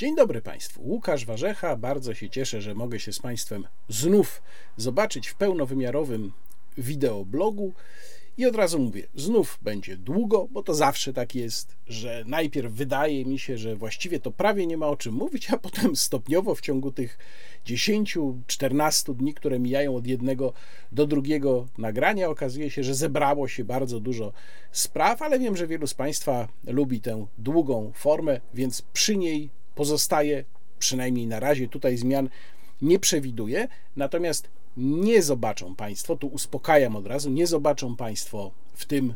Dzień dobry Państwu. Łukasz Warzecha. Bardzo się cieszę, że mogę się z Państwem znów zobaczyć w pełnowymiarowym wideoblogu. I od razu mówię, znów będzie długo, bo to zawsze tak jest, że najpierw wydaje mi się, że właściwie to prawie nie ma o czym mówić, a potem stopniowo w ciągu tych 10-14 dni, które mijają od jednego do drugiego nagrania, okazuje się, że zebrało się bardzo dużo spraw, ale wiem, że wielu z Państwa lubi tę długą formę, więc przy niej pozostaje, przynajmniej na razie tutaj zmian nie przewiduję. Natomiast nie zobaczą Państwo, tu uspokajam od razu, nie zobaczą Państwo w tym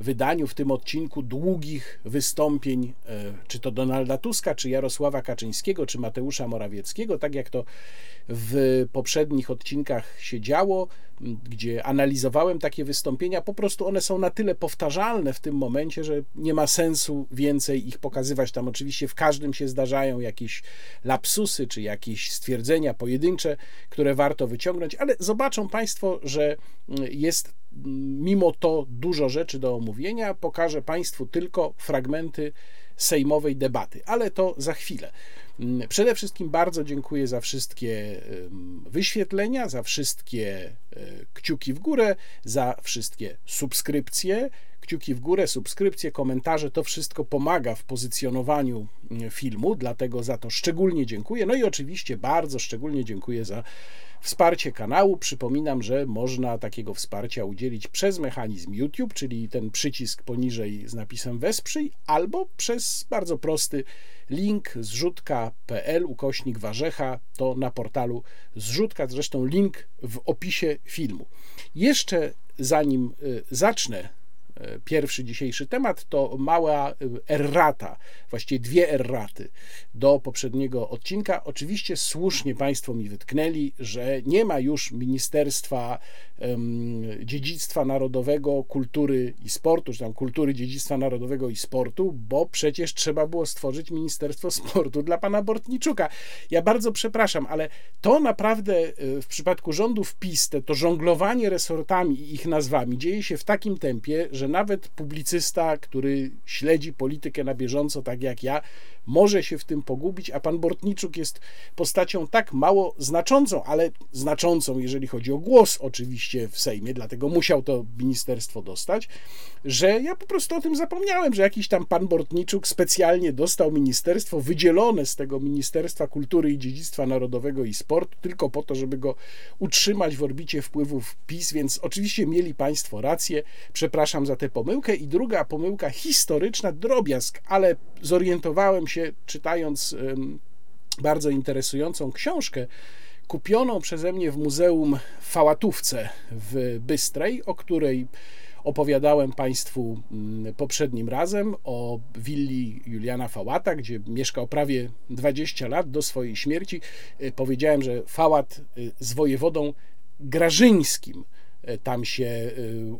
wydaniu, w tym odcinku długich wystąpień, e, czy to Donalda Tuska, czy Jarosława Kaczyńskiego, czy Mateusza Morawieckiego, tak jak to w poprzednich odcinkach się działo, gdzie analizowałem takie wystąpienia, po prostu one są na tyle powtarzalne w tym momencie, że nie ma sensu więcej ich pokazywać. Tam oczywiście w każdym się zdarzają jakieś lapsusy, czy jakieś stwierdzenia pojedyncze, które warto wyciągnąć, ale zobaczą Państwo, że jest mimo to dużo rzeczy do omówienia. Pokażę Państwu tylko fragmenty sejmowej debaty, ale to za chwilę. Przede wszystkim bardzo dziękuję za wszystkie wyświetlenia, za wszystkie e, kciuki w górę, za wszystkie subskrypcje. Kciuki w górę, subskrypcje, komentarze to wszystko pomaga w pozycjonowaniu filmu, dlatego za to szczególnie dziękuję. No i oczywiście bardzo szczególnie dziękuję za Wsparcie kanału. Przypominam, że można takiego wsparcia udzielić przez mechanizm YouTube, czyli ten przycisk poniżej z napisem Wesprzyj, albo przez bardzo prosty link zrzutka.pl ukośnik warzecha, to na portalu zrzutka, zresztą link w opisie filmu. Jeszcze zanim y, zacznę pierwszy dzisiejszy temat to mała errata, właściwie dwie erraty do poprzedniego odcinka. Oczywiście słusznie Państwo mi wytknęli, że nie ma już Ministerstwa Dziedzictwa Narodowego, Kultury i Sportu, czy tam Kultury, Dziedzictwa Narodowego i Sportu, bo przecież trzeba było stworzyć Ministerstwo Sportu dla pana Bortniczuka. Ja bardzo przepraszam, ale to naprawdę e, w przypadku rządów PiS, to żonglowanie resortami i ich nazwami dzieje się w takim tempie, że nawet publicysta, który śledzi politykę na bieżąco, tak jak ja, może się w tym pogubić, a pan Bortniczuk jest postacią tak mało znaczącą, ale znaczącą, jeżeli chodzi o głos, oczywiście w Sejmie, dlatego musiał to ministerstwo dostać, że ja po prostu o tym zapomniałem, że jakiś tam pan Bortniczuk specjalnie dostał ministerstwo wydzielone z tego Ministerstwa Kultury i Dziedzictwa Narodowego i Sportu, tylko po to, żeby go utrzymać w orbicie wpływów PiS, więc oczywiście mieli państwo rację. Przepraszam za tę pomyłkę. I druga pomyłka historyczna, drobiazg, ale zorientowałem się, czytając bardzo interesującą książkę, kupioną przeze mnie w Muzeum Fałatówce w Bystrej, o której opowiadałem Państwu mm, poprzednim razem, o willi Juliana Fałata, gdzie mieszkał prawie 20 lat do swojej śmierci. E, powiedziałem, że Fałat e, z wojewodą Grażyńskim tam się e,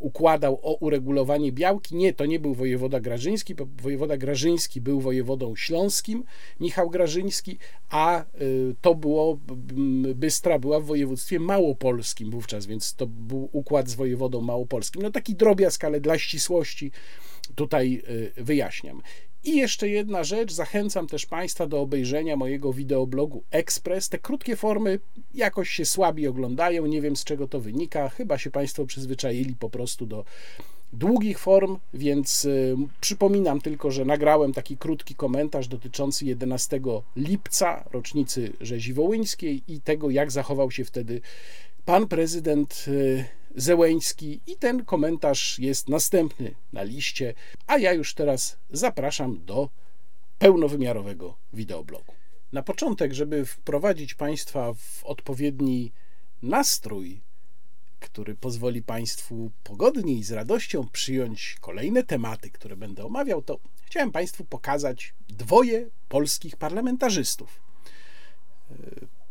układał o uregulowanie białki. Nie, to nie był wojewoda Grażyński, bo wojewoda Grażyński był wojewodą śląskim, Michał Grażyński, a e, to było, Bystra była w województwie małopolskim wówczas, więc to był układ z wojewodą małopolskim. No taki drobiazg, ale dla ścisłości tutaj wyjaśniam. I jeszcze jedna rzecz, zachęcam też Państwa do obejrzenia mojego wideoblogu Express. Te krótkie formy jakoś się słabiej oglądają, nie wiem z czego to wynika, chyba się Państwo przyzwyczaili po prostu do długich form, więc y, przypominam tylko, że nagrałem taki krótki komentarz dotyczący 11 lipca, rocznicy rzezi wołyńskiej i tego, jak zachował się wtedy pan prezydent y, Zełeński i ten komentarz jest następny na liście, a ja już teraz zapraszam do pełnowymiarowego wideoblogu. Na początek, żeby wprowadzić Państwa w odpowiedni nastrój, który pozwoli Państwu pogodniej i z radością przyjąć kolejne tematy, które będę omawiał, to chciałem Państwu pokazać dwoje polskich parlamentarzystów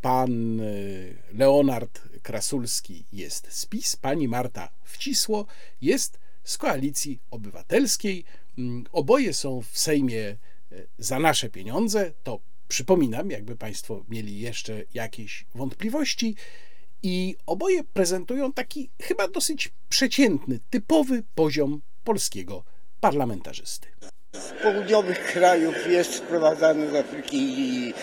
pan y, Leonard Krasulski jest z PiS, pani Marta Wcisło jest z Koalicji Obywatelskiej. Mm, oboje są w Sejmie y, za nasze pieniądze. To przypominam, jakby Państwo mieli jeszcze jakieś wątpliwości. I oboje prezentują taki chyba dosyć przeciętny, typowy poziom polskiego parlamentarzysty. Z południowych krajów jest sprowadzany z Afryki i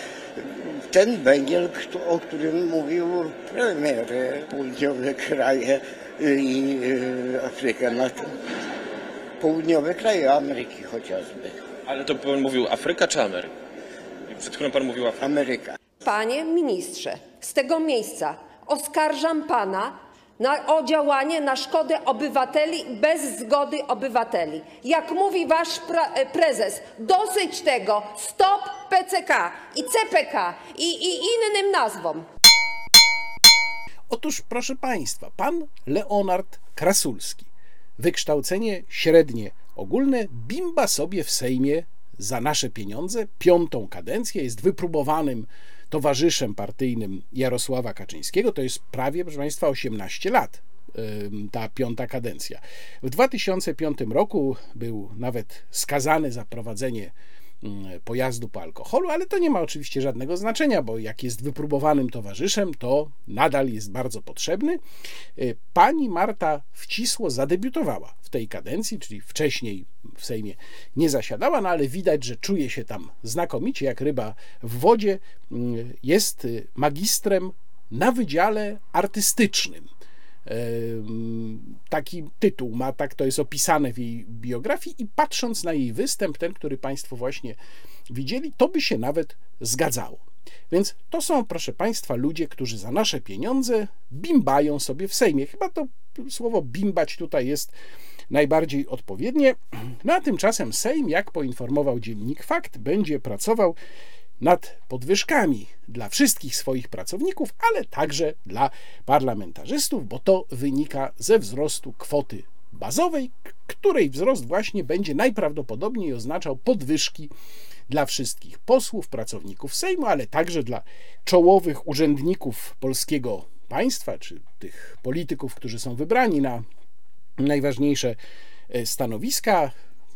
ten węgiel, o którym mówił premier, południowe kraje i y, Afrykę, no, południowe kraje Ameryki chociażby. Ale to pan mówił Afryka czy Ameryka? Przed chwilą pan mówił Afryka. Ameryka. Panie ministrze, z tego miejsca oskarżam pana na, o działanie na szkodę obywateli bez zgody obywateli. Jak mówi wasz e, prezes, dosyć tego, stop PCK i CPK i, i innym nazwom. Otóż, proszę Państwa, pan Leonard Krasulski, wykształcenie średnie ogólne, bimba sobie w Sejmie za nasze pieniądze, piątą kadencję, jest wypróbowanym towarzyszem partyjnym Jarosława Kaczyńskiego. To jest prawie, proszę Państwa, 18 lat ta piąta kadencja. W 2005 roku był nawet skazany za prowadzenie pojazdu po alkoholu, ale to nie ma oczywiście żadnego znaczenia, bo jak jest wypróbowanym towarzyszem, to nadal jest bardzo potrzebny. Y, pani Marta Wcisło zadebiutowała w tej kadencji, czyli wcześniej w Sejmie nie zasiadała, no ale widać, że czuje się tam znakomicie, jak ryba w wodzie. Mm, jest y, magistrem na wydziale artystycznym taki tytuł ma, tak to jest opisane w jej biografii i patrząc na jej występ, ten, który Państwo właśnie widzieli, to by się nawet zgadzało. Więc to są, proszę Państwa, ludzie, którzy za nasze pieniądze bimbają sobie w Sejmie. Chyba to słowo bimbać tutaj jest najbardziej odpowiednie. No a tymczasem Sejm, jak poinformował dziennik Fakt, będzie pracował nad podwyżkami dla wszystkich swoich pracowników, ale także dla parlamentarzystów, bo to wynika ze wzrostu kwoty bazowej, której wzrost właśnie będzie najprawdopodobniej oznaczał podwyżki dla wszystkich posłów, pracowników Sejmu, ale także dla czołowych urzędników polskiego państwa, czy tych polityków, którzy są wybrani na najważniejsze e, stanowiska.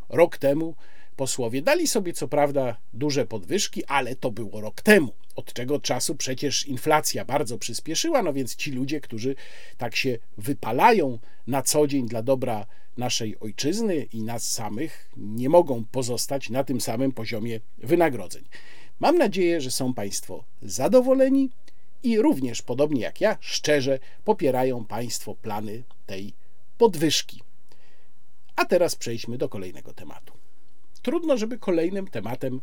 Rok temu Posłowie dali sobie co prawda duże podwyżki, ale to było rok temu. Od czego czasu przecież inflacja bardzo przyspieszyła, no więc ci ludzie, którzy tak się wypalają na co dzień dla dobra naszej ojczyzny i nas samych, nie mogą pozostać na tym samym poziomie wynagrodzeń. Mam nadzieję, że są Państwo zadowoleni i również, podobnie jak ja, szczerze popierają Państwo plany tej podwyżki. A teraz przejdźmy do kolejnego tematu. Trudno, żeby kolejnym tematem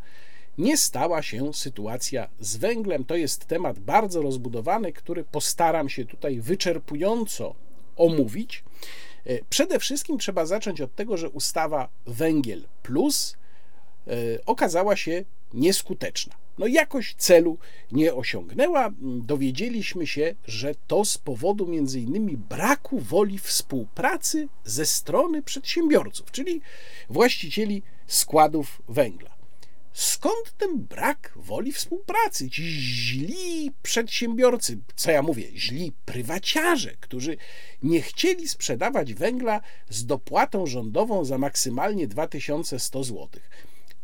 nie stała się sytuacja z węglem. To jest temat bardzo rozbudowany, który postaram się tutaj wyczerpująco omówić. E, przede wszystkim trzeba zacząć od tego, że ustawa Węgiel Plus e, okazała się nieskuteczna. No jakoś celu nie osiągnęła. Dowiedzieliśmy się, że to z powodu między innymi braku woli współpracy ze strony przedsiębiorców, czyli właścicieli składów węgla. Skąd ten brak woli współpracy? Ci źli przedsiębiorcy, co ja mówię, źli prywaciarze, którzy nie chcieli sprzedawać węgla z dopłatą rządową za maksymalnie 2100 zł.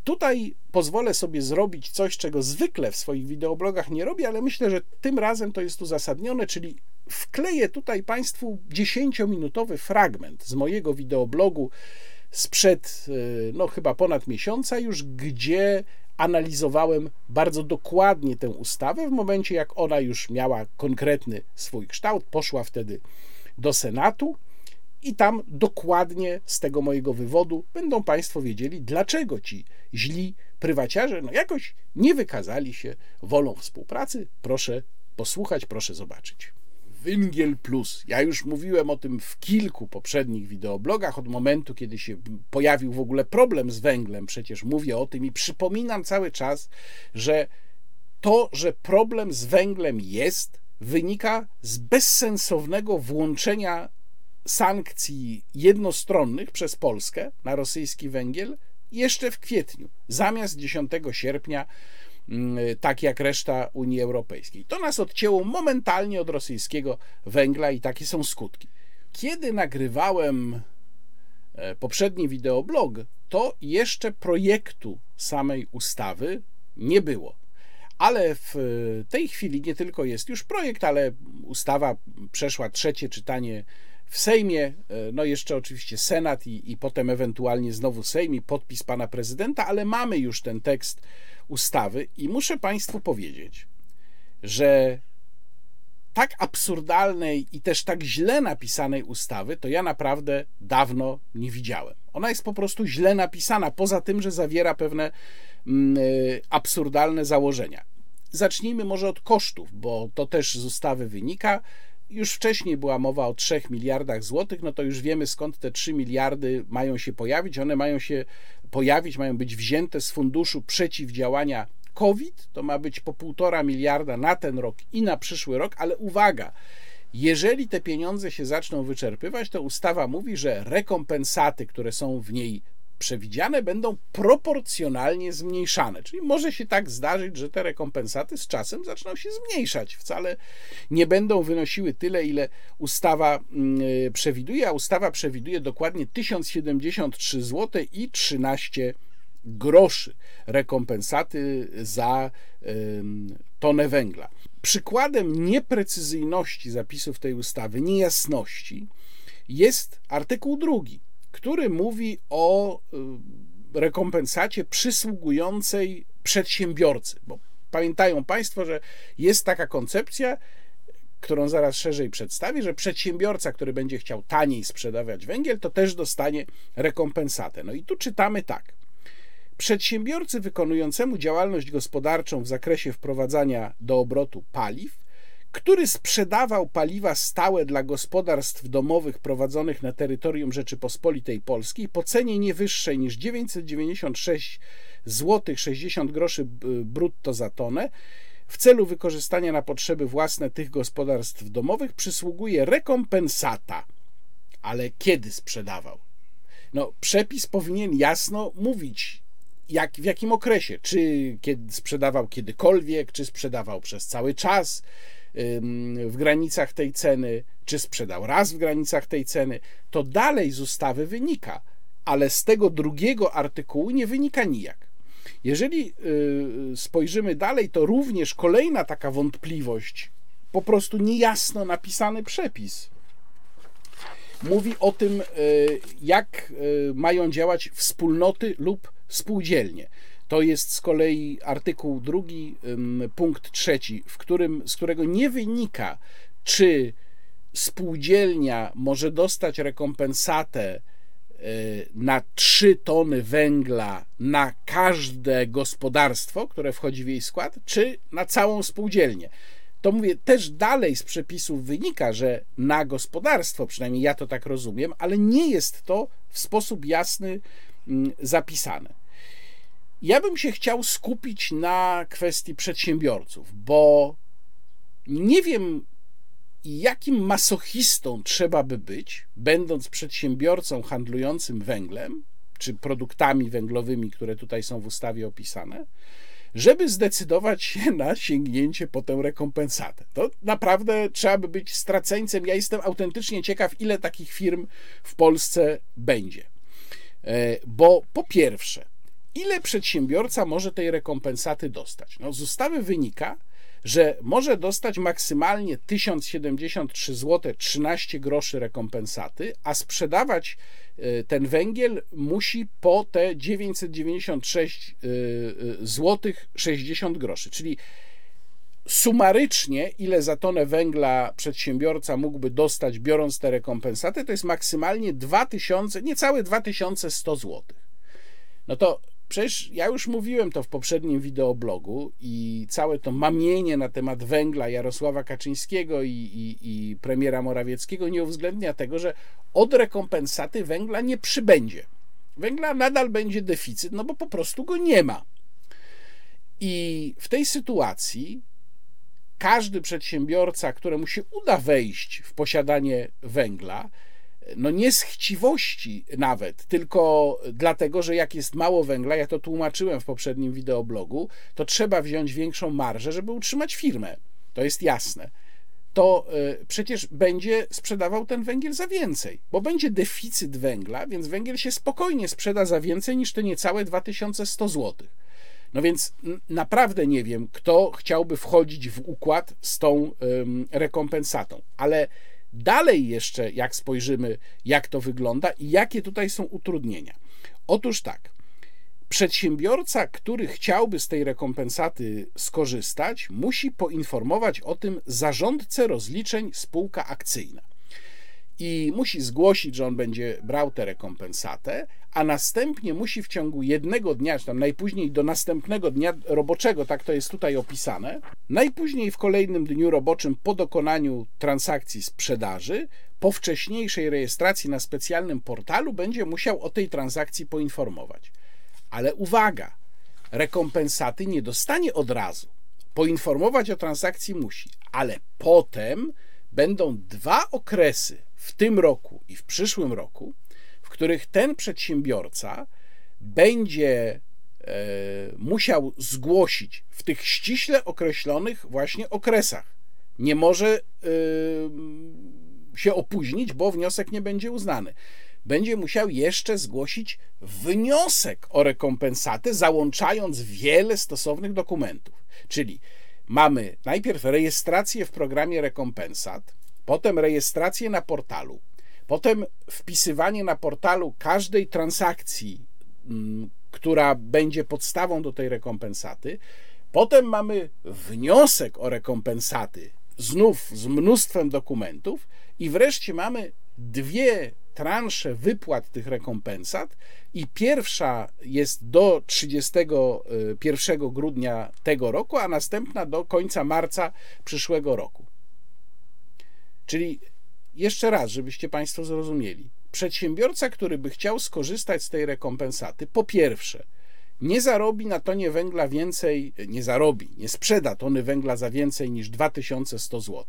Tutaj pozwolę sobie zrobić coś, czego zwykle w swoich wideoblogach nie robię, ale myślę, że tym razem to jest uzasadnione, czyli wkleję tutaj Państwu 10-minutowy fragment z mojego wideoblogu sprzed y, no chyba ponad miesiąca już, gdzie analizowałem bardzo dokładnie tę ustawę w momencie, jak ona już miała konkretny swój kształt, poszła wtedy do Senatu i tam dokładnie z tego mojego wywodu będą Państwo wiedzieli, dlaczego ci źli prywaciarze no jakoś nie wykazali się wolą współpracy. Proszę posłuchać, proszę zobaczyć. Węgiel Plus. Ja już mówiłem o tym w kilku poprzednich wideoblogach, od momentu, kiedy się pojawił w ogóle problem z węglem. Przecież mówię o tym i przypominam cały czas, że to, że problem z węglem jest, wynika z bezsensownego włączenia sankcji jednostronnych przez Polskę na rosyjski węgiel jeszcze w kwietniu, zamiast 10 sierpnia Mm, tak jak reszta Unii Europejskiej. To nas odcięło momentalnie od rosyjskiego węgla i takie są skutki. Kiedy nagrywałem e, poprzedni wideoblog, to jeszcze projektu samej ustawy nie było. Ale w tej chwili nie tylko jest już projekt, ale ustawa przeszła trzecie czytanie w Sejmie, e, no jeszcze oczywiście Senat i, i potem ewentualnie znowu Sejm i podpis pana prezydenta, ale mamy już ten tekst ustawy i muszę Państwu powiedzieć, że tak absurdalnej i też tak źle napisanej ustawy to ja naprawdę dawno nie widziałem. Ona jest po prostu źle napisana, poza tym, że zawiera pewne mm, y, absurdalne założenia. Zacznijmy może od kosztów, bo to też z ustawy wynika. Już wcześniej była mowa o 3 miliardach złotych, no to już wiemy skąd te 3 miliardy mają się pojawić. One mają się pojawić, mają być wzięte z funduszu przeciwdziałania COVID. To ma być po 1,5 miliarda na ten rok i na przyszły rok, ale uwaga, jeżeli te pieniądze się zaczną wyczerpywać, to ustawa mówi, że rekompensaty, które są w niej przewidziane będą proporcjonalnie zmniejszane. Czyli może się tak zdarzyć, że te rekompensaty z czasem zaczną się zmniejszać. Wcale nie będą wynosiły tyle, ile ustawa mm, przewiduje, a ustawa przewiduje dokładnie 1073 zł i 13 groszy rekompensaty za tonę węgla. Przykładem nieprecyzyjności zapisów tej ustawy, niejasności, jest artykuł drugi który mówi o y, rekompensacie przysługującej przedsiębiorcy. Bo pamiętają Państwo, że jest taka koncepcja, którą zaraz szerzej przedstawię, że przedsiębiorca, który będzie chciał taniej sprzedawać węgiel, to też dostanie rekompensatę. No i tu czytamy tak. Przedsiębiorcy wykonującemu działalność gospodarczą w zakresie wprowadzania do obrotu paliw który sprzedawał paliwa stałe dla gospodarstw domowych prowadzonych na terytorium Rzeczypospolitej Polskiej po cenie nie wyższej niż 996 zł 60 groszy brutto za tonę w celu wykorzystania na potrzeby własne tych gospodarstw domowych przysługuje rekompensata. Ale kiedy sprzedawał? No, przepis powinien jasno mówić, jak, w jakim okresie. Czy kiedy sprzedawał kiedykolwiek, czy sprzedawał przez cały czas, w granicach tej ceny, czy sprzedał raz w granicach tej ceny, to dalej z ustawy wynika, ale z tego drugiego artykułu nie wynika nijak. Jeżeli y, spojrzymy dalej, to również kolejna taka wątpliwość, po prostu niejasno napisany przepis, mówi o tym, y, jak y, mają działać wspólnoty lub spółdzielnie. To jest z kolei artykuł drugi, punkt trzeci, w którym, z którego nie wynika, czy spółdzielnia może dostać rekompensatę e, na 3 tony węgla na każde gospodarstwo, które wchodzi w jej skład, czy na całą spółdzielnię. To mówię, też dalej z przepisów wynika, że na gospodarstwo, przynajmniej ja to tak rozumiem, ale nie jest to w sposób jasny zapisane. Ja bym się chciał skupić na kwestii przedsiębiorców, bo nie wiem, jakim masochistą trzeba by być, będąc przedsiębiorcą handlującym węglem, czy produktami węglowymi, które tutaj są w ustawie opisane, żeby zdecydować się na sięgnięcie po tę rekompensatę. To naprawdę trzeba by być straceńcem. Ja jestem autentycznie ciekaw, ile takich firm w Polsce będzie. E, bo po pierwsze, ile przedsiębiorca może tej rekompensaty dostać? No, z ustawy wynika, że może dostać maksymalnie 1073 zł 13 groszy rekompensaty, a sprzedawać e, ten węgiel musi po te 996 zł 60 groszy, czyli sumarycznie ile za tonę węgla przedsiębiorca mógłby dostać biorąc te rekompensaty, to jest maksymalnie 2000, niecałe 2100 zł. No to Przecież ja już mówiłem to w poprzednim wideoblogu i całe to mamienie na temat węgla Jarosława Kaczyńskiego i, i, i premiera Morawieckiego nie uwzględnia tego, że od rekompensaty węgla nie przybędzie. Węgla nadal będzie deficyt, no bo po prostu go nie ma. I w tej sytuacji każdy przedsiębiorca, któremu się uda wejść w posiadanie węgla, no nie z chciwości nawet, tylko dlatego, że jak jest mało węgla, ja to tłumaczyłem w poprzednim wideoblogu, to trzeba wziąć większą marżę, żeby utrzymać firmę. To jest jasne. To e, przecież będzie sprzedawał ten węgiel za więcej, bo będzie deficyt węgla, więc węgiel się spokojnie sprzeda za więcej niż te niecałe 2100 zł. No więc naprawdę nie wiem, kto chciałby wchodzić w układ z tą rekompensatą, ale dalej jeszcze, jak spojrzymy, jak to wygląda i jakie tutaj są utrudnienia. Otóż tak. Przedsiębiorca, który chciałby z tej rekompensaty skorzystać, musi poinformować o tym zarządcę rozliczeń spółka akcyjna. I musi zgłosić, że on będzie brał tę rekompensatę, a następnie musi w ciągu jednego dnia, czy tam najpóźniej do następnego dnia roboczego, tak to jest tutaj opisane, najpóźniej w kolejnym dniu roboczym po dokonaniu transakcji sprzedaży, po wcześniejszej rejestracji na specjalnym portalu, będzie musiał o tej transakcji poinformować. Ale uwaga, rekompensaty nie dostanie od razu. Poinformować o transakcji musi, ale potem będą dwa okresy w tym roku i w przyszłym roku, w których ten przedsiębiorca będzie e, musiał zgłosić w tych ściśle określonych właśnie okresach. Nie może e, się opóźnić, bo wniosek nie będzie uznany będzie musiał jeszcze zgłosić wniosek o rekompensatę, załączając wiele stosownych dokumentów. Czyli mamy najpierw rejestrację w programie rekompensat, potem rejestrację na portalu, potem wpisywanie na portalu każdej transakcji, mm, która będzie podstawą do tej rekompensaty. Potem mamy wniosek o rekompensaty, znów z mnóstwem dokumentów, i wreszcie mamy dwie transze wypłat tych rekompensat i pierwsza jest do 31 grudnia tego roku, a następna do końca marca przyszłego roku. Czyli jeszcze raz, żebyście Państwo zrozumieli. Przedsiębiorca, który by chciał skorzystać z tej rekompensaty, po pierwsze, nie zarobi na tonie węgla więcej, nie zarobi, nie sprzeda tony węgla za więcej niż 2100 zł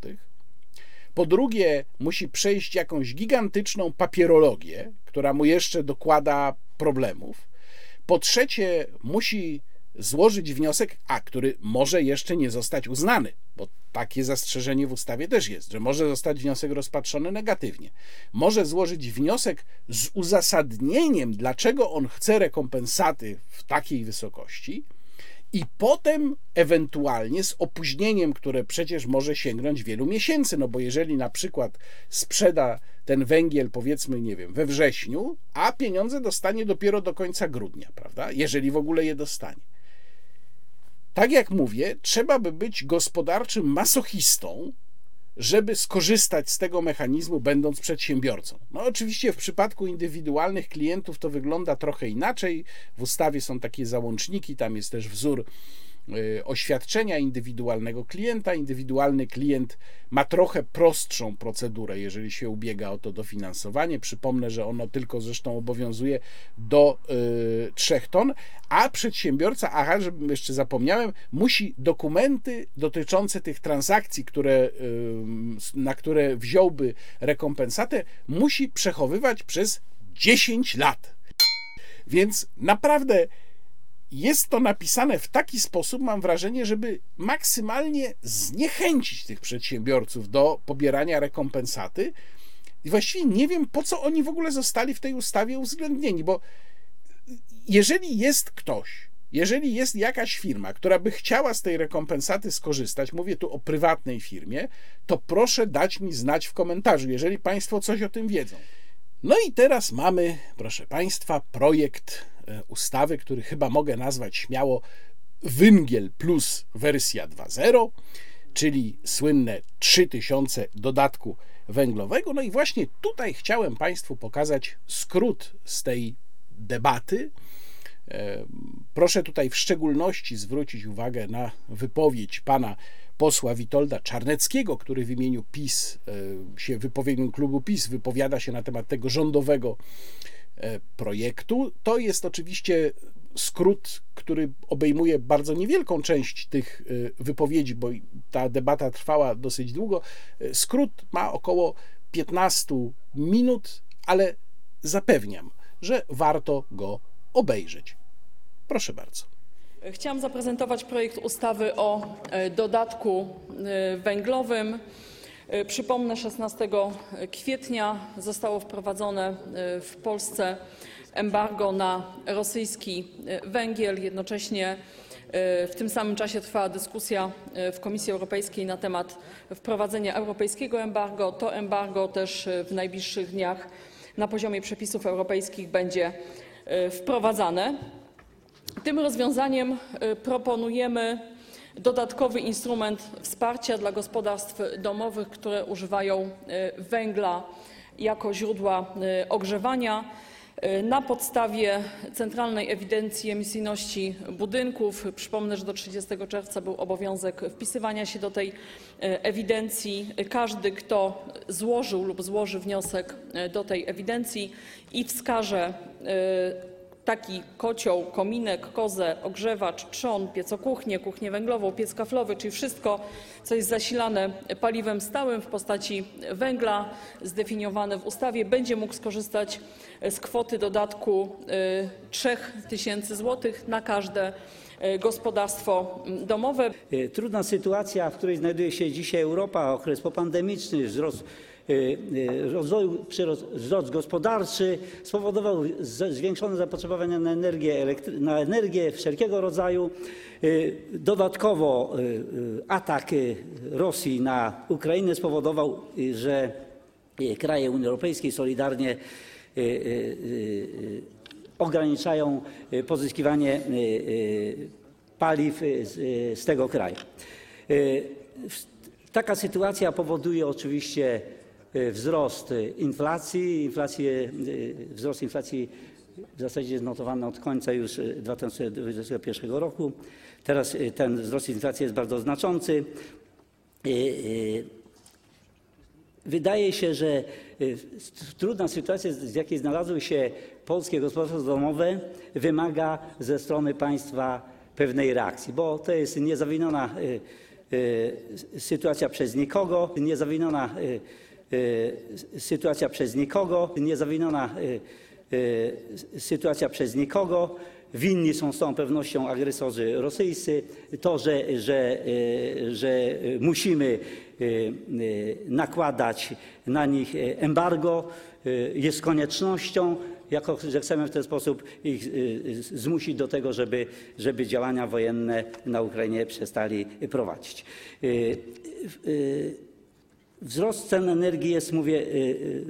po drugie, musi przejść jakąś gigantyczną papierologię, która mu jeszcze dokłada problemów. Po trzecie, musi złożyć wniosek, a który może jeszcze nie zostać uznany, bo takie zastrzeżenie w ustawie też jest, że może zostać wniosek rozpatrzony negatywnie. Może złożyć wniosek z uzasadnieniem, dlaczego on chce rekompensaty w takiej wysokości i potem ewentualnie z opóźnieniem, które przecież może sięgnąć wielu miesięcy, no bo jeżeli na przykład sprzeda ten węgiel powiedzmy, nie wiem, we wrześniu, a pieniądze dostanie dopiero do końca grudnia, prawda? Jeżeli w ogóle je dostanie. Tak jak mówię, trzeba by być gospodarczym masochistą, żeby skorzystać z tego mechanizmu, będąc przedsiębiorcą. No, oczywiście w przypadku indywidualnych klientów to wygląda trochę inaczej. W ustawie są takie załączniki, tam jest też wzór oświadczenia indywidualnego klienta. Indywidualny klient ma trochę prostszą procedurę, jeżeli się ubiega o to dofinansowanie. Przypomnę, że ono tylko zresztą obowiązuje do y, 3 ton, a przedsiębiorca, aha, żebym jeszcze zapomniałem, musi dokumenty dotyczące tych transakcji, które, y, na które wziąłby rekompensatę, musi przechowywać przez 10 lat. Więc naprawdę jest to napisane w taki sposób, mam wrażenie, żeby maksymalnie zniechęcić tych przedsiębiorców do pobierania rekompensaty. I właściwie nie wiem, po co oni w ogóle zostali w tej ustawie uwzględnieni, bo jeżeli jest ktoś, jeżeli jest jakaś firma, która by chciała z tej rekompensaty skorzystać, mówię tu o prywatnej firmie, to proszę dać mi znać w komentarzu, jeżeli Państwo coś o tym wiedzą. No i teraz mamy, proszę Państwa, projekt ustawy, który chyba mogę nazwać śmiało Węgiel Plus wersja 2.0, czyli słynne 3000 dodatku węglowego. No i właśnie tutaj chciałem Państwu pokazać skrót z tej debaty. E, proszę tutaj w szczególności zwrócić uwagę na wypowiedź pana posła Witolda Czarneckiego, który w imieniu PiS e, się wypowiedział klubu PiS wypowiada się na temat tego rządowego E, projektu. To jest oczywiście skrót, który obejmuje bardzo niewielką część tych e, wypowiedzi, bo ta debata trwała dosyć długo. E, skrót ma około 15 minut, ale zapewniam, że warto go obejrzeć. Proszę bardzo. Chciałam zaprezentować projekt ustawy o dodatku węglowym. E, przypomnę, 16 kwietnia zostało wprowadzone e, w Polsce embargo na rosyjski e, węgiel. Jednocześnie W tym samym czasie trwała dyskusja w Komisji Europejskiej na temat wprowadzenia europejskiego embargo. To embargo też w najbliższych dniach na poziomie przepisów europejskich będzie wprowadzane. Tym rozwiązaniem proponujemy dodatkowy instrument wsparcia dla gospodarstw domowych, które używają e, węgla jako źródła e, ogrzewania. E, Na podstawie Centralnej Ewidencji Emisyjności Budynków, przypomnę, że do 30 czerwca był obowiązek wpisywania się do tej ewidencji. Każdy, kto złożył lub złoży wniosek do tej ewidencji i wskaże taki kocioł, kominek, kozę, ogrzewacz, trzon, piecokuchnię, kuchnię węglową, piec kaflowy, czyli wszystko, co jest zasilane paliwem stałym w postaci węgla, zdefiniowane w ustawie, będzie mógł skorzystać z kwoty dodatku y, 3000 zł na każde y, gospodarstwo mm, domowe. E, Trudna sytuacja, w której znajduje się dzisiaj Europa, okres popandemiczny, wzrost rozwoju, przyrost, wzrost gospodarczy spowodował zwiększone zapotrzebowanie na energię, wszelkiego rodzaju. E, Dodatkowo atak Rosji na Ukrainę spowodował, że kraje Unii Europejskiej solidarnie ograniczają pozyskiwanie paliw z, tego kraju. Taka sytuacja powoduje oczywiście wzrost e, inflacji. Inflację, e, wzrost inflacji w zasadzie jest notowany od końca już e, 2021 roku. Teraz e, ten wzrost inflacji jest bardzo znaczący. E, e, Wydaje się, że trudna sytuacja, z jakiej znalazły się polskie gospodarstwa domowe, wymaga ze strony państwa pewnej reakcji, bo to jest niezawiniona y, sytuacja przez nikogo, niezawiniona y, sytuacja przez nikogo, niezawiniona y, y, sytuacja przez nikogo. Winni są z całą pewnością agresorzy rosyjscy. To, że, że, y, że musimy y, y, nakładać na nich embargo, y, jest koniecznością, jako że chcemy w ten sposób ich y, zmusić do tego, żeby, żeby działania wojenne na Ukrainie przestali prowadzić. Wzrost cen energii jest, mówię, y, y,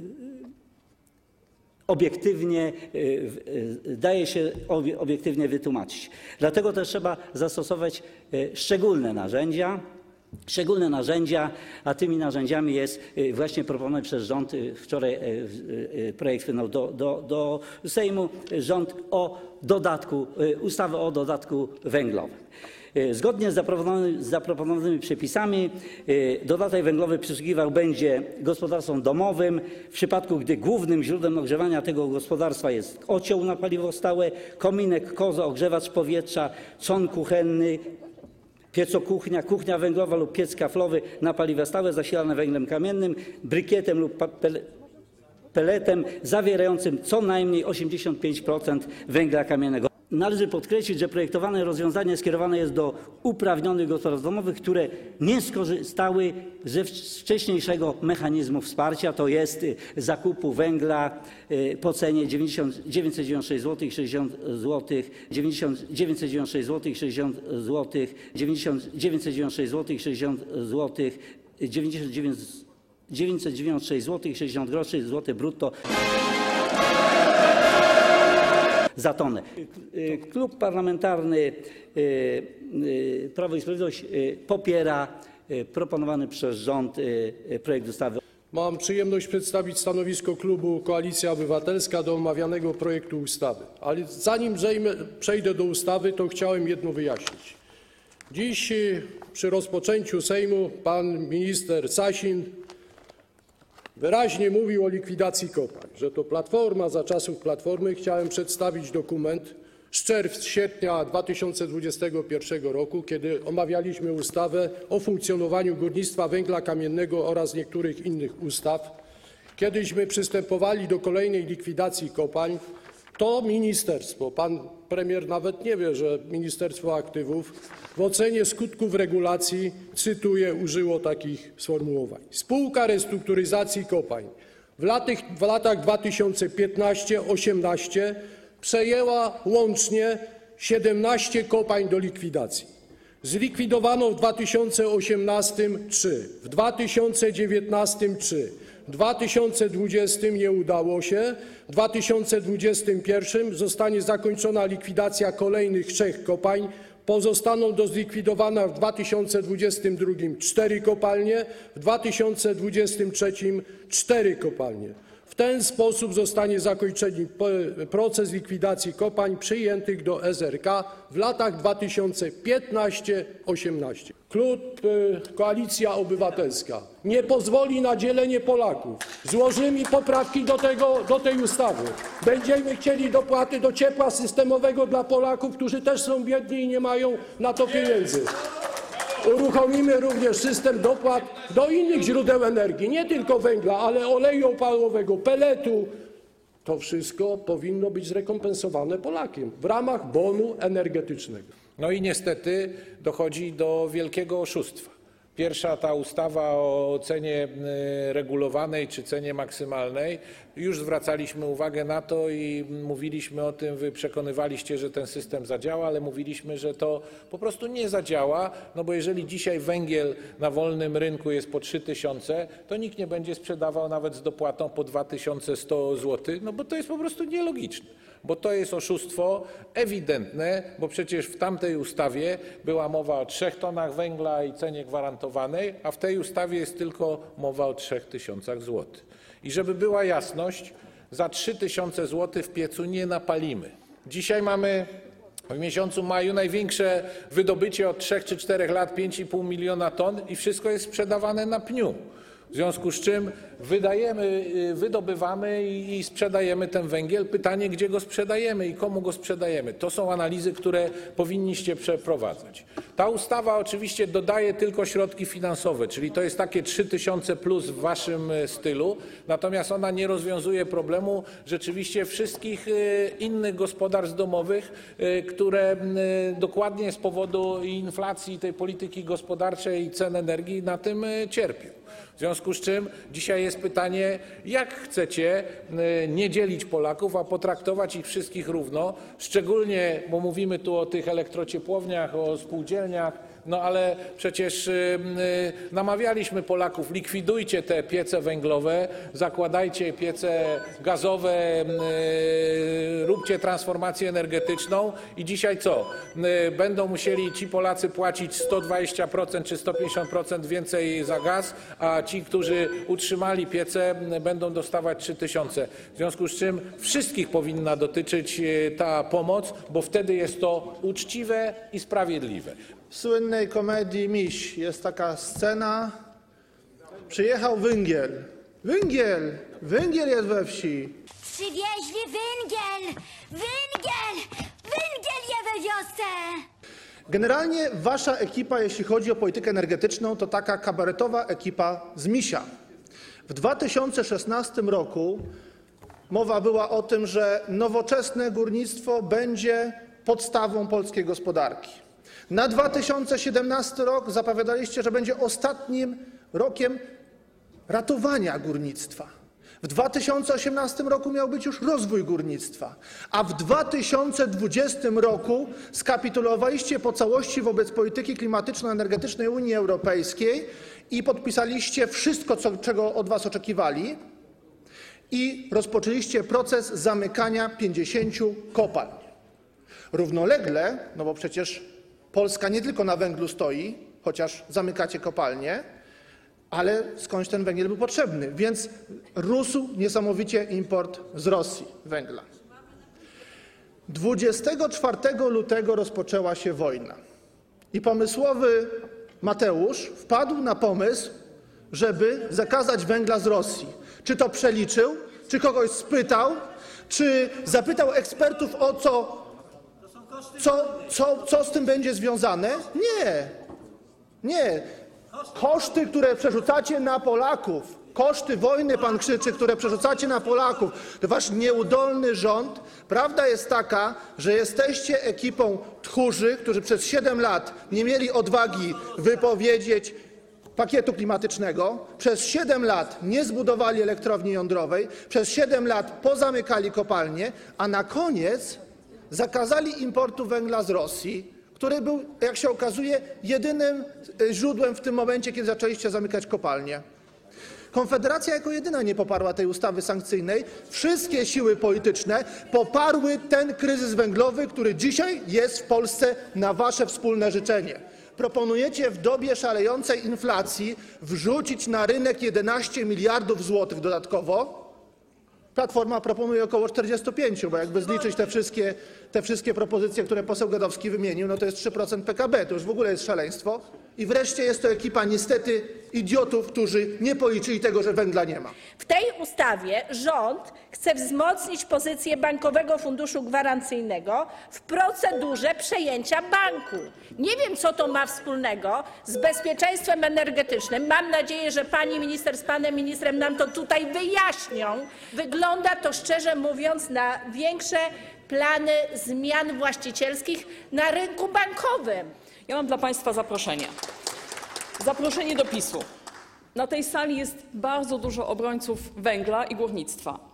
obiektywnie, y, daje się obie- obiektywnie wytłumaczyć. Dlatego też trzeba zastosować szczególne narzędzia, szczególne narzędzia, a tymi narzędziami jest właśnie proponowany przez rząd, wczoraj projekt wpłynął do, do, do Sejmu, rząd o dodatku, ustawy o dodatku węglowym. Y, Zgodnie z zaproponowanymi, przepisami y, dodatek węglowy przysługiwał będzie gospodarstwom domowym w przypadku, gdy głównym źródłem ogrzewania tego gospodarstwa jest ocioł na paliwo stałe, kominek, koza, ogrzewacz powietrza, trzon kuchenny, piecokuchnia, kuchnia węglowa lub piec kaflowy na paliwa stałe zasilane węglem kamiennym, brykietem lub peletem zawierającym co najmniej 85% węgla kamiennego. Należy podkreślić, że projektowane rozwiązanie skierowane jest do uprawnionych gospodarstw domowych, które nie skorzystały ze wcz- wcześniejszego mechanizmu wsparcia, to jest y, zakupu węgla y, po cenie 90, 996 zł 60 zł, 90, 996 zł 60 zł, 90, 996 zł 60 zł, 99 996 zł 60 groszy złoty brutto za tonę. Klub Parlamentarny y, y, Prawo i Sprawiedliwość y, popiera proponowany przez rząd projekt ustawy Mam przyjemność przedstawić stanowisko klubu Koalicja Obywatelska do omawianego projektu ustawy. Ale zanim przejdę do ustawy, to chciałem jedno wyjaśnić. Dziś przy rozpoczęciu Sejmu pan minister Sasin wyraźnie mówił o likwidacji kopalń, że to Platforma, za czasów Platformy. Chciałem przedstawić dokument z czerwca, sierpnia 2021 roku, kiedy omawialiśmy ustawę o funkcjonowaniu górnictwa węgla kamiennego oraz niektórych innych ustaw. Kiedyśmy przystępowali do kolejnej likwidacji kopalń, to ministerstwo, pan premier nawet nie wie, że Ministerstwo Aktywów w ocenie skutków regulacji, cytuję, użyło takich sformułowań. Spółka Restrukturyzacji Kopalń w latach, w latach 2015-18 przejęła łącznie 17 kopalń do likwidacji. Zlikwidowano w 2018 3, w 2019 3, w 2020 nie udało się, w 2021 zostanie zakończona likwidacja kolejnych trzech kopalń. Pozostaną do zlikwidowania w 2022 cztery kopalnie, w 2023 cztery kopalnie. Ten sposób zostanie zakończony proces likwidacji kopalń przyjętych do SRK w latach 2015-18. Klub y, Koalicja Obywatelska nie pozwoli na dzielenie Polaków. Złożymy poprawki do, tego, do tej ustawy. Będziemy chcieli dopłaty do ciepła systemowego dla Polaków, którzy też są biedni i nie mają na to pieniędzy. Uruchomimy również system dopłat do innych źródeł energii, nie tylko węgla, ale oleju opałowego, peletu. To wszystko powinno być zrekompensowane Polakiem w ramach bonu energetycznego. No i niestety dochodzi do wielkiego oszustwa. Pierwsza ta ustawa o cenie y, regulowanej czy cenie maksymalnej, już zwracaliśmy uwagę na to i mówiliśmy o tym, wy przekonywaliście, że ten system zadziała, ale mówiliśmy, że to po prostu nie zadziała, no bo jeżeli dzisiaj węgiel na wolnym rynku jest po 3000, to nikt nie będzie sprzedawał nawet z dopłatą po 2100 zł, no bo to jest po prostu nielogiczne bo to jest oszustwo ewidentne, bo przecież w tamtej ustawie była mowa o 3 tonach węgla i cenie gwarantowanej, a w tej ustawie jest tylko mowa o 3000 zł. I żeby była jasność, za 3000 zł w piecu nie napalimy. Dzisiaj mamy w miesiącu maju największe wydobycie od 3 czy 4 lat 5,5 miliona ton i wszystko jest sprzedawane na pniu. W związku z czym wydajemy, y, wydobywamy i sprzedajemy ten węgiel. Pytanie, gdzie go sprzedajemy i komu go sprzedajemy. To są analizy, które powinniście przeprowadzać. Ta ustawa oczywiście dodaje tylko środki finansowe, czyli to jest takie 3000 plus w waszym y, stylu, natomiast ona nie rozwiązuje problemu rzeczywiście wszystkich y, innych gospodarstw domowych, które dokładnie z powodu inflacji, tej polityki gospodarczej i cen energii na tym cierpią. W związku z czym dzisiaj jest pytanie, jak chcecie y, nie dzielić Polaków, a potraktować ich wszystkich równo, szczególnie, bo mówimy tu o tych elektrociepłowniach, o spółdzielniach, no ale przecież y, y, namawialiśmy Polaków, likwidujcie te piece węglowe, zakładajcie piece gazowe, y, róbcie transformację energetyczną i dzisiaj co? Będą musieli ci Polacy płacić 120% czy 150% więcej za gaz, a ci, którzy utrzymali piece, będą dostawać 3000. W związku z czym wszystkich powinna dotyczyć ta pomoc, bo wtedy jest to uczciwe i sprawiedliwe. W słynnej komedii Miś jest taka scena. Przyjechał węgiel. Węgiel! Węgiel jest we wsi. Przywieźli węgiel! Węgiel! Węgiel je we wiosce! Generalnie wasza ekipa, jeśli chodzi o politykę energetyczną, to taka kabaretowa ekipa z Misia. W 2016 roku mowa była o tym, że nowoczesne górnictwo będzie podstawą polskiej gospodarki. Na 2017 rok zapowiadaliście, że będzie ostatnim rokiem ratowania górnictwa. W 2018 roku miał być już rozwój górnictwa, a w 2020 roku skapitulowaliście po całości wobec polityki klimatyczno-energetycznej Unii Europejskiej i podpisaliście wszystko, co, czego od was oczekiwali i rozpoczęliście proces zamykania 50 kopalń. Równolegle, no bo przecież Polska nie tylko na węglu stoi, chociaż zamykacie kopalnie, ale skądś ten węgiel był potrzebny, więc rósł niesamowicie import z Rosji węgla. 24 lutego rozpoczęła się wojna i pomysłowy Mateusz wpadł na pomysł, żeby zakazać węgla z Rosji. Czy to przeliczył? Czy kogoś spytał? Czy zapytał ekspertów o co, co, co, z tym będzie związane? Nie. Nie. Koszty, które przerzucacie na Polaków, koszty wojny, pan krzyczy, które przerzucacie na Polaków, to wasz nieudolny rząd. Prawda jest taka, że jesteście ekipą tchórzy, którzy przez 7 lat nie mieli odwagi wypowiedzieć pakietu klimatycznego, przez 7 lat nie zbudowali elektrowni jądrowej, przez 7 lat pozamykali kopalnie, a na koniec zakazali importu węgla z Rosji, który był, jak się okazuje, jedynym e, źródłem w tym momencie, kiedy zaczęliście zamykać kopalnie. Konfederacja jako jedyna nie poparła tej ustawy sankcyjnej. Wszystkie siły polityczne poparły ten kryzys węglowy, który dzisiaj jest w Polsce na wasze wspólne życzenie. Proponujecie w dobie szalejącej inflacji wrzucić na rynek 11 miliardów złotych dodatkowo. Platforma proponuje około 45, bo jakby zliczyć te wszystkie, te wszystkie propozycje, które poseł Gadowski wymienił, no to jest 3% PKB. To już w ogóle jest szaleństwo. I wreszcie jest to ekipa niestety idiotów, którzy nie policzyli tego, że węgla nie ma. W tej ustawie rząd chce wzmocnić pozycję Bankowego Funduszu Gwarancyjnego w procedurze przejęcia banku. Nie wiem, co to ma wspólnego z bezpieczeństwem energetycznym. Mam nadzieję, że pani minister z panem ministrem nam to tutaj wyjaśnią. Wygląda to, szczerze mówiąc, na większe plany zmian właścicielskich na rynku bankowym. Ja mam dla Państwa zaproszenie. Zaproszenie do PiSu. Na tej sali jest bardzo dużo obrońców węgla i górnictwa.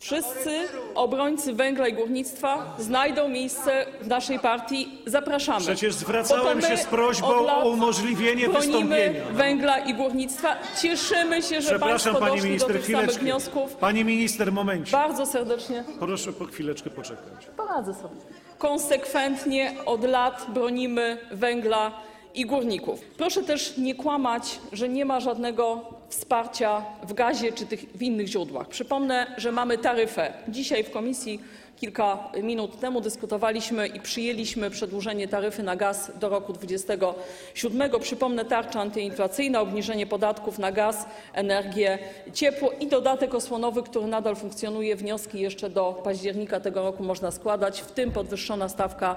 Wszyscy obrońcy węgla i górnictwa znajdą miejsce w naszej partii. Zapraszamy. Przecież zwracałem się z prośbą o umożliwienie wystąpienia. węgla i górnictwa. Cieszymy się, że Przepraszam, Państwo pani doszli do minister, tych samych chwileczkę. wniosków. Pani minister, momencie. Bardzo serdecznie Proszę po chwileczkę poczekać. poradzę sobie. Konsekwentnie od lat bronimy węgla i górników. Proszę też nie kłamać, że nie ma żadnego wsparcia w gazie czy tych w innych źródłach. Przypomnę, że mamy taryfę. Dzisiaj w komisji kilka minut temu dyskutowaliśmy i przyjęliśmy przedłużenie taryfy na gaz do roku 2027. Przypomnę tarcza antyinflacyjna, obniżenie podatków na gaz, energię, ciepło i dodatek osłonowy, który nadal funkcjonuje. Wnioski jeszcze do października tego roku można składać, w tym podwyższona stawka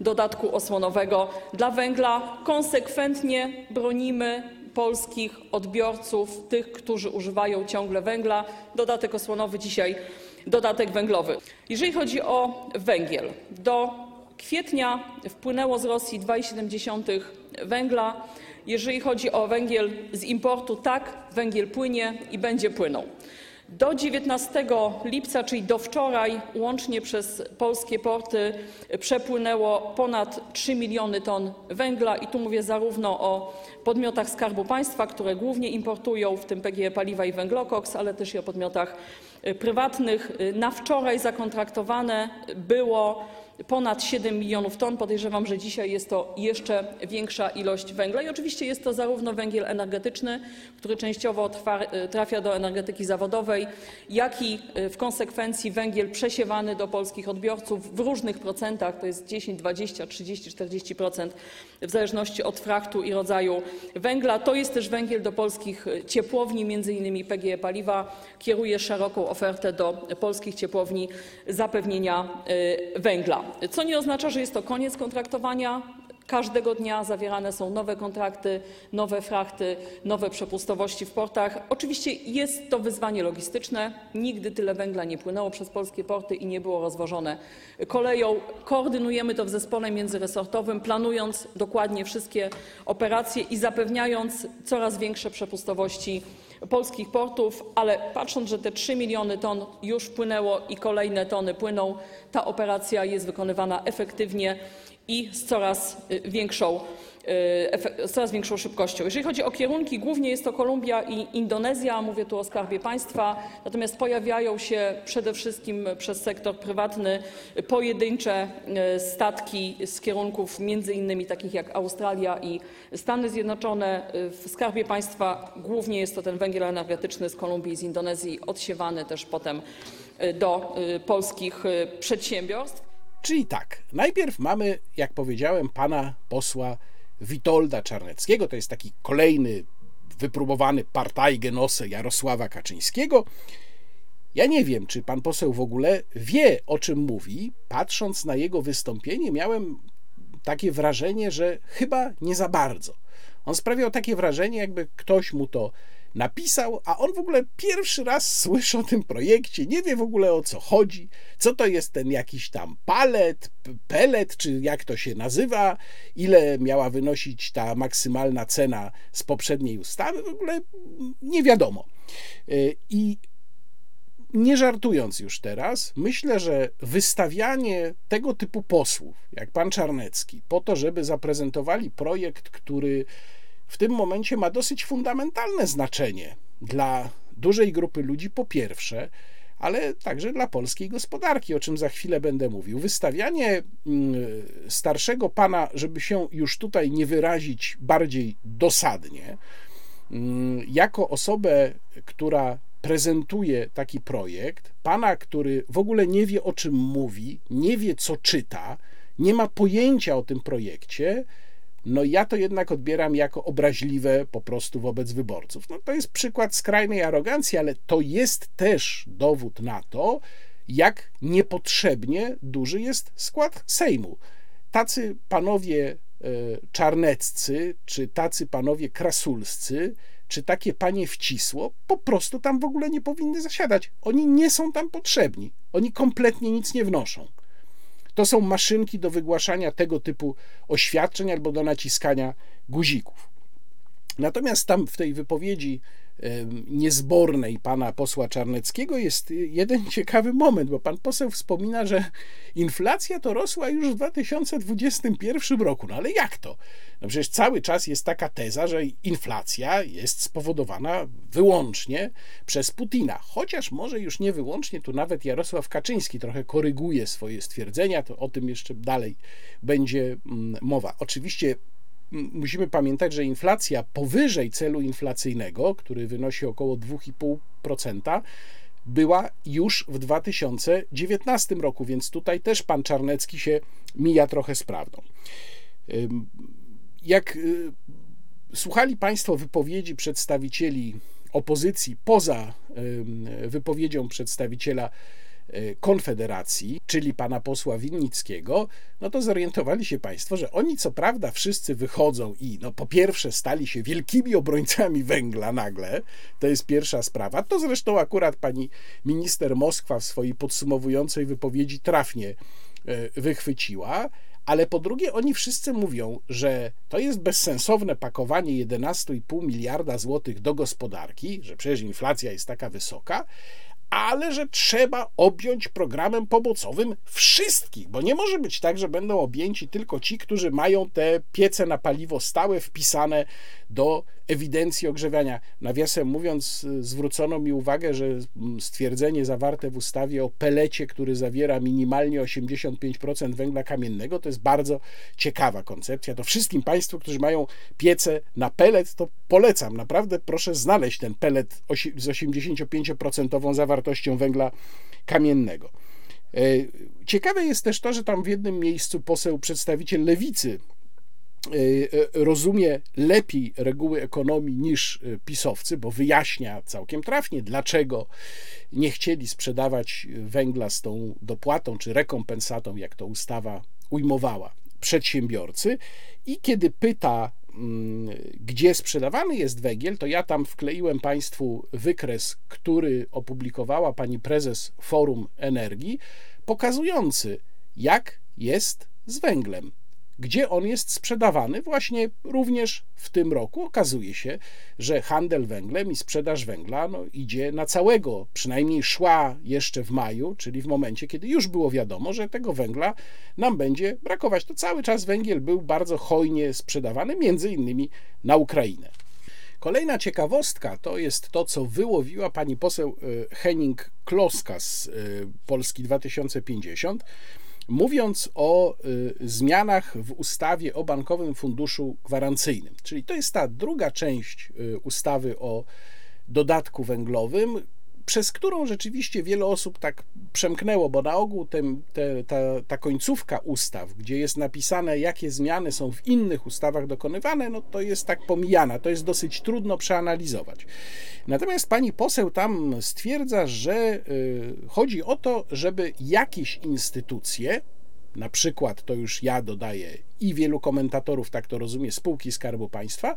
dodatku osłonowego dla węgla. Konsekwentnie bronimy polskich odbiorców, tych, którzy używają ciągle węgla. Dodatek osłonowy dzisiaj dodatek węglowy. Jeżeli chodzi o węgiel, do kwietnia wpłynęło z Rosji 2,7 węgla. Jeżeli chodzi o węgiel z importu, tak, węgiel płynie i będzie płynął. Do 19 lipca, czyli do wczoraj, łącznie przez polskie porty przepłynęło ponad 3 miliony ton węgla i tu mówię zarówno o podmiotach Skarbu Państwa, które głównie importują, w tym PGE Paliwa i Węglokoks, ale też i o podmiotach prywatnych. Na wczoraj zakontraktowane było ponad 7 milionów ton. Podejrzewam, że dzisiaj jest to jeszcze większa ilość węgla. I oczywiście jest to zarówno węgiel energetyczny, który częściowo y, trafia do energetyki zawodowej, jak i y, w konsekwencji węgiel przesiewany do polskich odbiorców w różnych procentach, to jest 10, 20, 30, 40% w zależności od fraktu i rodzaju węgla. To jest też węgiel do polskich y, ciepłowni, między innymi PGE Paliwa kieruje szeroką ofertę do polskich ciepłowni zapewnienia węgla. Co nie oznacza, że jest to koniec kontraktowania. Każdego dnia zawierane są nowe kontrakty, nowe frachty, nowe przepustowości w portach. Oczywiście jest to wyzwanie logistyczne. Nigdy tyle węgla nie płynęło przez polskie porty i nie było rozwożone koleją. Koordynujemy to w zespole międzyresortowym, planując dokładnie wszystkie operacje i zapewniając coraz większe przepustowości polskich portów, ale patrząc, że te 3 miliony ton już wpłynęło i kolejne tony płyną, ta operacja jest wykonywana efektywnie i z coraz y, większą, z coraz większą szybkością. Jeżeli chodzi o kierunki, głównie jest to Kolumbia i Indonezja, mówię tu o Skarbie Państwa, natomiast pojawiają się przede wszystkim przez sektor prywatny pojedyncze y, statki z kierunków między innymi takich jak Australia i Stany Zjednoczone. W Skarbie Państwa głównie jest to ten węgiel energetyczny z Kolumbii i z Indonezji, odsiewany też potem do polskich przedsiębiorstw. Czyli tak, najpierw mamy, jak powiedziałem, pana posła Witolda Czarneckiego, to jest taki kolejny wypróbowany partajgenose Jarosława Kaczyńskiego. Ja nie wiem, czy pan poseł w ogóle wie, o czym mówi. Patrząc na jego wystąpienie, miałem takie wrażenie, że chyba nie za bardzo. On sprawiał takie wrażenie, jakby ktoś mu to napisał, a on w ogóle pierwszy raz słyszy o tym projekcie, nie wie w ogóle o co chodzi, co to jest ten jakiś tam palet, pelet, czy jak to się nazywa, ile miała wynosić ta maksymalna cena z poprzedniej ustawy, w ogóle nie wiadomo. Y, I nie żartując już teraz, myślę, że wystawianie tego typu posłów, jak pan Czarnecki, po to, żeby zaprezentowali projekt, który w tym momencie ma dosyć fundamentalne znaczenie dla dużej grupy ludzi, po pierwsze, ale także dla polskiej gospodarki, o czym za chwilę będę mówił. Wystawianie mm, starszego pana, żeby się już tutaj nie wyrazić bardziej dosadnie, mm, jako osobę, która prezentuje taki projekt, pana, który w ogóle nie wie o czym mówi, nie wie co czyta, nie ma pojęcia o tym projekcie, no ja to jednak odbieram jako obraźliwe po prostu wobec wyborców. No to jest przykład skrajnej arogancji, ale to jest też dowód na to, jak niepotrzebnie duży jest skład Sejmu. Tacy panowie e, czarneccy, czy tacy panowie krasulscy, czy takie panie wcisło, po prostu tam w ogóle nie powinny zasiadać. Oni nie są tam potrzebni. Oni kompletnie nic nie wnoszą. To są maszynki do wygłaszania tego typu oświadczeń albo do naciskania guzików. Natomiast tam w tej wypowiedzi niezbornej pana posła Czarneckiego jest jeden ciekawy moment, bo pan poseł wspomina, że inflacja to rosła już w 2021 roku. No ale jak to? No przecież cały czas jest taka teza, że inflacja jest spowodowana wyłącznie przez Putina. Chociaż może już nie wyłącznie, tu nawet Jarosław Kaczyński trochę koryguje swoje stwierdzenia, to o tym jeszcze dalej będzie mm, mowa. Oczywiście musimy pamiętać, że inflacja powyżej celu inflacyjnego, który wynosi około 2,5%, była już w 2019 roku, więc tutaj też pan Czarnecki się mija trochę z prawdą. Jak y, słuchali Państwo wypowiedzi przedstawicieli opozycji poza wypowiedzią przedstawiciela Konfederacji, czyli pana posła Winnickiego, no to zorientowali się państwo, że oni co prawda wszyscy wychodzą i no po pierwsze stali się wielkimi obrońcami węgla nagle, to jest pierwsza sprawa, to zresztą akurat pani minister Moskwa w swojej podsumowującej wypowiedzi trafnie e, wychwyciła, ale po drugie, oni wszyscy mówią, że to jest bezsensowne pakowanie 11,5 miliarda złotych do gospodarki, że przecież inflacja jest taka wysoka, ale że trzeba objąć programem pomocowym wszystkich, bo nie może być tak, że będą objęci tylko ci, którzy mają te piece na paliwo stałe wpisane do ewidencji ogrzewania. Nawiasem mówiąc, zwrócono mi uwagę, że stwierdzenie zawarte w ustawie o pelecie, który zawiera minimalnie 85% węgla kamiennego, to jest bardzo ciekawa koncepcja. To wszystkim Państwu, którzy mają piece na pelet, to polecam. Naprawdę proszę znaleźć ten pelet z 85% zawartością węgla kamiennego. E, ciekawe jest też to, że tam w jednym miejscu poseł, przedstawiciel lewicy, Y, y, rozumie lepiej reguły ekonomii niż pisowcy, bo wyjaśnia całkiem trafnie, dlaczego nie chcieli sprzedawać węgla z tą dopłatą czy rekompensatą, jak to ustawa ujmowała, przedsiębiorcy. I kiedy pyta, gdzie sprzedawany jest węgiel, to ja tam wkleiłem Państwu wykres, który opublikowała pani prezes Forum Energii, pokazujący, jak jest z węglem gdzie on jest sprzedawany właśnie również w tym roku. Okazuje się, że handel węglem i sprzedaż węgla no, idzie na całego, przynajmniej szła jeszcze w maju, czyli w momencie, kiedy już było wiadomo, że tego węgla nam będzie brakować. To cały czas węgiel był bardzo hojnie sprzedawany, między innymi na Ukrainę. Kolejna ciekawostka to jest to, co wyłowiła pani poseł e, Henning Kloska z e, Polski 2050 mówiąc o y, zmianach w ustawie o Bankowym Funduszu Gwarancyjnym. Czyli to jest ta druga część y, ustawy o dodatku węglowym, przez którą rzeczywiście wiele osób tak przemknęło, bo na ogół ten, te, ta, ta końcówka ustaw, gdzie jest napisane, jakie zmiany są w innych ustawach dokonywane, no to jest tak pomijana, to jest dosyć trudno przeanalizować. Natomiast pani poseł tam stwierdza, że y, chodzi o to, żeby jakieś instytucje, na przykład to już ja dodaję i wielu komentatorów tak to rozumie, spółki Skarbu Państwa,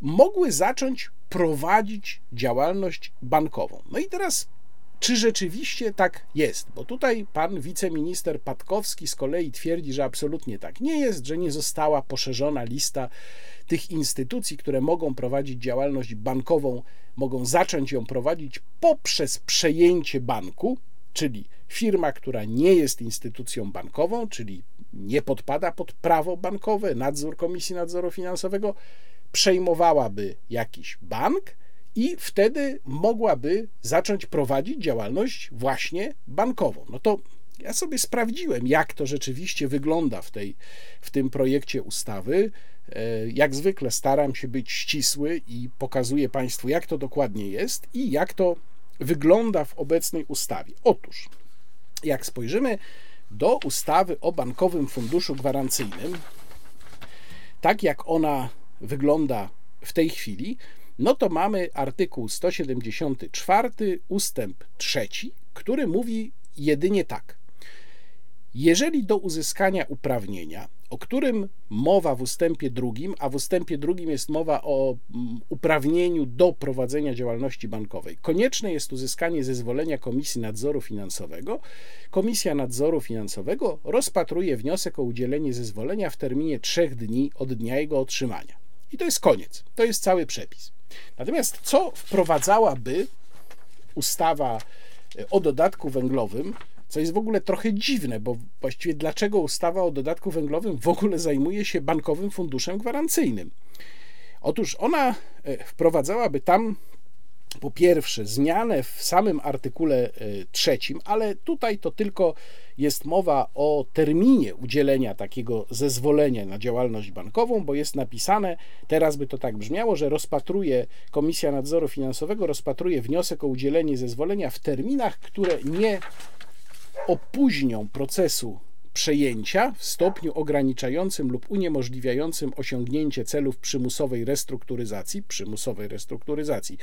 mogły zacząć prowadzić działalność bankową. No i teraz, czy rzeczywiście tak jest? Bo tutaj pan wiceminister Patkowski z kolei twierdzi, że absolutnie tak nie jest, że nie została poszerzona lista tych instytucji, które mogą prowadzić działalność bankową mogą zacząć ją prowadzić poprzez przejęcie banku, czyli firma, która nie jest instytucją bankową, czyli nie podpada pod prawo bankowe, nadzór Komisji Nadzoru Finansowego, przejmowałaby jakiś bank i wtedy mogłaby zacząć prowadzić działalność właśnie bankową. No to ja sobie sprawdziłem, jak to rzeczywiście wygląda w, tej, w tym projekcie ustawy. E, jak zwykle staram się być ścisły i pokazuję Państwu, jak to dokładnie jest i jak to wygląda w obecnej ustawie. Otóż, jak spojrzymy do ustawy o Bankowym Funduszu Gwarancyjnym, tak jak ona wygląda w tej chwili, no to mamy artykuł 174, ustęp 3, który mówi jedynie tak. Jeżeli do uzyskania uprawnienia, o którym mowa w ustępie drugim, a w ustępie drugim jest mowa o mm, uprawnieniu do prowadzenia działalności bankowej, konieczne jest uzyskanie zezwolenia Komisji Nadzoru Finansowego, Komisja Nadzoru Finansowego rozpatruje wniosek o udzielenie zezwolenia w terminie trzech dni od dnia jego otrzymania. I to jest koniec. To jest cały przepis. Natomiast co wprowadzałaby ustawa e, o dodatku węglowym, co jest w ogóle trochę dziwne, bo właściwie dlaczego ustawa o dodatku węglowym w ogóle zajmuje się bankowym funduszem gwarancyjnym? Otóż ona e, wprowadzałaby tam po pierwsze zmianę w samym artykule e, trzecim, ale tutaj to tylko jest mowa o terminie udzielenia takiego zezwolenia na działalność bankową, bo jest napisane, teraz by to tak brzmiało, że rozpatruje Komisja Nadzoru Finansowego rozpatruje wniosek o udzielenie zezwolenia w terminach, które nie opóźnią procesu przejęcia w stopniu ograniczającym lub uniemożliwiającym osiągnięcie celów przymusowej restrukturyzacji, przymusowej restrukturyzacji,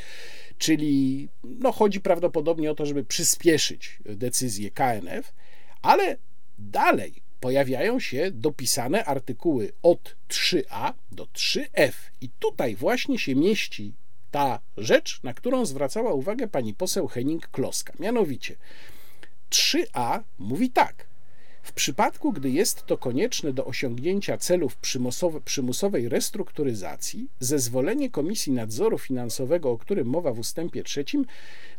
czyli no, chodzi prawdopodobnie o to, żeby przyspieszyć decyzję KNF, ale dalej pojawiają się dopisane artykuły od 3a do 3f i tutaj właśnie się mieści ta rzecz, na którą zwracała uwagę pani poseł Henning-Kloska. Mianowicie 3a mówi tak. W przypadku, gdy jest to konieczne do osiągnięcia celów przymusowej restrukturyzacji, zezwolenie Komisji Nadzoru Finansowego, o którym mowa w ustępie trzecim,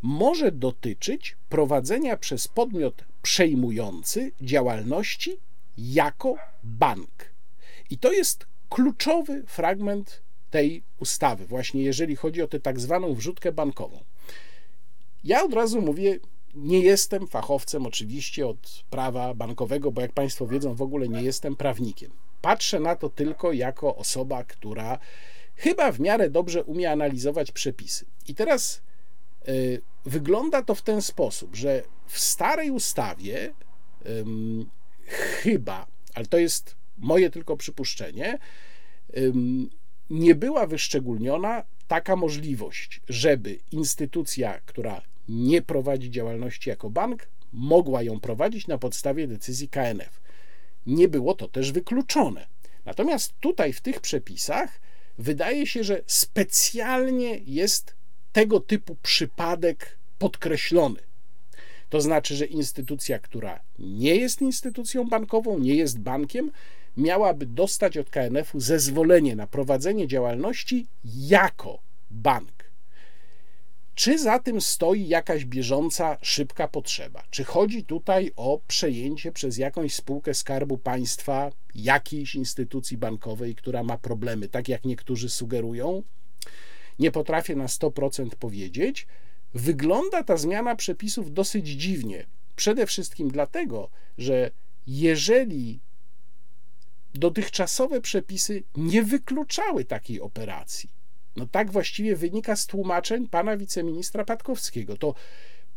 może dotyczyć prowadzenia przez podmiot przejmujący działalności jako bank. I to jest kluczowy fragment tej ustawy, właśnie jeżeli chodzi o tę tak zwaną wrzutkę bankową. Ja od razu mówię, nie jestem fachowcem oczywiście od prawa bankowego, bo jak Państwo wiedzą, w ogóle nie jestem prawnikiem. Patrzę na to tylko jako osoba, która chyba w miarę dobrze umie analizować przepisy. I teraz y, wygląda to w ten sposób, że w starej ustawie y, chyba, ale to jest moje tylko przypuszczenie, y, nie była wyszczególniona taka możliwość, żeby instytucja, która nie prowadzi działalności jako bank, mogła ją prowadzić na podstawie decyzji KNF. Nie było to też wykluczone. Natomiast tutaj w tych przepisach wydaje się, że specjalnie jest tego typu przypadek podkreślony. To znaczy, że instytucja, która nie jest instytucją bankową, nie jest bankiem, miałaby dostać od KNF-u zezwolenie na prowadzenie działalności jako bank. Czy za tym stoi jakaś bieżąca, szybka potrzeba? Czy chodzi tutaj o przejęcie przez jakąś spółkę Skarbu Państwa jakiejś instytucji bankowej, która ma problemy, tak jak niektórzy sugerują? Nie potrafię na 100% powiedzieć. Wygląda ta zmiana przepisów dosyć dziwnie. Przede wszystkim dlatego, że jeżeli dotychczasowe przepisy nie wykluczały takiej operacji, no tak właściwie wynika z tłumaczeń pana wiceministra Patkowskiego. To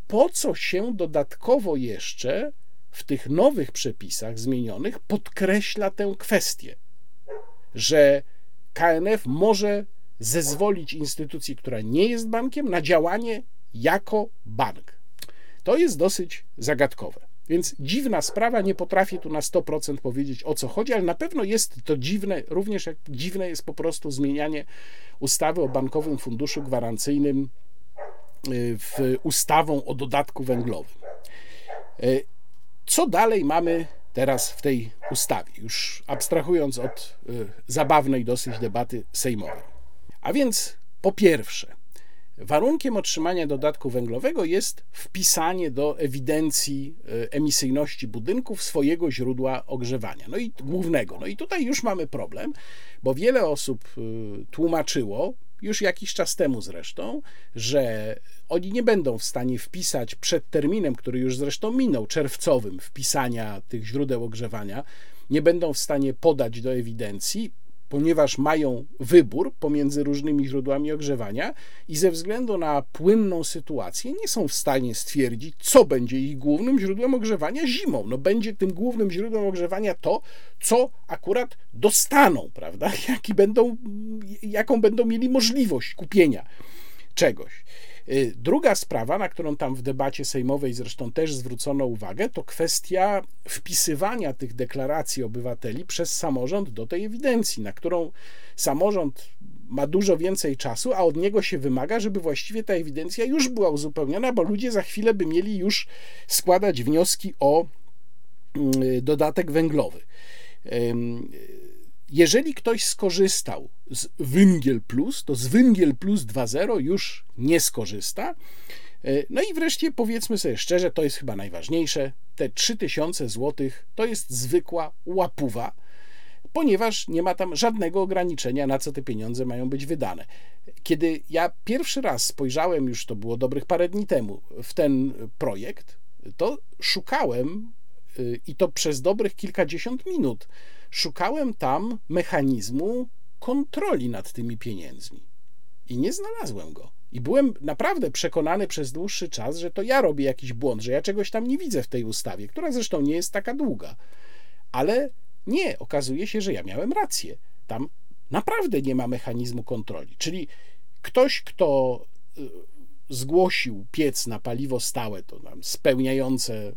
po co się dodatkowo jeszcze w tych nowych przepisach zmienionych podkreśla tę kwestię, że KNF może zezwolić instytucji, która nie jest bankiem, na działanie jako bank. To jest dosyć zagadkowe. Więc dziwna sprawa, nie potrafię tu na 100% powiedzieć o co chodzi, ale na pewno jest to dziwne, również jak dziwne jest po prostu zmienianie ustawy o Bankowym Funduszu Gwarancyjnym y, w ustawą o dodatku węglowym. Y, co dalej mamy teraz w tej ustawie, już abstrahując od y, zabawnej dosyć debaty sejmowej? A więc po pierwsze, Warunkiem otrzymania dodatku węglowego jest wpisanie do ewidencji e, emisyjności budynków swojego źródła ogrzewania, no i głównego. No i tutaj już mamy problem, bo wiele osób e, tłumaczyło, już jakiś czas temu zresztą, że oni nie będą w stanie wpisać przed terminem, który już zresztą minął, czerwcowym, wpisania tych źródeł ogrzewania, nie będą w stanie podać do ewidencji, ponieważ mają wybór pomiędzy różnymi źródłami ogrzewania i ze względu na płynną sytuację nie są w stanie stwierdzić, co będzie ich głównym źródłem ogrzewania zimą. No będzie tym głównym źródłem ogrzewania to, co akurat dostaną, prawda? Jaki będą, jaką będą mieli możliwość kupienia czegoś. Y, druga sprawa, na którą tam w debacie sejmowej zresztą też zwrócono uwagę, to kwestia wpisywania tych deklaracji obywateli przez samorząd do tej ewidencji, na którą samorząd ma dużo więcej czasu, a od niego się wymaga, żeby właściwie ta ewidencja już była uzupełniona, bo ludzie za chwilę by mieli już składać wnioski o y, dodatek węglowy. Jeżeli ktoś skorzystał z Węgiel Plus, to z Węgiel Plus 2.0 już nie skorzysta. E, no i wreszcie powiedzmy sobie szczerze, to jest chyba najważniejsze, te 3000 zł to jest zwykła łapuwa, ponieważ nie ma tam żadnego ograniczenia, na co te pieniądze mają być wydane. Kiedy ja pierwszy raz spojrzałem, już to było dobrych parę dni temu, w ten projekt, to szukałem y, i to przez dobrych kilkadziesiąt minut szukałem tam mechanizmu kontroli nad tymi pieniędzmi i nie znalazłem go. I byłem naprawdę przekonany przez dłuższy czas, że to ja robię jakiś błąd, że ja czegoś tam nie widzę w tej ustawie, która zresztą nie jest taka długa. Ale nie, okazuje się, że ja miałem rację. Tam naprawdę nie ma mechanizmu kontroli. Czyli ktoś, kto y, zgłosił piec na paliwo stałe, to tam spełniające,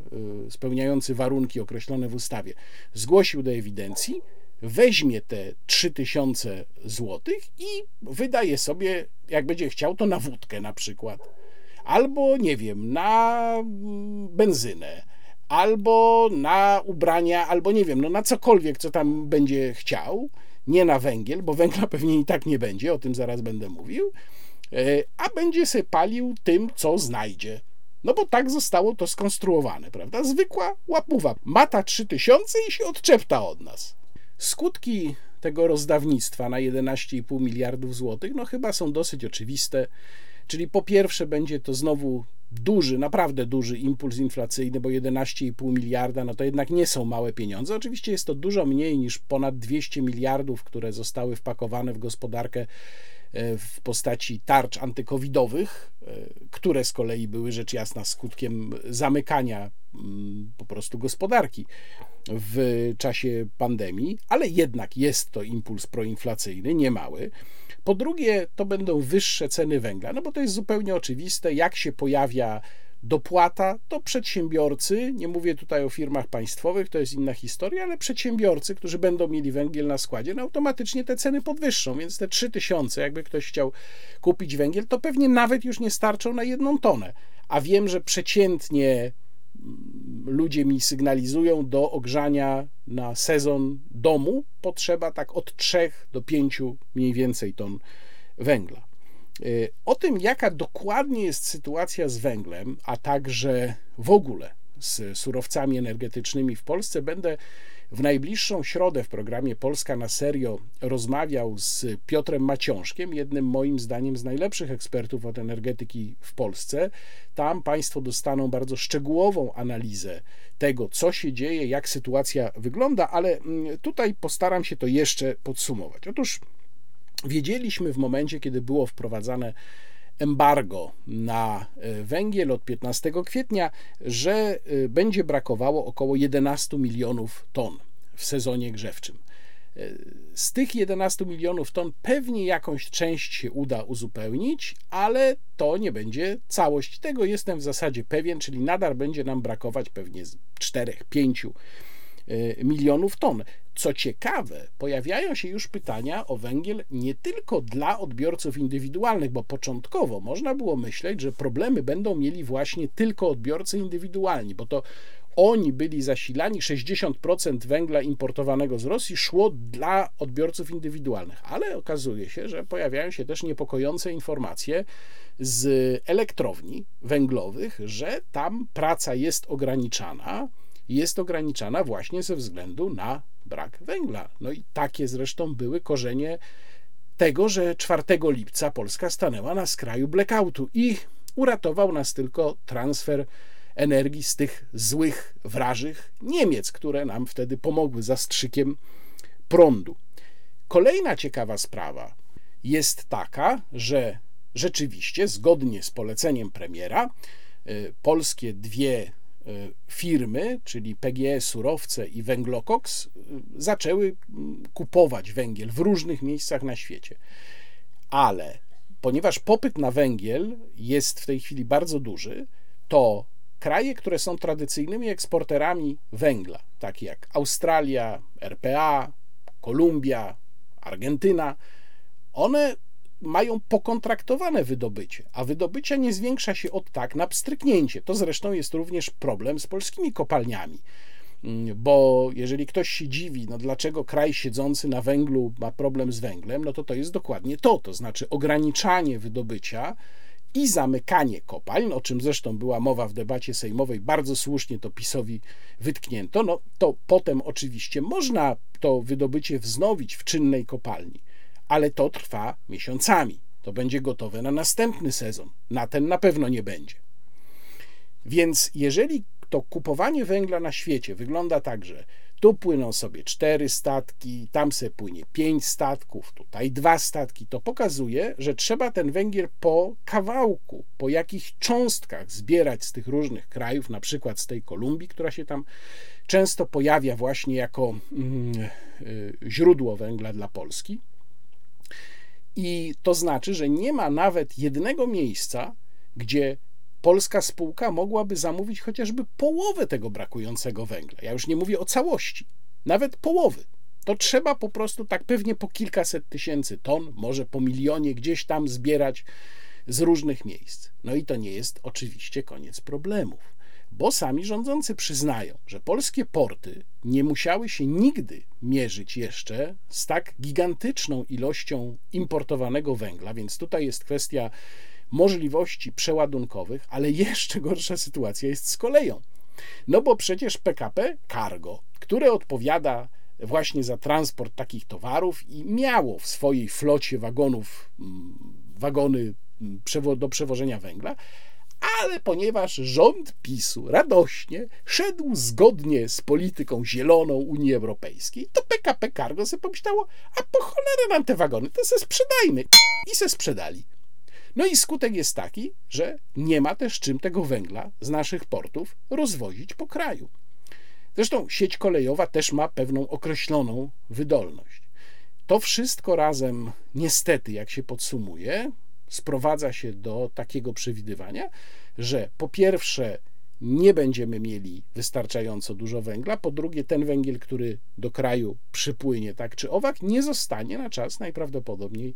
y, spełniający warunki określone w ustawie, zgłosił do ewidencji, weźmie te 3000 zł i wydaje sobie, jak będzie chciał, to na wódkę na przykład. Albo, nie wiem, na mm, benzynę, albo na ubrania, albo nie wiem, no na cokolwiek, co tam będzie chciał. Nie na węgiel, bo węgla pewnie i tak nie będzie, o tym zaraz będę mówił a będzie się palił tym, co znajdzie. No bo tak zostało to skonstruowane, prawda? Zwykła łapuwa. Mata 3000 i się odczepta od nas. Skutki tego rozdawnictwa na 11,5 miliardów złotych, no chyba są dosyć oczywiste. Czyli po pierwsze będzie to znowu duży, naprawdę duży impuls inflacyjny, bo 11,5 miliarda no to jednak nie są małe pieniądze. Oczywiście jest to dużo mniej niż ponad 200 miliardów, które zostały wpakowane w gospodarkę E, w postaci tarcz antykowidowych, e, które z kolei były rzecz jasna skutkiem zamykania mm, po prostu gospodarki w czasie pandemii, ale jednak jest to impuls proinflacyjny, niemały. Po drugie, to będą wyższe ceny węgla, no bo to jest zupełnie oczywiste, jak się pojawia dopłata, to przedsiębiorcy, nie mówię tutaj o firmach państwowych, to jest inna historia, ale przedsiębiorcy, którzy będą mieli węgiel na składzie, no automatycznie te ceny podwyższą, więc te 3000, jakby ktoś chciał kupić węgiel, to pewnie nawet już nie starczą na jedną tonę. A wiem, że przeciętnie mm, ludzie mi sygnalizują do ogrzania na sezon domu potrzeba tak od 3 do 5 mniej więcej ton węgla. Y, o tym, jaka dokładnie jest sytuacja z węglem, a także w ogóle z surowcami energetycznymi w Polsce, będę w najbliższą środę w programie Polska na serio rozmawiał z Piotrem Maciążkiem, jednym moim zdaniem z najlepszych ekspertów od energetyki w Polsce. Tam Państwo dostaną bardzo szczegółową analizę tego, co się dzieje, jak sytuacja wygląda, ale mm, tutaj postaram się to jeszcze podsumować. Otóż Wiedzieliśmy w momencie, kiedy było wprowadzane embargo na e, węgiel od 15 kwietnia, że e, będzie brakowało około 11 milionów ton w sezonie grzewczym. E, z tych 11 milionów ton pewnie jakąś część się uda uzupełnić, ale to nie będzie całość. Tego jestem w zasadzie pewien, czyli nadal będzie nam brakować pewnie 4-5 milionów ton. Co ciekawe, pojawiają się już pytania o węgiel nie tylko dla odbiorców indywidualnych, bo początkowo można było myśleć, że problemy będą mieli właśnie tylko odbiorcy indywidualni, bo to oni byli zasilani, 60% węgla importowanego z Rosji szło dla odbiorców indywidualnych. Ale okazuje się, że pojawiają się też niepokojące informacje z elektrowni węglowych, że tam praca jest ograniczana. Jest ograniczana właśnie ze względu na brak węgla. No i takie zresztą były korzenie tego, że 4 lipca Polska stanęła na skraju blackoutu i uratował nas tylko transfer energii z tych złych, wrażych Niemiec, które nam wtedy pomogły zastrzykiem prądu. Kolejna ciekawa sprawa jest taka, że rzeczywiście, zgodnie z poleceniem premiera, y, polskie dwie firmy, czyli PGE Surowce i Węglokoks, y, zaczęły mm, kupować węgiel w różnych miejscach na świecie. Ale ponieważ popyt na węgiel jest w tej chwili bardzo duży, to kraje, które są tradycyjnymi eksporterami węgla, takie jak Australia, RPA, Kolumbia, Argentyna, one mają pokontraktowane wydobycie, a wydobycie nie zwiększa się od tak na pstryknięcie. To zresztą jest również problem z polskimi kopalniami. Mm, bo jeżeli ktoś się dziwi, no dlaczego kraj siedzący na węglu ma problem z węglem, no to to jest dokładnie to, to znaczy ograniczanie wydobycia i zamykanie kopalń, o czym zresztą była mowa w debacie sejmowej, bardzo słusznie to PiSowi wytknięto, no to potem oczywiście można to wydobycie wznowić w czynnej kopalni, ale to trwa miesiącami. To będzie gotowe na następny sezon. Na ten na pewno nie będzie. Więc jeżeli to kupowanie węgla na świecie wygląda tak, że tu płyną sobie cztery statki, tam se płynie pięć statków, tutaj dwa statki. To pokazuje, że trzeba ten węgiel po kawałku, po jakich cząstkach zbierać z tych różnych krajów, na przykład z tej Kolumbii, która się tam często pojawia właśnie jako mm, y, źródło węgla dla Polski. I to znaczy, że nie ma nawet jednego miejsca, gdzie polska spółka mogłaby zamówić chociażby połowę tego brakującego węgla. Ja już nie mówię o całości, nawet połowy. To trzeba po prostu tak pewnie po kilkaset tysięcy ton, może po milionie gdzieś tam zbierać z różnych miejsc. No i to nie jest oczywiście koniec problemów, bo sami rządzący przyznają, że polskie porty nie musiały się nigdy mierzyć jeszcze z tak gigantyczną ilością importowanego węgla, więc tutaj jest kwestia możliwości przeładunkowych, ale jeszcze gorsza sytuacja jest z koleją. No bo przecież PKP Cargo, które odpowiada właśnie za transport takich towarów i miało w swojej flocie wagonów mm, wagony mm, do przewożenia węgla, ale ponieważ rząd PiSu radośnie szedł zgodnie z polityką zieloną Unii Europejskiej, to PKP Cargo sobie pomyślało, a po cholerę nam te wagony, to se sprzedajmy. I se sprzedali. No i skutek jest taki, że nie ma też czym tego węgla z naszych portów rozwozić po kraju. Zresztą sieć kolejowa też ma pewną określoną wydolność. To wszystko razem, niestety, jak się podsumuje, sprowadza się do takiego przewidywania, że po pierwsze nie będziemy mieli wystarczająco dużo węgla. Po drugie, ten węgiel, który do kraju przypłynie tak czy owak, nie zostanie na czas najprawdopodobniej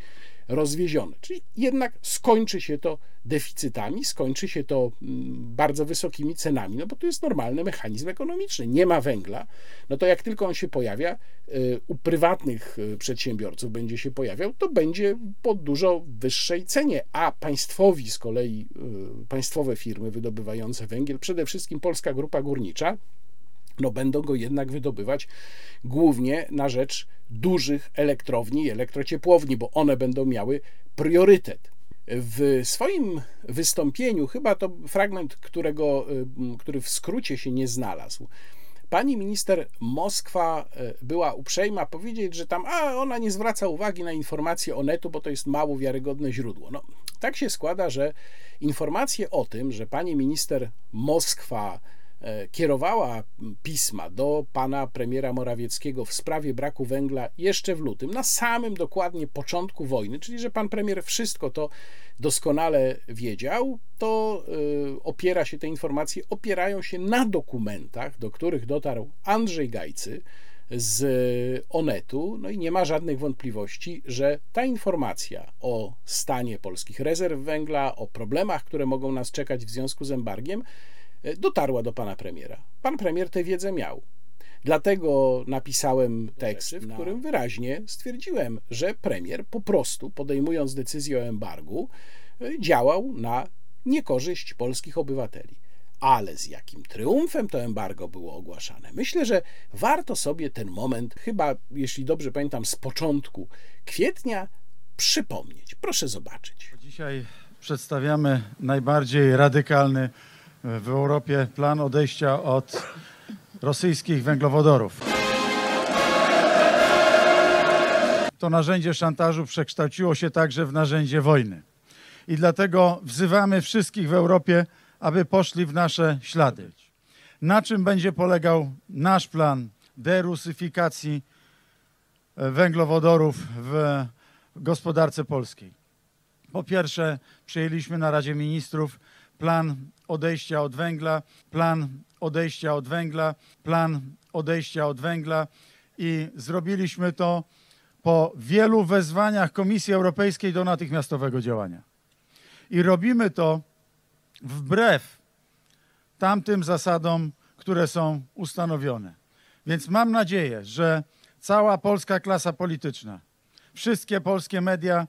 rozwieziony. Czyli jednak skończy się to deficytami, skończy się to mm, bardzo wysokimi cenami, no bo to jest normalny mechanizm ekonomiczny. Nie ma węgla, no to jak tylko on się pojawia, y, u prywatnych y, przedsiębiorców będzie się pojawiał, to będzie po dużo wyższej cenie, a państwowi z kolei, y, państwowe firmy wydobywające węgiel, przede wszystkim Polska Grupa Górnicza, no będą go jednak wydobywać głównie na rzecz dużych elektrowni i elektrociepłowni, bo one będą miały priorytet. W swoim wystąpieniu, chyba to fragment, którego, y, który w skrócie się nie znalazł, pani minister Moskwa y, była uprzejma powiedzieć, że tam, a ona nie zwraca uwagi na informacje o netu, bo to jest mało wiarygodne źródło. No, tak się składa, że informacje o tym, że pani minister Moskwa E, kierowała pisma do pana premiera Morawieckiego w sprawie braku węgla jeszcze w lutym, na samym dokładnie początku wojny, czyli że pan premier wszystko to doskonale wiedział, to e, opiera się, te informacje opierają się na dokumentach, do których dotarł Andrzej Gajcy z Onetu, no i nie ma żadnych wątpliwości, że ta informacja o stanie polskich rezerw węgla, o problemach, które mogą nas czekać w związku z embargiem, E, dotarła do pana premiera. pan premier tę wiedzę miał. Dlatego napisałem tekst, w którym wyraźnie stwierdziłem, że premier po prostu, podejmując decyzję o embargu, działał na niekorzyść polskich obywateli. Ale z jakim triumfem to embargo było ogłaszane. Myślę, że warto sobie ten moment, chyba jeśli dobrze pamiętam, z początku kwietnia przypomnieć. Proszę zobaczyć. Dzisiaj przedstawiamy najbardziej radykalny w Europie plan odejścia od rosyjskich węglowodorów. To narzędzie szantażu przekształciło się także w narzędzie wojny. I dlatego wzywamy wszystkich w Europie, aby poszli w nasze ślady. Na czym będzie polegał nasz plan derusyfikacji węglowodorów w gospodarce polskiej? Po pierwsze, przyjęliśmy na Radzie Ministrów plan odejścia od węgla, plan odejścia od węgla, plan odejścia od węgla i zrobiliśmy to po wielu wezwaniach Komisji Europejskiej do natychmiastowego działania. I robimy to wbrew tamtym zasadom, które są ustanowione. Więc mam nadzieję, że cała polska klasa polityczna, wszystkie polskie media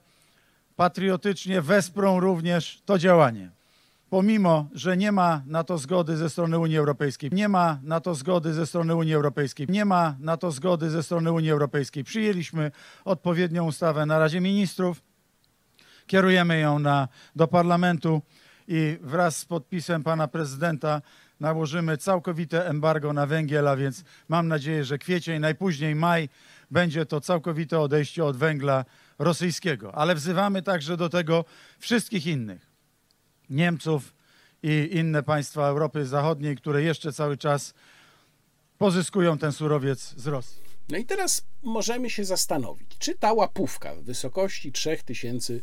patriotycznie wesprą również to działanie. Pomimo, że nie ma na to zgody ze strony Unii Europejskiej, nie ma na to zgody ze strony Unii Europejskiej, nie ma na to zgody ze strony Unii Europejskiej. Przyjęliśmy odpowiednią ustawę na Radzie Ministrów, kierujemy ją na, do parlamentu i wraz z podpisem pana prezydenta nałożymy całkowite embargo na węgiel, a więc mam nadzieję, że kwiecień, najpóźniej maj będzie to całkowite odejście od węgla rosyjskiego. Ale wzywamy także do tego wszystkich innych. Niemców i inne państwa Europy Zachodniej, które jeszcze cały czas pozyskują ten surowiec z Rosji. No i teraz możemy się zastanowić, czy ta łapówka w wysokości 3000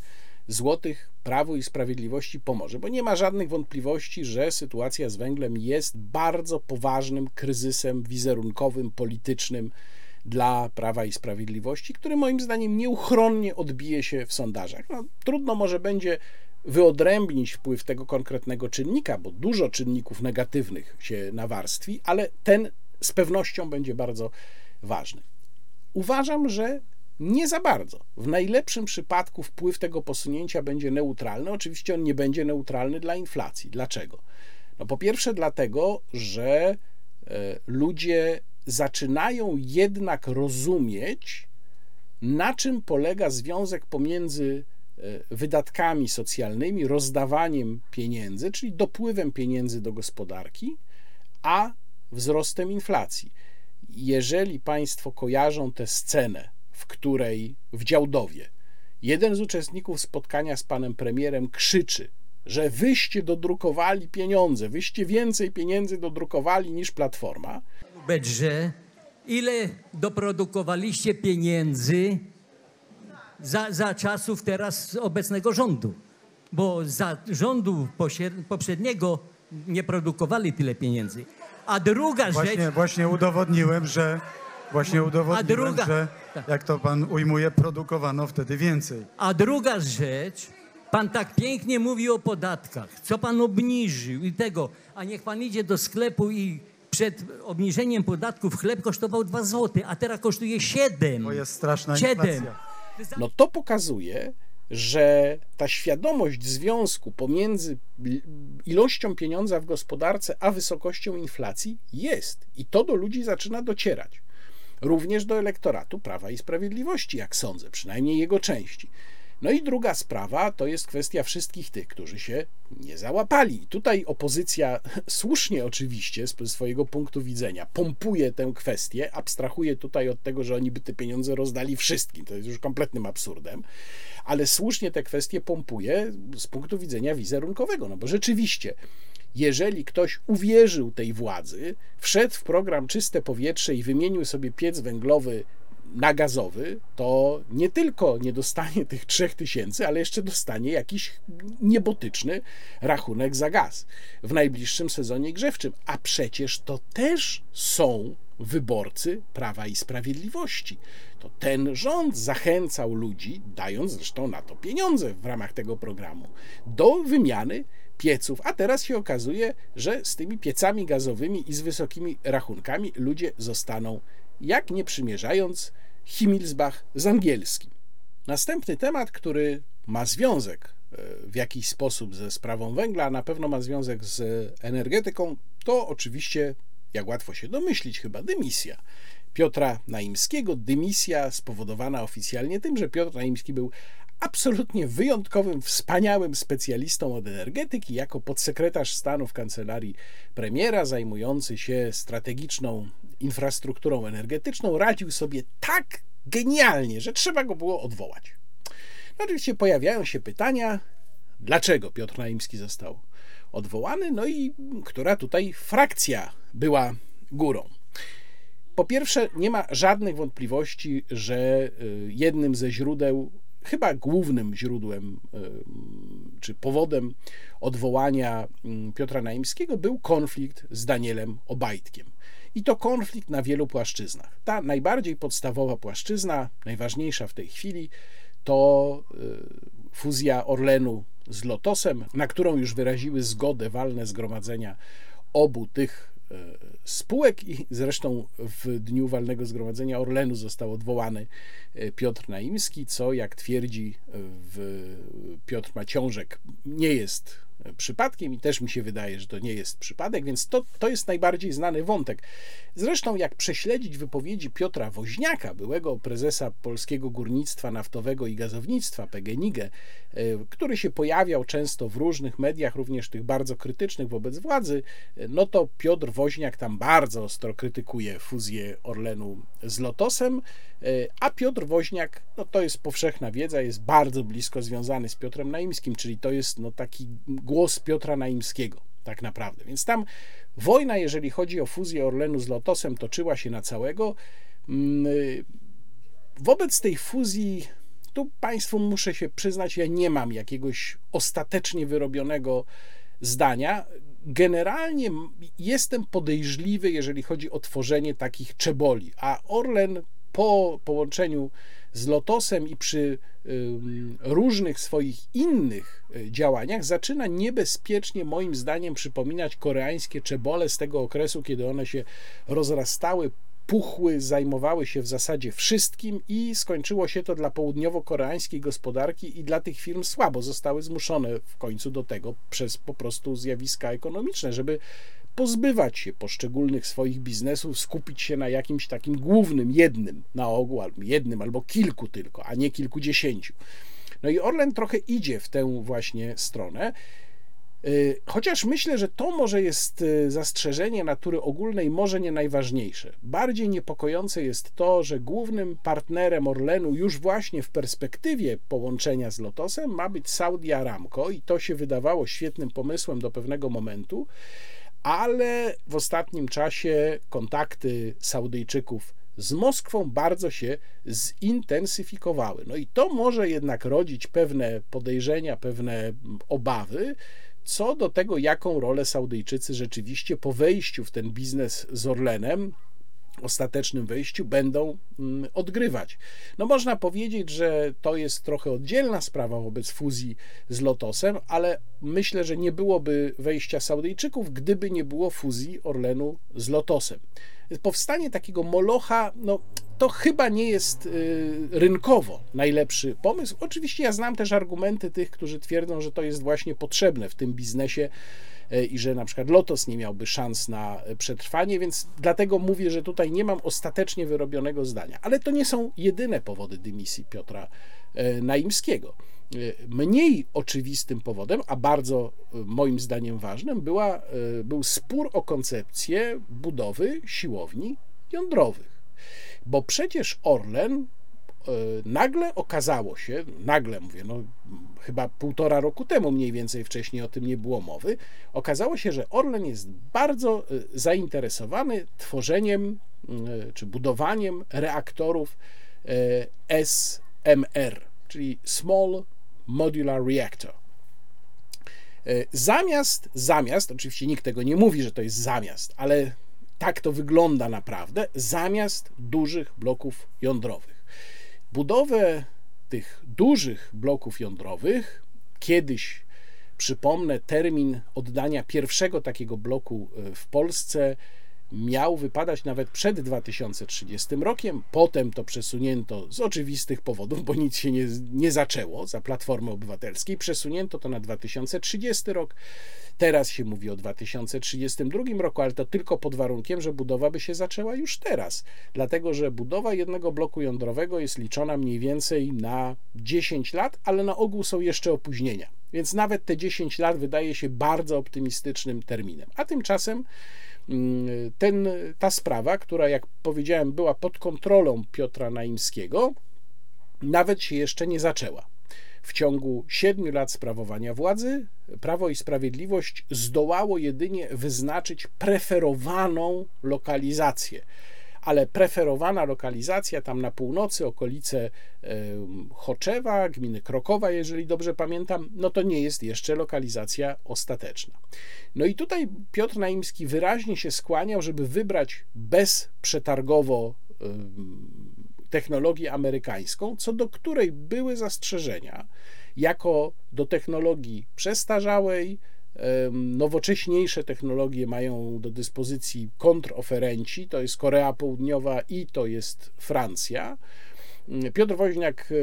złotych Prawu i Sprawiedliwości pomoże, bo nie ma żadnych wątpliwości, że sytuacja z węglem jest bardzo poważnym kryzysem wizerunkowym, politycznym dla Prawa i Sprawiedliwości, który moim zdaniem nieuchronnie odbije się w sondażach. No, trudno może będzie wyodrębnić wpływ tego konkretnego czynnika, bo dużo czynników negatywnych się nawarstwi, ale ten z pewnością będzie bardzo ważny. Uważam, że nie za bardzo. W najlepszym przypadku wpływ tego posunięcia będzie neutralny. Oczywiście on nie będzie neutralny dla inflacji. Dlaczego? No po pierwsze, dlatego, że e, ludzie zaczynają jednak rozumieć, na czym polega związek pomiędzy wydatkami socjalnymi, rozdawaniem pieniędzy, czyli dopływem pieniędzy do gospodarki, a wzrostem inflacji. Jeżeli Państwo kojarzą tę scenę, w której w Działdowie jeden z uczestników spotkania z panem premierem krzyczy, że wyście dodrukowali pieniądze, wyście więcej pieniędzy dodrukowali niż Platforma. Bedrze, ile doprodukowaliście pieniędzy za, za czasów teraz obecnego rządu? Bo za rządu poprzedniego nie produkowali tyle pieniędzy. A druga Właśnie, rzecz... właśnie udowodniłem, że właśnie udowodniłem, druga- że jak to pan ujmuje, produkowano wtedy więcej. A druga rzecz, pan tak pięknie mówi o podatkach, co pan obniżył i tego, a niech pan idzie do sklepu i przed obniżeniem podatków chleb kosztował 2 zł, a teraz kosztuje 7. To jest straszna 7. inflacja. No to pokazuje, że ta świadomość związku pomiędzy ilością pieniądza w gospodarce a wysokością inflacji jest i to do ludzi zaczyna docierać. Również do elektoratu Prawa i Sprawiedliwości, jak sądzę, przynajmniej jego części. No i druga sprawa to jest kwestia wszystkich tych, którzy się nie załapali. Tutaj opozycja słusznie oczywiście z swojego punktu widzenia pompuje tę kwestię, abstrahuje tutaj od tego, że oni by te pieniądze rozdali wszystkim. To jest już kompletnym absurdem, ale słusznie te kwestie pompuje z punktu widzenia wizerunkowego, no bo rzeczywiście jeżeli ktoś uwierzył tej władzy, wszedł w program Czyste Powietrze i wymienił sobie piec węglowy na gazowy, to nie tylko nie dostanie tych 3000, ale jeszcze dostanie jakiś niebotyczny rachunek za gaz w najbliższym sezonie grzewczym. A przecież to też są wyborcy Prawa i Sprawiedliwości. To ten rząd zachęcał ludzi, dając zresztą na to pieniądze w ramach tego programu, do wymiany pieców, a teraz się okazuje, że z tymi piecami gazowymi i z wysokimi rachunkami ludzie zostaną, jak nie przymierzając, Himmelsbach z angielskim. Następny temat, który ma związek e, w jakiś sposób ze sprawą węgla, a na pewno ma związek z energetyką, to oczywiście, jak łatwo się domyślić, chyba dymisja. Piotra Naimskiego, dymisja spowodowana oficjalnie tym, że Piotr Naimski był absolutnie wyjątkowym, wspaniałym specjalistą od energetyki, jako podsekretarz stanu w kancelarii premiera, zajmujący się strategiczną infrastrukturą energetyczną, radził sobie tak genialnie, że trzeba go było odwołać. No, oczywiście pojawiają się pytania, dlaczego Piotr Naimski został odwołany, no i która tutaj frakcja była górą. Po pierwsze, nie ma żadnych wątpliwości, że y, jednym ze źródeł, chyba głównym źródłem y, czy powodem odwołania mm, Piotra Naimskiego był konflikt z Danielem Obajtkiem. I to konflikt na wielu płaszczyznach. Ta najbardziej podstawowa płaszczyzna, najważniejsza w tej chwili, to y, fuzja Orlenu z Lotosem, na którą już wyraziły zgodę walne zgromadzenia obu tych y, spółek i zresztą w dniu walnego zgromadzenia Orlenu został odwołany y, Piotr Naimski, co jak twierdzi Piotr Maciążek nie jest przypadkiem i też mi się wydaje, że to nie jest przypadek, więc to, to jest najbardziej znany wątek. Zresztą, jak prześledzić wypowiedzi Piotra Woźniaka, byłego prezesa Polskiego Górnictwa Naftowego i Gazownictwa PGNiG, e, który się pojawiał często w różnych mediach, również tych bardzo krytycznych wobec władzy, e, no to Piotr Woźniak tam bardzo ostro krytykuje fuzję Orlenu z Lotosem, e, a Piotr Woźniak, no to jest powszechna wiedza, jest bardzo blisko związany z Piotrem Naimskim, czyli to jest no taki głos Piotra Naimskiego, tak naprawdę. Więc tam wojna, jeżeli chodzi o fuzję Orlenu z Lotosem, toczyła się na całego. Mm, wobec tej fuzji, tu Państwu muszę się przyznać, ja nie mam jakiegoś ostatecznie wyrobionego zdania. Generalnie jestem podejrzliwy, jeżeli chodzi o tworzenie takich czeboli, a Orlen po połączeniu z Lotosem i przy różnych swoich innych e, działaniach zaczyna niebezpiecznie, moim zdaniem, przypominać koreańskie czebole z tego okresu, kiedy one się rozrastały, puchły, zajmowały się w zasadzie wszystkim i skończyło się to dla południowo-koreańskiej gospodarki i dla tych firm słabo. Zostały zmuszone w końcu do tego przez po prostu zjawiska ekonomiczne, żeby pozbywać się poszczególnych swoich biznesów, skupić się na jakimś takim głównym, jednym na ogół, albo jednym albo kilku tylko, a nie kilkudziesięciu. No i Orlen trochę idzie w tę właśnie stronę. Y, chociaż myślę, że to może jest y, zastrzeżenie natury ogólnej, może nie najważniejsze. Bardziej niepokojące jest to, że głównym partnerem Orlenu już właśnie w perspektywie połączenia z Lotosem ma być Saudi Aramco i to się wydawało świetnym pomysłem do pewnego momentu ale w ostatnim czasie kontakty Saudyjczyków z Moskwą bardzo się zintensyfikowały. No i to może jednak rodzić pewne podejrzenia, pewne obawy co do tego, jaką rolę Saudyjczycy rzeczywiście po wejściu w ten biznes z Orlenem ostatecznym wejściu będą mm, odgrywać. No można powiedzieć, że to jest trochę oddzielna sprawa wobec fuzji z Lotosem, ale myślę, że nie byłoby wejścia Saudyjczyków, gdyby nie było fuzji Orlenu z Lotosem. Powstanie takiego molocha, no to chyba nie jest y, rynkowo najlepszy pomysł. Oczywiście ja znam też argumenty tych, którzy twierdzą, że to jest właśnie potrzebne w tym biznesie E, i że na przykład Lotos nie miałby szans na przetrwanie, więc dlatego mówię, że tutaj nie mam ostatecznie wyrobionego zdania. Ale to nie są jedyne powody dymisji Piotra Naimskiego. Mniej oczywistym powodem, a bardzo moim zdaniem ważnym, była, był spór o koncepcję budowy siłowni jądrowych. Bo przecież Orlen nagle okazało się, nagle mówię, no chyba półtora roku temu mniej więcej wcześniej o tym nie było mowy, okazało się, że Orlen jest bardzo y, zainteresowany tworzeniem y, czy budowaniem reaktorów SMR, czyli Small Modular Reactor. Zamiast, zamiast, oczywiście nikt tego nie mówi, że to jest zamiast, ale tak to wygląda naprawdę, zamiast dużych bloków jądrowych. Budowę tych dużych bloków jądrowych kiedyś Przypomnę, termin oddania pierwszego takiego bloku e, w Polsce miał wypadać nawet przed 2030 rokiem. Potem to przesunięto z oczywistych powodów, bo nic się nie, nie zaczęło za Platformy Obywatelskiej. Przesunięto to na 2030 rok. Teraz się mówi o 2032 roku, ale to tylko pod warunkiem, że budowa by się zaczęła już teraz. Dlatego, że budowa jednego bloku jądrowego jest liczona mniej więcej na 10 lat, ale na ogół są jeszcze opóźnienia. Więc nawet te 10 lat wydaje się bardzo optymistycznym terminem. A tymczasem ten, ta sprawa, która jak powiedziałem była pod kontrolą Piotra Naimskiego, nawet się jeszcze nie zaczęła. W ciągu siedmiu lat sprawowania władzy Prawo i Sprawiedliwość zdołało jedynie wyznaczyć preferowaną lokalizację ale preferowana lokalizacja tam na północy, okolice Choczewa, gminy Krokowa, jeżeli dobrze pamiętam, no to nie jest jeszcze lokalizacja ostateczna. No i tutaj Piotr Naimski wyraźnie się skłaniał, żeby wybrać bezprzetargowo technologię amerykańską, co do której były zastrzeżenia, jako do technologii przestarzałej, Nowocześniejsze technologie mają do dyspozycji kontroferenci, to jest Korea Południowa i to jest Francja. Piotr Woźniak e,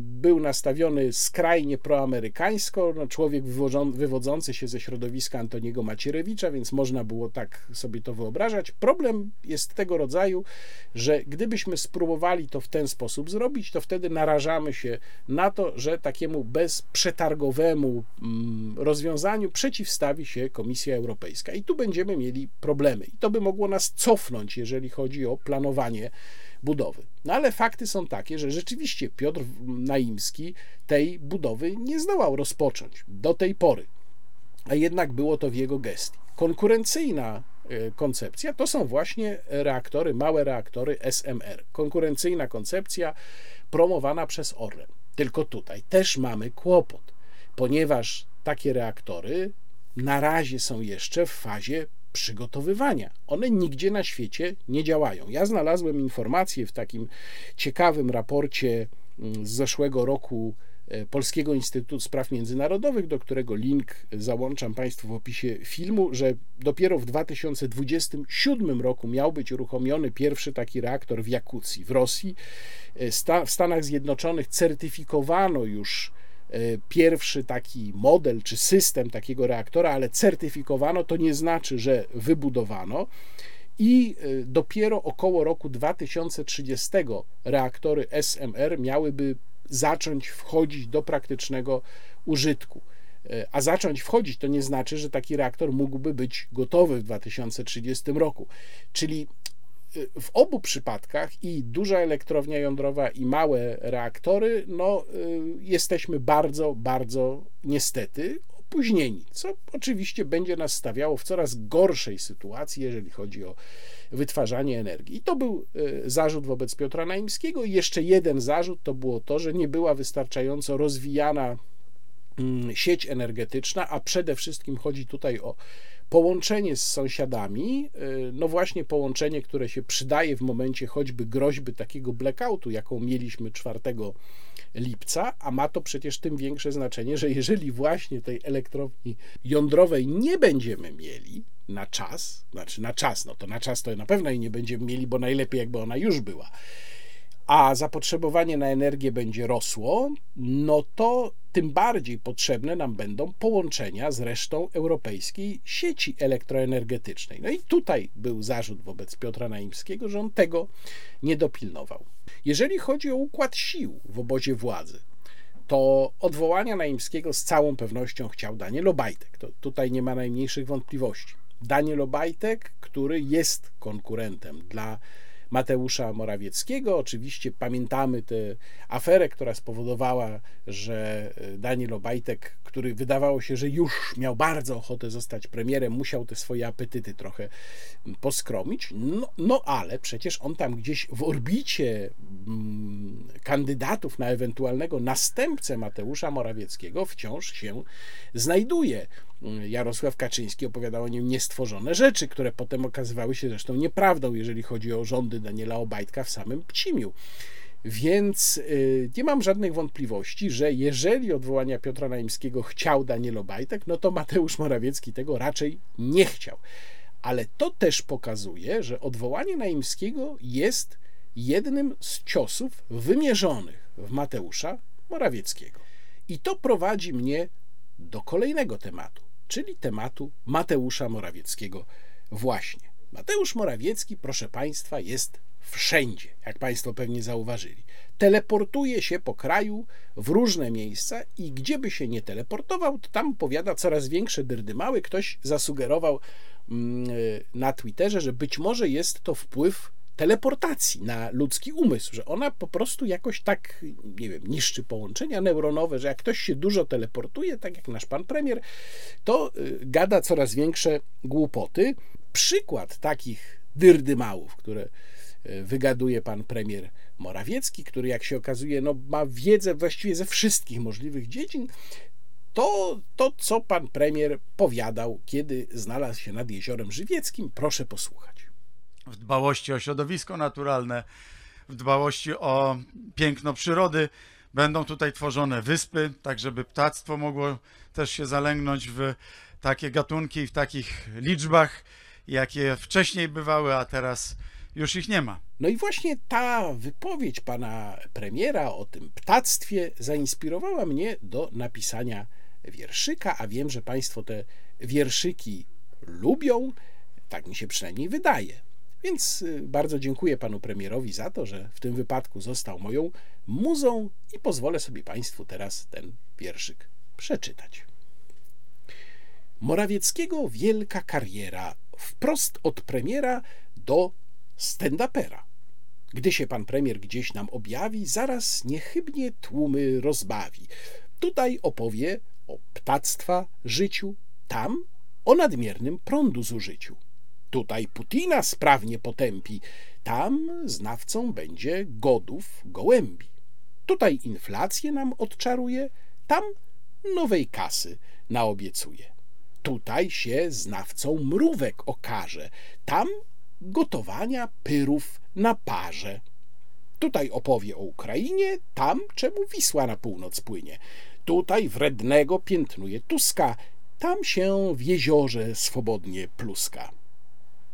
był nastawiony skrajnie proamerykańsko, no człowiek wywodzący się ze środowiska Antoniego Macierewicza, więc można było tak sobie to wyobrażać. Problem jest tego rodzaju, że gdybyśmy spróbowali to w ten sposób zrobić, to wtedy narażamy się na to, że takiemu bezprzetargowemu mm, rozwiązaniu przeciwstawi się Komisja Europejska. I tu będziemy mieli problemy. I to by mogło nas cofnąć, jeżeli chodzi o planowanie budowy. No ale fakty są takie, że rzeczywiście Piotr Naimski tej budowy nie zdołał rozpocząć do tej pory, a jednak było to w jego gestii. Konkurencyjna e, koncepcja to są właśnie reaktory, małe reaktory SMR. Konkurencyjna koncepcja promowana przez Orlen. Tylko tutaj też mamy kłopot, ponieważ takie reaktory na razie są jeszcze w fazie przygotowywania. One nigdzie na świecie nie działają. Ja znalazłem informację w takim ciekawym raporcie mm, z zeszłego roku e, Polskiego Instytutu Spraw Międzynarodowych, do którego link załączam Państwu w opisie filmu, że dopiero w 2027 roku miał być uruchomiony pierwszy taki reaktor w Jakucji w Rosji. E, w Stanach Zjednoczonych certyfikowano już pierwszy taki model czy system takiego reaktora, ale certyfikowano, to nie znaczy, że wybudowano. I e, dopiero około roku 2030 reaktory SMR miałyby zacząć wchodzić do praktycznego użytku. E, a zacząć wchodzić to nie znaczy, że taki reaktor mógłby być gotowy w 2030 roku. Czyli w obu przypadkach i duża elektrownia jądrowa i małe reaktory, no y, jesteśmy bardzo, bardzo niestety opóźnieni, co oczywiście będzie nas stawiało w coraz gorszej sytuacji, jeżeli chodzi o wytwarzanie energii. I to był y, zarzut wobec Piotra Naimskiego. I jeszcze jeden zarzut to było to, że nie była wystarczająco rozwijana mm, sieć energetyczna, a przede wszystkim chodzi tutaj o Połączenie z sąsiadami, y, no właśnie połączenie, które się przydaje w momencie choćby groźby takiego blackoutu, jaką mieliśmy 4 lipca, a ma to przecież tym większe znaczenie, że jeżeli właśnie tej elektrowni jądrowej nie będziemy mieli na czas, znaczy na czas, no to na czas to na pewno jej nie będziemy mieli, bo najlepiej jakby ona już była, a zapotrzebowanie na energię będzie rosło, no to tym bardziej potrzebne nam będą połączenia z resztą europejskiej sieci elektroenergetycznej. No i tutaj był zarzut wobec Piotra Naimskiego, że on tego nie dopilnował. Jeżeli chodzi o układ sił w obozie władzy, to odwołania Naimskiego z całą pewnością chciał Daniel Obajtek. To tutaj nie ma najmniejszych wątpliwości. Daniel Obajtek, który jest konkurentem dla Mateusza Morawieckiego. Oczywiście pamiętamy tę aferę, która spowodowała, że e, Daniel Obajtek, który wydawało się, że już miał bardzo ochotę zostać premierem, musiał te swoje apetyty trochę poskromić. No, no ale przecież on tam gdzieś w orbicie mm, kandydatów na ewentualnego następcę Mateusza Morawieckiego wciąż się znajduje. Jarosław Kaczyński opowiadał o nim niestworzone rzeczy, które potem okazywały się zresztą nieprawdą, jeżeli chodzi o rządy Daniela Obajtka w samym Pcimiu. Więc y, nie mam żadnych wątpliwości, że jeżeli odwołania Piotra Naimskiego chciał Daniel Obajtek, no to Mateusz Morawiecki tego raczej nie chciał. Ale to też pokazuje, że odwołanie Naimskiego jest jednym z ciosów wymierzonych w Mateusza Morawieckiego. I to prowadzi mnie do kolejnego tematu, czyli tematu Mateusza Morawieckiego właśnie. Mateusz Morawiecki, proszę Państwa, jest wszędzie, jak Państwo pewnie zauważyli. Teleportuje się po kraju w różne miejsca i gdzie by się nie teleportował, to tam powiada coraz większe dyrdymały. Ktoś zasugerował mm, na Twitterze, że być może jest to wpływ teleportacji na ludzki umysł, że ona po prostu jakoś tak, nie wiem, niszczy połączenia neuronowe, że jak ktoś się dużo teleportuje, tak jak nasz pan premier, to y, gada coraz większe głupoty. Przykład takich dyrdymałów, które y, wygaduje pan premier Morawiecki, który jak się okazuje, no, ma wiedzę właściwie ze wszystkich możliwych dziedzin, to, to co pan premier powiadał, kiedy znalazł się nad jeziorem Żywieckim, proszę posłuchać w dbałości o środowisko naturalne, w dbałości o piękno przyrody. Będą tutaj tworzone wyspy, tak żeby ptactwo mogło też się zalęgnąć w takie gatunki i w takich liczbach, jakie wcześniej bywały, a teraz już ich nie ma. No i właśnie ta wypowiedź pana premiera o tym ptactwie zainspirowała mnie do napisania wierszyka, a wiem, że państwo te wierszyki lubią, tak mi się przynajmniej wydaje. Więc y, bardzo dziękuję panu premierowi za to, że w tym wypadku został moją muzą i pozwolę sobie państwu teraz ten wierszyk przeczytać. Morawieckiego wielka kariera, wprost od premiera do stand-upera. Gdy się pan premier gdzieś nam objawi, zaraz niechybnie tłumy rozbawi. Tutaj opowie o ptactwa życiu, tam o nadmiernym prądu zużyciu. Tutaj Putina sprawnie potępi, tam znawcą będzie godów gołębi. Tutaj inflację nam odczaruje, tam nowej kasy naobiecuje. Tutaj się znawcą mrówek okaże, tam gotowania pyrów na parze. Tutaj opowie o Ukrainie, tam czemu Wisła na północ płynie. Tutaj wrednego piętnuje Tuska, tam się w jeziorze swobodnie pluska.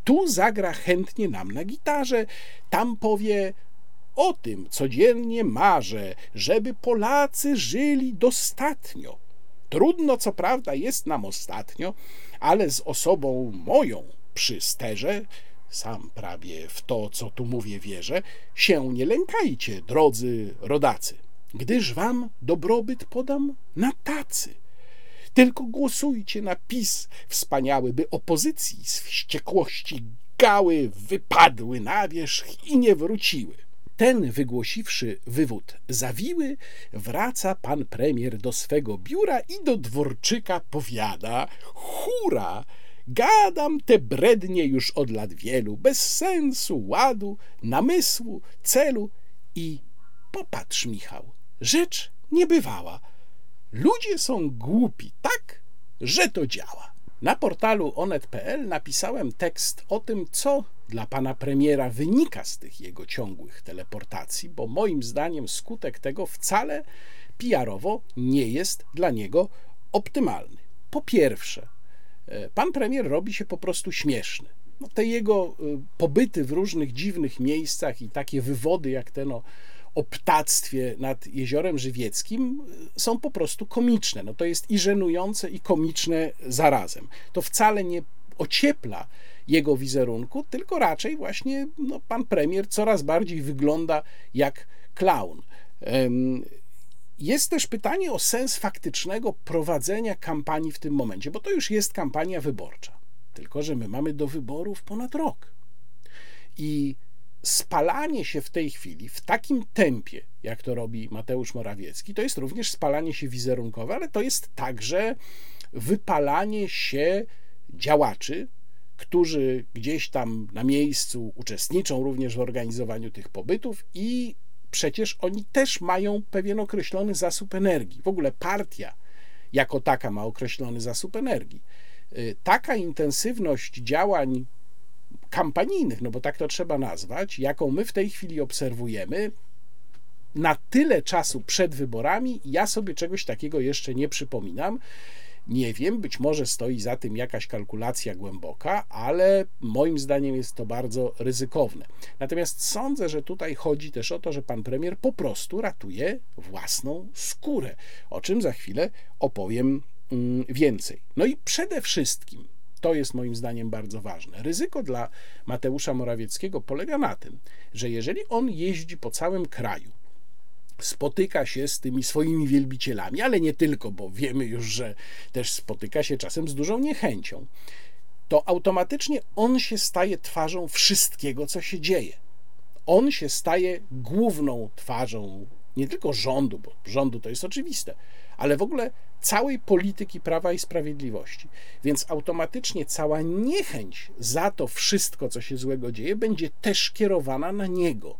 Tu zagra chętnie nam na gitarze, tam powie o tym codziennie marzę, żeby Polacy żyli dostatnio. Trudno, co prawda, jest nam ostatnio, ale z osobą moją przy sterze, sam prawie w to, co tu mówię, wierzę, się nie lękajcie, drodzy rodacy, gdyż wam dobrobyt podam na tacy. Tylko głosujcie na PiS wspaniały, by opozycji z wściekłości gały wypadły na wierzch i nie wróciły. Ten wygłosiwszy wywód zawiły, wraca pan premier do swego biura i do dworczyka powiada: Hura! Gadam te brednie już od lat wielu, bez sensu, ładu, namysłu, celu i popatrz, Michał, rzecz niebywała. Ludzie są głupi tak, że to działa. Na portalu onet.pl napisałem tekst o tym, co dla pana premiera wynika z tych jego ciągłych teleportacji, bo moim zdaniem skutek tego wcale PR-owo nie jest dla niego optymalny. Po pierwsze, e, pan premier robi się po prostu śmieszny. No, te jego e, pobyty w różnych dziwnych miejscach i takie wywody jak ten o o ptactwie nad Jeziorem Żywieckim y, są po prostu komiczne. No to jest i żenujące, i komiczne zarazem. To wcale nie ociepla jego wizerunku, tylko raczej właśnie no, pan premier coraz bardziej wygląda jak klaun. Jest też pytanie o sens faktycznego prowadzenia kampanii w tym momencie, bo to już jest kampania wyborcza. Tylko, że my mamy do wyborów ponad rok. I spalanie się w tej chwili w takim tempie, jak to robi Mateusz Morawiecki, to jest również spalanie się wizerunkowe, ale to jest także wypalanie się działaczy, którzy gdzieś tam na miejscu uczestniczą również w organizowaniu tych pobytów i przecież oni też mają pewien określony zasób energii. W ogóle partia jako taka ma określony zasób energii. Y, taka intensywność działań kampanijnych, no bo tak to trzeba nazwać, jaką my w tej chwili obserwujemy, na tyle czasu przed wyborami ja sobie czegoś takiego jeszcze nie przypominam. Nie wiem, być może stoi za tym jakaś kalkulacja głęboka, ale moim zdaniem jest to bardzo ryzykowne. Natomiast sądzę, że tutaj chodzi też o to, że pan premier po prostu ratuje własną skórę, o czym za chwilę opowiem mm, więcej. No i przede wszystkim, to jest moim zdaniem bardzo ważne. Ryzyko dla Mateusza Morawieckiego polega na tym, że jeżeli on jeździ po całym kraju, spotyka się z tymi swoimi wielbicielami, ale nie tylko, bo wiemy już, że też spotyka się czasem z dużą niechęcią, to automatycznie on się staje twarzą wszystkiego, co się dzieje. On się staje główną twarzą nie tylko rządu, bo rządu to jest oczywiste, ale w ogóle całej polityki prawa i sprawiedliwości. Więc automatycznie cała niechęć za to wszystko, co się złego dzieje, będzie też kierowana na niego.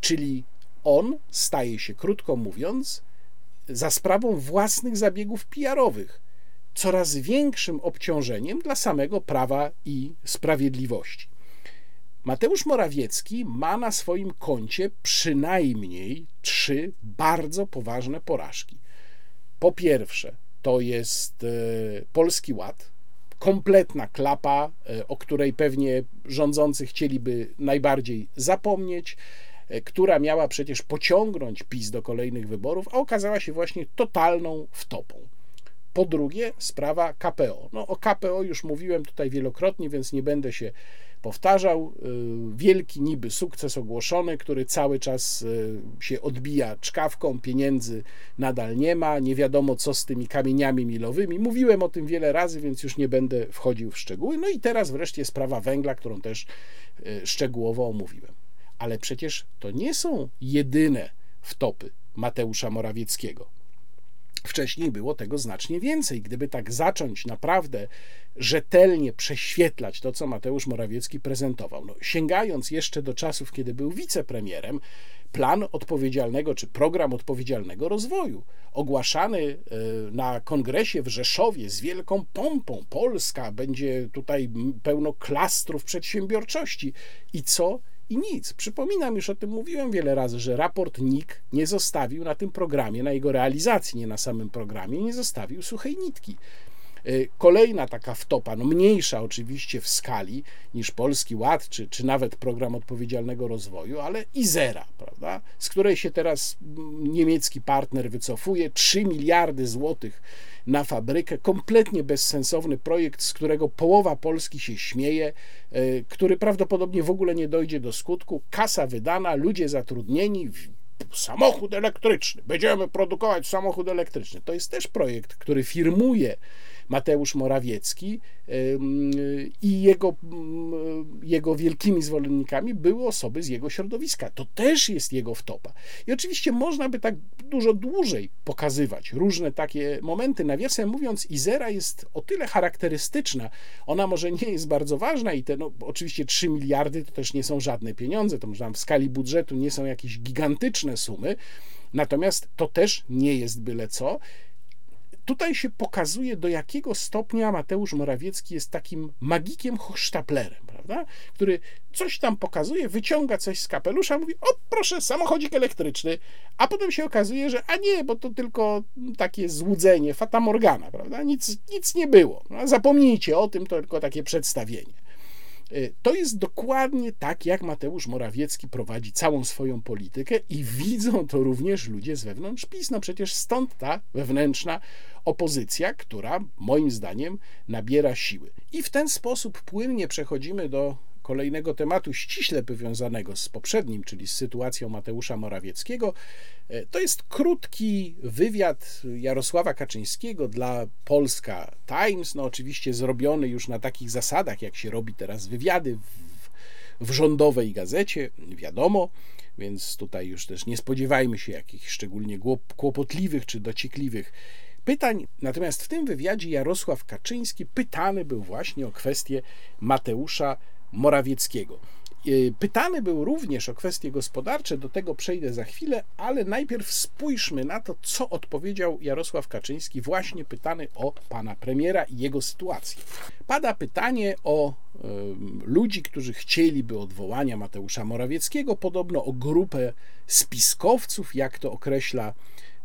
Czyli on staje się, krótko mówiąc, za sprawą własnych zabiegów PR-owych coraz większym obciążeniem dla samego prawa i sprawiedliwości. Mateusz Morawiecki ma na swoim koncie przynajmniej trzy bardzo poważne porażki. Po pierwsze, to jest e, Polski Ład, kompletna klapa, e, o której pewnie rządzący chcieliby najbardziej zapomnieć. E, która miała przecież pociągnąć PiS do kolejnych wyborów, a okazała się właśnie totalną wtopą. Po drugie, sprawa KPO. No, o KPO już mówiłem tutaj wielokrotnie, więc nie będę się powtarzał. E, wielki niby sukces ogłoszony, który cały czas e, się odbija czkawką, pieniędzy nadal nie ma, nie wiadomo co z tymi kamieniami milowymi. Mówiłem o tym wiele razy, więc już nie będę wchodził w szczegóły. No i teraz wreszcie sprawa węgla, którą też szczegółowo omówiłem. Ale przecież to nie są jedyne wtopy Mateusza Morawieckiego. Wcześniej było tego znacznie więcej. Gdyby tak zacząć naprawdę rzetelnie prześwietlać to, co Mateusz Morawiecki prezentował, no, sięgając jeszcze do czasów, kiedy był wicepremierem, plan odpowiedzialnego czy program odpowiedzialnego rozwoju, ogłaszany e, na kongresie w Rzeszowie z wielką pompą. Polska będzie tutaj pełno klastrów przedsiębiorczości. I co? I nic. Przypominam, już o tym mówiłem wiele razy, że raport NIK nie zostawił na tym programie, na jego realizacji, nie na samym programie, nie zostawił suchej nitki. Y, kolejna taka wtopa, no mniejsza oczywiście w skali niż Polski Ład, czy, czy nawet program odpowiedzialnego rozwoju, ale Izera, prawda, z której się teraz niemiecki partner wycofuje, 3 miliardy złotych na fabrykę, kompletnie bezsensowny projekt, z którego połowa Polski się śmieje, y, który prawdopodobnie w ogóle nie dojdzie do skutku, kasa wydana, ludzie zatrudnieni, samochód elektryczny, będziemy produkować samochód elektryczny. To jest też projekt, który firmuje Mateusz Morawiecki i jego, jego wielkimi zwolennikami były osoby z jego środowiska. To też jest jego wtopa. I oczywiście można by tak dużo dłużej pokazywać różne takie momenty. Nawiasem mówiąc, Izera jest o tyle charakterystyczna. Ona może nie jest bardzo ważna i te, no, oczywiście 3 miliardy to też nie są żadne pieniądze, to może w skali budżetu nie są jakieś gigantyczne sumy, natomiast to też nie jest byle co tutaj się pokazuje, do jakiego stopnia Mateusz Morawiecki jest takim magikiem hochsztaplerem, prawda? Który coś tam pokazuje, wyciąga coś z kapelusza, mówi: O, proszę, samochodzik elektryczny, a potem się okazuje, że a nie, bo to tylko takie złudzenie, fata morgana, prawda? Nic, nic nie było. No, zapomnijcie o tym, to tylko takie przedstawienie. Y, to jest dokładnie tak, jak Mateusz Morawiecki prowadzi całą swoją politykę i widzą to również ludzie z wewnątrz PiS. No przecież stąd ta wewnętrzna opozycja, która moim zdaniem nabiera siły. I w ten sposób płynnie przechodzimy do kolejnego tematu ściśle powiązanego z poprzednim, czyli z sytuacją Mateusza Morawieckiego. E, to jest krótki wywiad Jarosława Kaczyńskiego dla Polska Times, no oczywiście zrobiony już na takich zasadach, jak się robi teraz wywiady w, w rządowej gazecie, wiadomo, więc tutaj już też nie spodziewajmy się jakichś szczególnie kłopotliwych czy dociekliwych pytań. Natomiast w tym wywiadzie Jarosław Kaczyński pytany był właśnie o kwestię Mateusza Morawieckiego. Y, pytany był również o kwestie gospodarcze, do tego przejdę za chwilę, ale najpierw spójrzmy na to, co odpowiedział Jarosław Kaczyński, właśnie pytany o pana premiera i jego sytuację. Pada pytanie o y, ludzi, którzy chcieliby odwołania Mateusza Morawieckiego, podobno o grupę spiskowców, jak to określa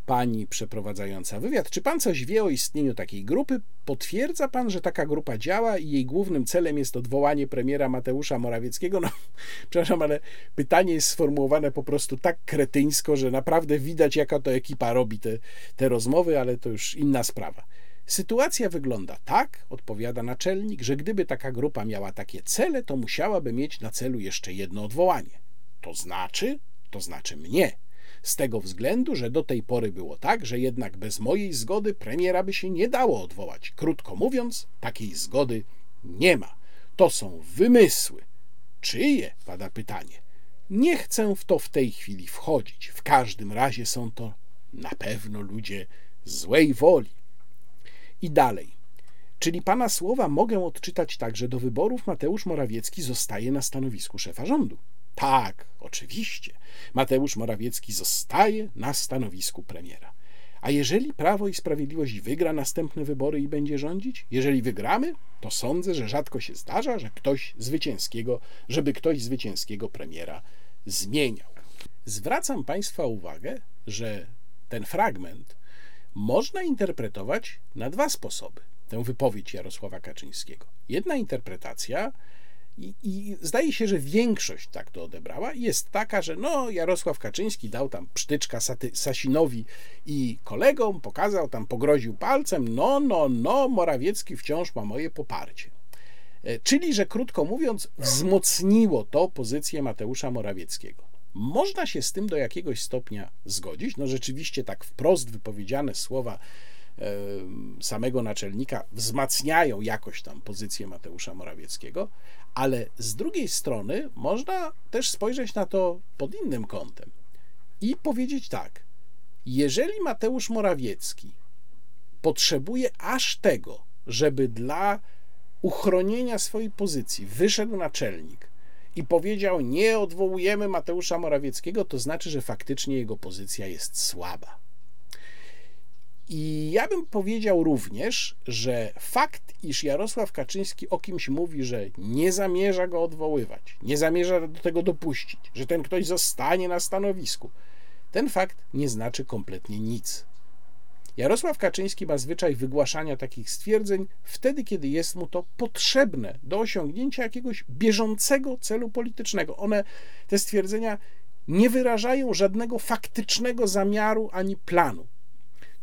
pani przeprowadzająca wywiad. Czy pan coś wie o istnieniu takiej grupy? Potwierdza pan, że taka grupa działa i jej głównym celem jest odwołanie premiera Mateusza Morawieckiego? No, przepraszam, ale pytanie jest sformułowane po prostu tak kretyńsko, że naprawdę widać, jaka to ekipa robi te, te rozmowy, ale to już inna sprawa. Sytuacja wygląda tak, odpowiada naczelnik, że gdyby taka grupa miała takie cele, to musiałaby mieć na celu jeszcze jedno odwołanie. To znaczy, to znaczy mnie. Z tego względu, że do tej pory było tak, że jednak bez mojej zgody premiera by się nie dało odwołać. Krótko mówiąc, takiej zgody nie ma. To są wymysły. Czyje? pada pytanie. Nie chcę w to w tej chwili wchodzić. W każdym razie są to na pewno ludzie złej woli. I dalej. Czyli pana słowa mogę odczytać tak, że do wyborów Mateusz Morawiecki zostaje na stanowisku szefa rządu. Tak, oczywiście. Mateusz Morawiecki zostaje na stanowisku premiera. A jeżeli Prawo i Sprawiedliwość wygra następne wybory i będzie rządzić? Jeżeli wygramy, to sądzę, że rzadko się zdarza, że ktoś zwycięskiego, żeby ktoś zwycięskiego premiera zmieniał. Zwracam Państwa uwagę, że ten fragment można interpretować na dwa sposoby. Tę wypowiedź Jarosława Kaczyńskiego. Jedna interpretacja i, zdaje się, że większość tak to odebrała. Jest taka, że no, Jarosław Kaczyński dał tam psztyczka Saty, Sasinowi i kolegom, pokazał tam, pogroził palcem, no, no, no, Morawiecki wciąż ma moje poparcie. E, czyli, że krótko mówiąc, wzmocniło to pozycję Mateusza Morawieckiego. Można się z tym do jakiegoś stopnia zgodzić. No rzeczywiście tak wprost wypowiedziane słowa samego naczelnika wzmacniają jakoś tam pozycję Mateusza Morawieckiego, ale z drugiej strony można też spojrzeć na to pod innym kątem i powiedzieć tak: jeżeli Mateusz Morawiecki potrzebuje aż tego, żeby dla uchronienia swojej pozycji wyszedł naczelnik i powiedział: Nie odwołujemy Mateusza Morawieckiego, to znaczy, że faktycznie jego pozycja jest słaba. I ja bym powiedział również, że fakt, iż Jarosław Kaczyński o kimś mówi, że nie zamierza go odwoływać, nie zamierza do tego dopuścić, że ten ktoś zostanie na stanowisku, ten fakt nie znaczy kompletnie nic. Jarosław Kaczyński ma zwyczaj wygłaszania takich stwierdzeń wtedy, kiedy jest mu to potrzebne do osiągnięcia jakiegoś bieżącego celu politycznego. One, te stwierdzenia, nie wyrażają żadnego faktycznego zamiaru ani planu.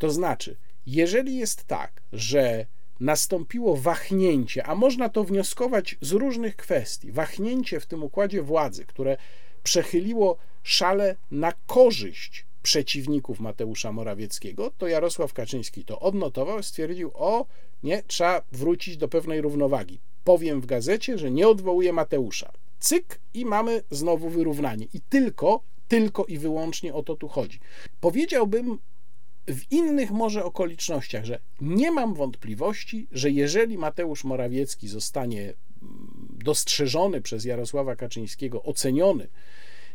To znaczy, jeżeli jest tak, że nastąpiło wahnięcie, a można to wnioskować z różnych kwestii, wahnięcie w tym układzie władzy, które przechyliło szale na korzyść przeciwników Mateusza Morawieckiego, to Jarosław Kaczyński to odnotował, stwierdził: O, nie, trzeba wrócić do pewnej równowagi. Powiem w gazecie, że nie odwołuje Mateusza. Cyk i mamy znowu wyrównanie. I tylko, tylko i wyłącznie o to tu chodzi. Powiedziałbym w innych może okolicznościach, że nie mam wątpliwości, że jeżeli Mateusz Morawiecki zostanie mm, dostrzeżony przez Jarosława Kaczyńskiego, oceniony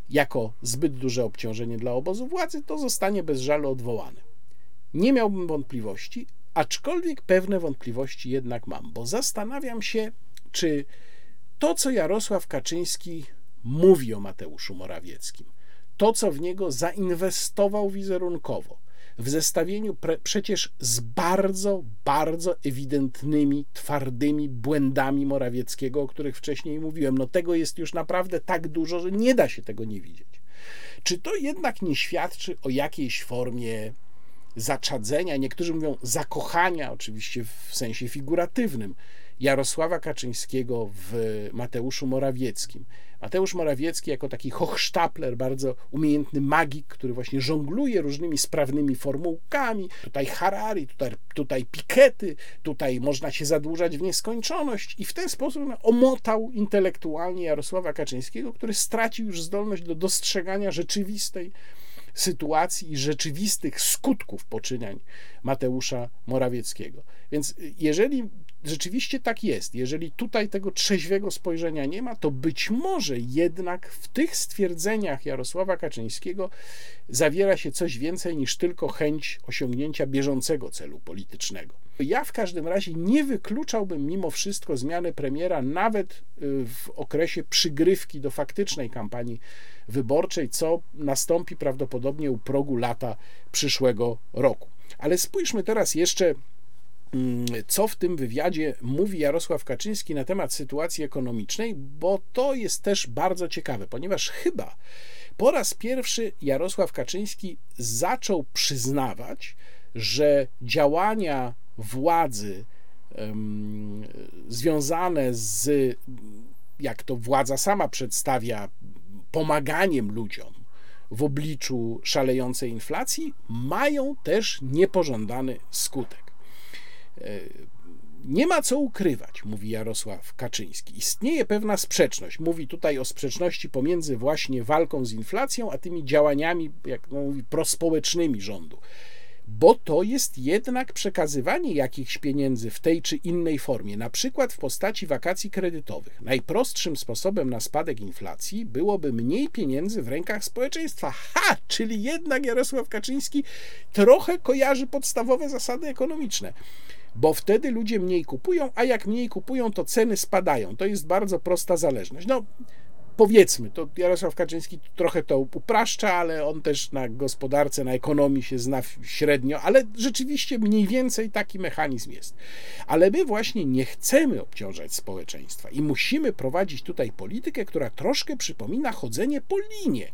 jako zbyt duże obciążenie dla obozu władzy, to zostanie bez żalu odwołany. Nie miałbym wątpliwości, aczkolwiek pewne wątpliwości jednak mam, bo zastanawiam się, czy to, co Jarosław Kaczyński mówi o Mateuszu Morawieckim, to, co w niego zainwestował wizerunkowo, w zestawieniu pre, przecież z bardzo, bardzo ewidentnymi, twardymi błędami Morawieckiego, o których wcześniej mówiłem. No tego jest już naprawdę tak dużo, że nie da się tego nie widzieć. Czy to jednak nie świadczy o jakiejś formie zaczadzenia, niektórzy mówią zakochania, oczywiście w sensie figuratywnym, Jarosława Kaczyńskiego w Mateuszu Morawieckim. Mateusz Morawiecki jako taki hochsztapler, bardzo umiejętny magik, który właśnie żongluje różnymi sprawnymi formułkami. Tutaj Harari, tutaj, tutaj Pikety, tutaj można się zadłużać w nieskończoność i w ten sposób omotał intelektualnie Jarosława Kaczyńskiego, który stracił już zdolność do dostrzegania rzeczywistej sytuacji i rzeczywistych skutków poczynań Mateusza Morawieckiego. Więc jeżeli rzeczywiście tak jest. Jeżeli tutaj tego trzeźwego spojrzenia nie ma, to być może jednak w tych stwierdzeniach Jarosława Kaczyńskiego zawiera się coś więcej niż tylko chęć osiągnięcia bieżącego celu politycznego. Ja w każdym razie nie wykluczałbym mimo wszystko zmiany premiera nawet y, w okresie przygrywki do faktycznej kampanii wyborczej, co nastąpi prawdopodobnie u progu lata przyszłego roku. Ale spójrzmy teraz jeszcze co w tym wywiadzie mówi Jarosław Kaczyński na temat sytuacji ekonomicznej, bo to jest też bardzo ciekawe, ponieważ chyba po raz pierwszy Jarosław Kaczyński zaczął przyznawać, że działania władzy um, związane z, jak to władza sama przedstawia, pomaganiem ludziom w obliczu szalejącej inflacji, mają też niepożądany skutek. E, nie ma co ukrywać, mówi Jarosław Kaczyński. Istnieje pewna sprzeczność. Mówi tutaj o sprzeczności pomiędzy właśnie walką z inflacją, a tymi działaniami, jak mówi, prospołecznymi rządu bo to jest jednak przekazywanie jakichś pieniędzy w tej czy innej formie, na przykład w postaci wakacji kredytowych. Najprostszym sposobem na spadek inflacji byłoby mniej pieniędzy w rękach społeczeństwa. Ha! Czyli jednak Jarosław Kaczyński trochę kojarzy podstawowe zasady ekonomiczne bo wtedy ludzie mniej kupują, a jak mniej kupują, to ceny spadają. To jest bardzo prosta zależność. No, powiedzmy, to Jarosław Kaczyński trochę to upraszcza, ale on też na gospodarce, na ekonomii się zna średnio, ale rzeczywiście mniej więcej taki mechanizm jest. Ale my właśnie nie chcemy obciążać społeczeństwa i musimy prowadzić tutaj politykę, która troszkę przypomina chodzenie po linie.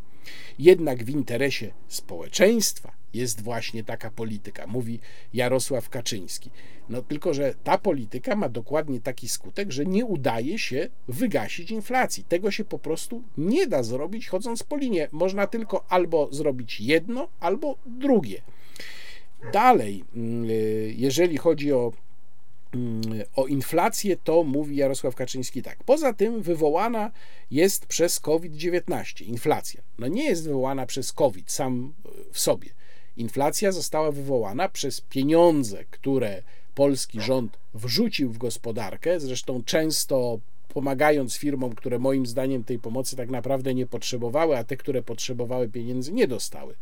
Jednak w interesie społeczeństwa jest właśnie taka polityka, mówi Jarosław Kaczyński. No tylko, że ta polityka ma dokładnie taki skutek, że nie udaje się wygasić inflacji. Tego się po prostu nie da zrobić chodząc po linie. Można tylko albo zrobić jedno, albo drugie. Dalej, mm, jeżeli chodzi o o inflację, to mówi Jarosław Kaczyński tak. Poza tym wywołana jest przez COVID-19 inflacja. No nie jest wywołana przez COVID sam w sobie. Inflacja została wywołana przez pieniądze, które polski rząd wrzucił w gospodarkę, zresztą często pomagając firmom, które moim zdaniem tej pomocy tak naprawdę nie potrzebowały, a te, które potrzebowały pieniędzy, nie dostały,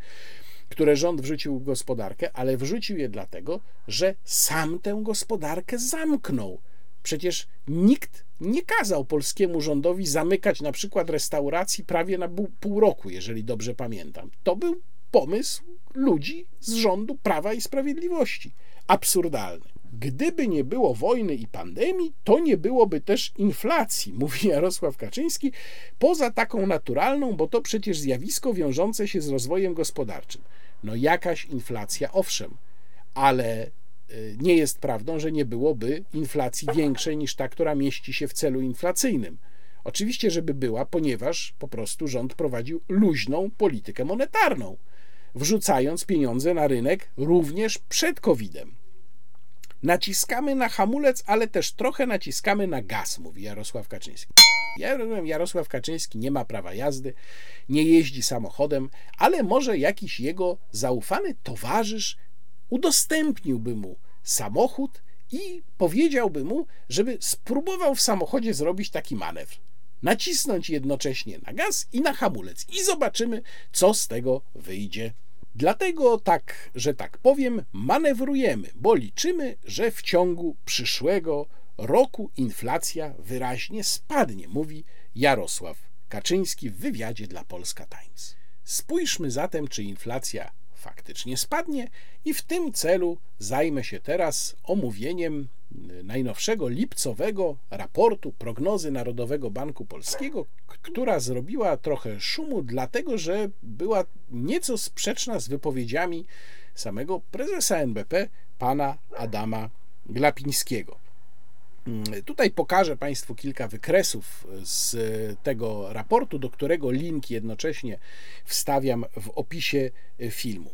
które rząd wrzucił w gospodarkę, ale wrzucił je dlatego, że sam tę gospodarkę zamknął. Przecież nikt nie kazał polskiemu rządowi zamykać na przykład restauracji prawie na pół roku, jeżeli dobrze pamiętam. To był pomysł ludzi z rządu Prawa i Sprawiedliwości. Absurdalny. Gdyby nie było wojny i pandemii, to nie byłoby też inflacji, mówi Jarosław Kaczyński, poza taką naturalną, bo to przecież zjawisko wiążące się z rozwojem gospodarczym. No jakaś inflacja, owszem, ale y, nie jest prawdą, że nie byłoby inflacji większej niż ta, która mieści się w celu inflacyjnym. Oczywiście, żeby była, ponieważ po prostu rząd prowadził luźną politykę monetarną wrzucając pieniądze na rynek również przed COVID-em. Naciskamy na hamulec, ale też trochę naciskamy na gaz, mówi Jarosław Kaczyński. Ja rozumiem, Jarosław Kaczyński nie ma prawa jazdy, nie jeździ samochodem, ale może jakiś jego zaufany towarzysz udostępniłby mu samochód i powiedziałby mu, żeby spróbował w samochodzie zrobić taki manewr. Nacisnąć jednocześnie na gaz i na hamulec i zobaczymy, co z tego wyjdzie. Dlatego tak, że tak powiem, manewrujemy, bo liczymy, że w ciągu przyszłego roku inflacja wyraźnie spadnie, mówi Jarosław Kaczyński w wywiadzie dla Polska Times. Spójrzmy zatem, czy inflacja faktycznie spadnie i w tym celu zajmę się teraz omówieniem najnowszego lipcowego raportu prognozy Narodowego Banku Polskiego, która zrobiła trochę szumu, dlatego że była nieco sprzeczna z wypowiedziami samego prezesa NBP, pana Adama Glapińskiego. Tutaj pokażę Państwu kilka wykresów z tego raportu, do którego link jednocześnie wstawiam w opisie filmu.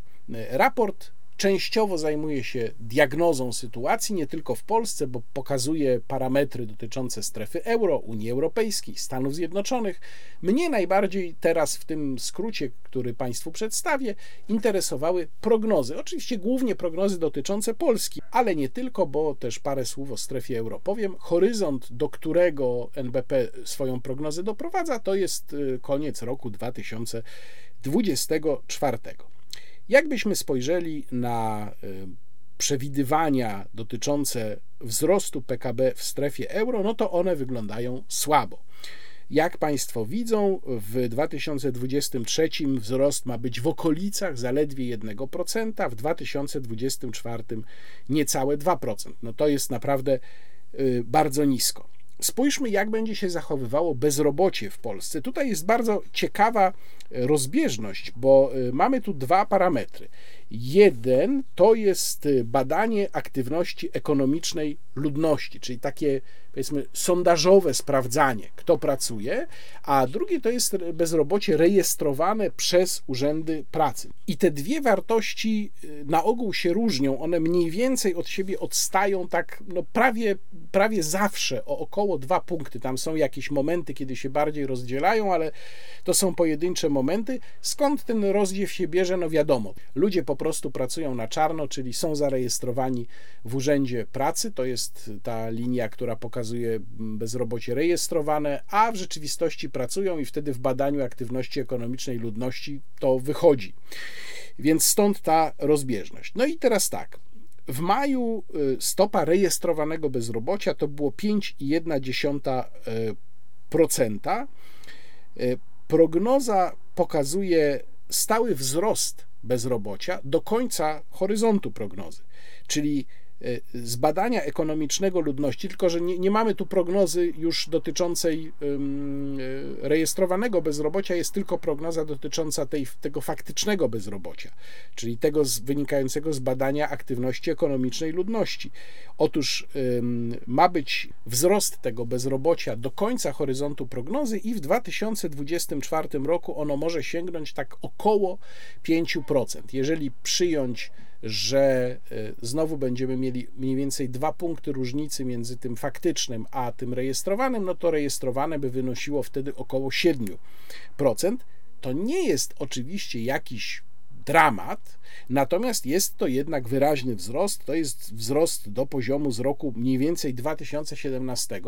Raport częściowo zajmuje się diagnozą sytuacji, nie tylko w Polsce, bo pokazuje parametry dotyczące strefy euro, Unii Europejskiej, Stanów Zjednoczonych. Mnie najbardziej teraz w tym skrócie, który Państwu przedstawię, interesowały prognozy. Oczywiście głównie prognozy dotyczące Polski, ale nie tylko, bo też parę słów o strefie euro powiem. Horyzont, do którego NBP swoją prognozę doprowadza, to jest y, koniec roku 2024. Jakbyśmy spojrzeli na y, przewidywania dotyczące wzrostu PKB w strefie euro, no to one wyglądają słabo. Jak Państwo widzą, w 2023 wzrost ma być w okolicach zaledwie 1%, w 2024 niecałe 2%. No to jest naprawdę y, bardzo nisko. Spójrzmy, jak będzie się zachowywało bezrobocie w Polsce. Tutaj jest bardzo ciekawa rozbieżność, bo y, mamy tu dwa parametry. Jeden to jest y, badanie aktywności ekonomicznej ludności, czyli takie powiedzmy sondażowe sprawdzanie, kto pracuje, a drugie to jest bezrobocie rejestrowane przez urzędy pracy. I te dwie wartości y, na ogół się różnią, one mniej więcej od siebie odstają tak no prawie, prawie zawsze o około dwa punkty. Tam są jakieś momenty, kiedy się bardziej rozdzielają, ale to są pojedyncze momenty. Skąd ten rozdziew się bierze? No wiadomo, ludzie po prostu pracują na czarno, czyli są zarejestrowani w urzędzie pracy, to jest ta linia, która pokazuje bezrobocie rejestrowane, a w rzeczywistości pracują i wtedy w badaniu aktywności ekonomicznej ludności to wychodzi. Więc stąd ta rozbieżność. No i teraz tak. W maju y, stopa rejestrowanego bezrobocia to było 5,1%. Y, prognoza pokazuje stały wzrost bezrobocia do końca horyzontu prognozy, czyli z badania ekonomicznego ludności, tylko że nie, nie, mamy tu prognozy już dotyczącej y, rejestrowanego bezrobocia, jest tylko prognoza dotycząca tej, tego faktycznego bezrobocia, czyli tego z, wynikającego z badania aktywności ekonomicznej ludności. Otóż ma być wzrost tego bezrobocia do końca horyzontu prognozy i w 2024 roku ono może sięgnąć tak około 5%. Jeżeli przyjąć że e, znowu będziemy mieli mniej więcej dwa punkty różnicy między tym faktycznym a tym rejestrowanym, no to rejestrowane by wynosiło wtedy około 7%. To nie jest oczywiście jakiś dramat, natomiast jest to jednak wyraźny wzrost. To jest wzrost do poziomu z roku mniej więcej 2017.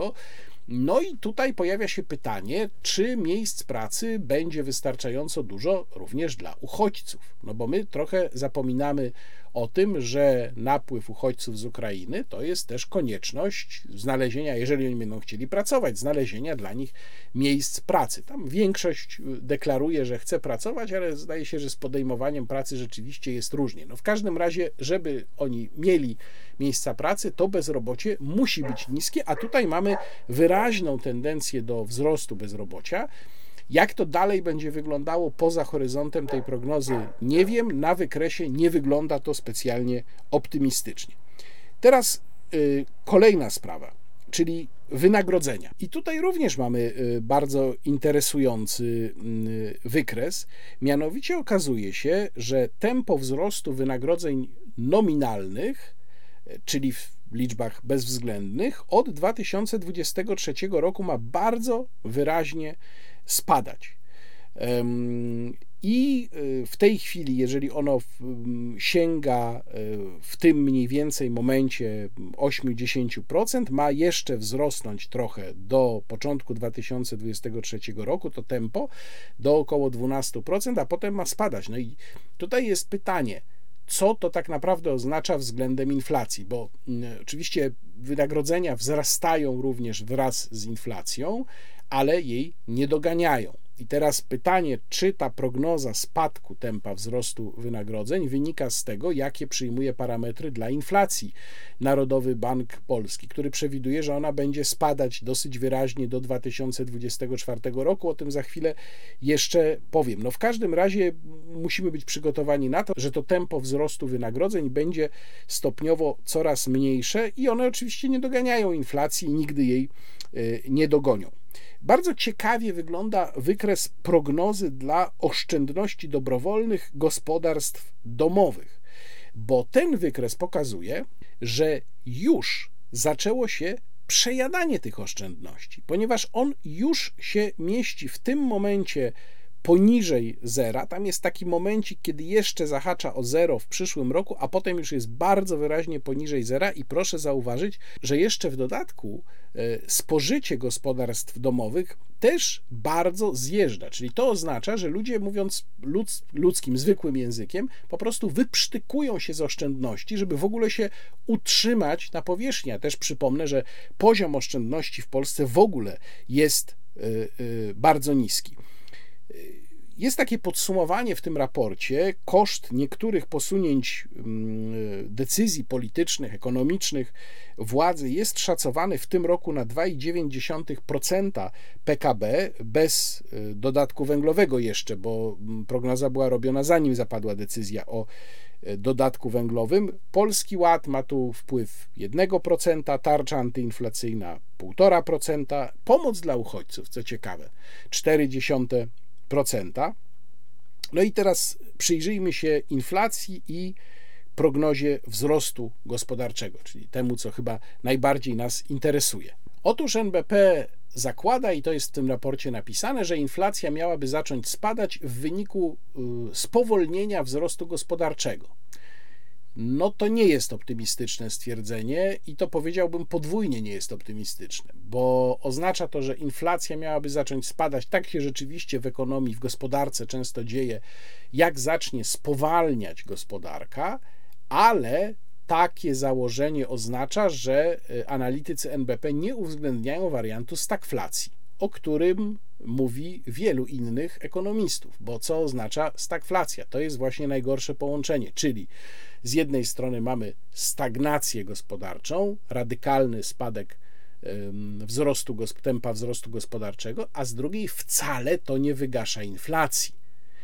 No i tutaj pojawia się pytanie, czy miejsc pracy będzie wystarczająco dużo również dla uchodźców. No bo my trochę zapominamy o tym, że napływ uchodźców z Ukrainy to jest też konieczność znalezienia, jeżeli oni będą chcieli pracować, znalezienia dla nich miejsc pracy. Tam większość deklaruje, że chce pracować, ale zdaje się, że z podejmowaniem pracy rzeczywiście jest różnie. No w każdym razie, żeby oni mieli miejsca pracy, to bezrobocie musi być niskie, a tutaj mamy wyraźną tendencję do wzrostu bezrobocia. Jak to dalej będzie wyglądało poza horyzontem tej prognozy, nie wiem. Na wykresie nie wygląda to specjalnie optymistycznie. Teraz y, kolejna sprawa, czyli wynagrodzenia. I tutaj również mamy y, bardzo interesujący y, wykres. Mianowicie okazuje się, że tempo wzrostu wynagrodzeń nominalnych, czyli w liczbach bezwzględnych, od 2023 roku ma bardzo wyraźnie spadać. I y, w tej chwili, jeżeli ono sięga y, w tym mniej więcej momencie 8-10%, ma jeszcze wzrosnąć trochę do początku 2023 roku, to tempo do około 12%, a potem ma spadać. No i tutaj jest pytanie, co to tak naprawdę oznacza względem inflacji, bo mm, oczywiście wynagrodzenia wzrastają również wraz z inflacją, ale jej nie doganiają. I teraz pytanie, czy ta prognoza spadku tempa wzrostu wynagrodzeń wynika z tego, jakie przyjmuje parametry dla inflacji Narodowy Bank Polski, który przewiduje, że ona będzie spadać dosyć wyraźnie do 2024 roku. O tym za chwilę jeszcze powiem. No w każdym razie musimy być przygotowani na to, że to tempo wzrostu wynagrodzeń będzie stopniowo coraz mniejsze i one oczywiście nie doganiają inflacji i nigdy jej y, nie dogonią. Bardzo ciekawie wygląda wykres prognozy dla oszczędności dobrowolnych gospodarstw domowych. bo ten wykres pokazuje, że już zaczęło się przejadanie tych oszczędności, ponieważ on już się mieści w tym momencie poniżej zera. Tam jest taki momencik, kiedy jeszcze zahacza o zero w przyszłym roku, a potem już jest bardzo wyraźnie poniżej zera i proszę zauważyć, że jeszcze w dodatku e, spożycie gospodarstw domowych też bardzo zjeżdża. Czyli to oznacza, że ludzie, mówiąc ludzkim, zwykłym językiem, po prostu wyprztykują się z oszczędności, żeby w ogóle się utrzymać na powierzchni. Ja też przypomnę, że poziom oszczędności w Polsce w ogóle jest e, e, bardzo niski. Jest takie podsumowanie w tym raporcie. Koszt niektórych posunięć mm, decyzji politycznych, ekonomicznych władzy jest szacowany w tym roku na 2,9% PKB bez y, dodatku węglowego jeszcze, bo mm, prognoza była robiona zanim zapadła decyzja o y, dodatku węglowym. Polski Ład ma tu wpływ 1%, tarcza antyinflacyjna 1,5%, pomoc dla uchodźców, co ciekawe, 0,4%. No i teraz przyjrzyjmy się inflacji i prognozie wzrostu gospodarczego, czyli temu, co chyba najbardziej nas interesuje. Otóż NBP zakłada, i to jest w tym raporcie napisane, że inflacja miałaby zacząć spadać w wyniku y, spowolnienia wzrostu gospodarczego no to nie jest optymistyczne stwierdzenie i to powiedziałbym podwójnie nie jest optymistyczne, bo oznacza to, że inflacja miałaby zacząć spadać. Tak się rzeczywiście w ekonomii, w gospodarce często dzieje, jak zacznie spowalniać gospodarka, ale takie założenie oznacza, że e, analitycy NBP nie uwzględniają wariantu stagflacji, o którym mówi wielu innych ekonomistów, bo co oznacza stagflacja? To jest właśnie najgorsze połączenie, czyli z jednej strony mamy stagnację gospodarczą, radykalny spadek wzrostu, tempa wzrostu gospodarczego, a z drugiej wcale to nie wygasza inflacji.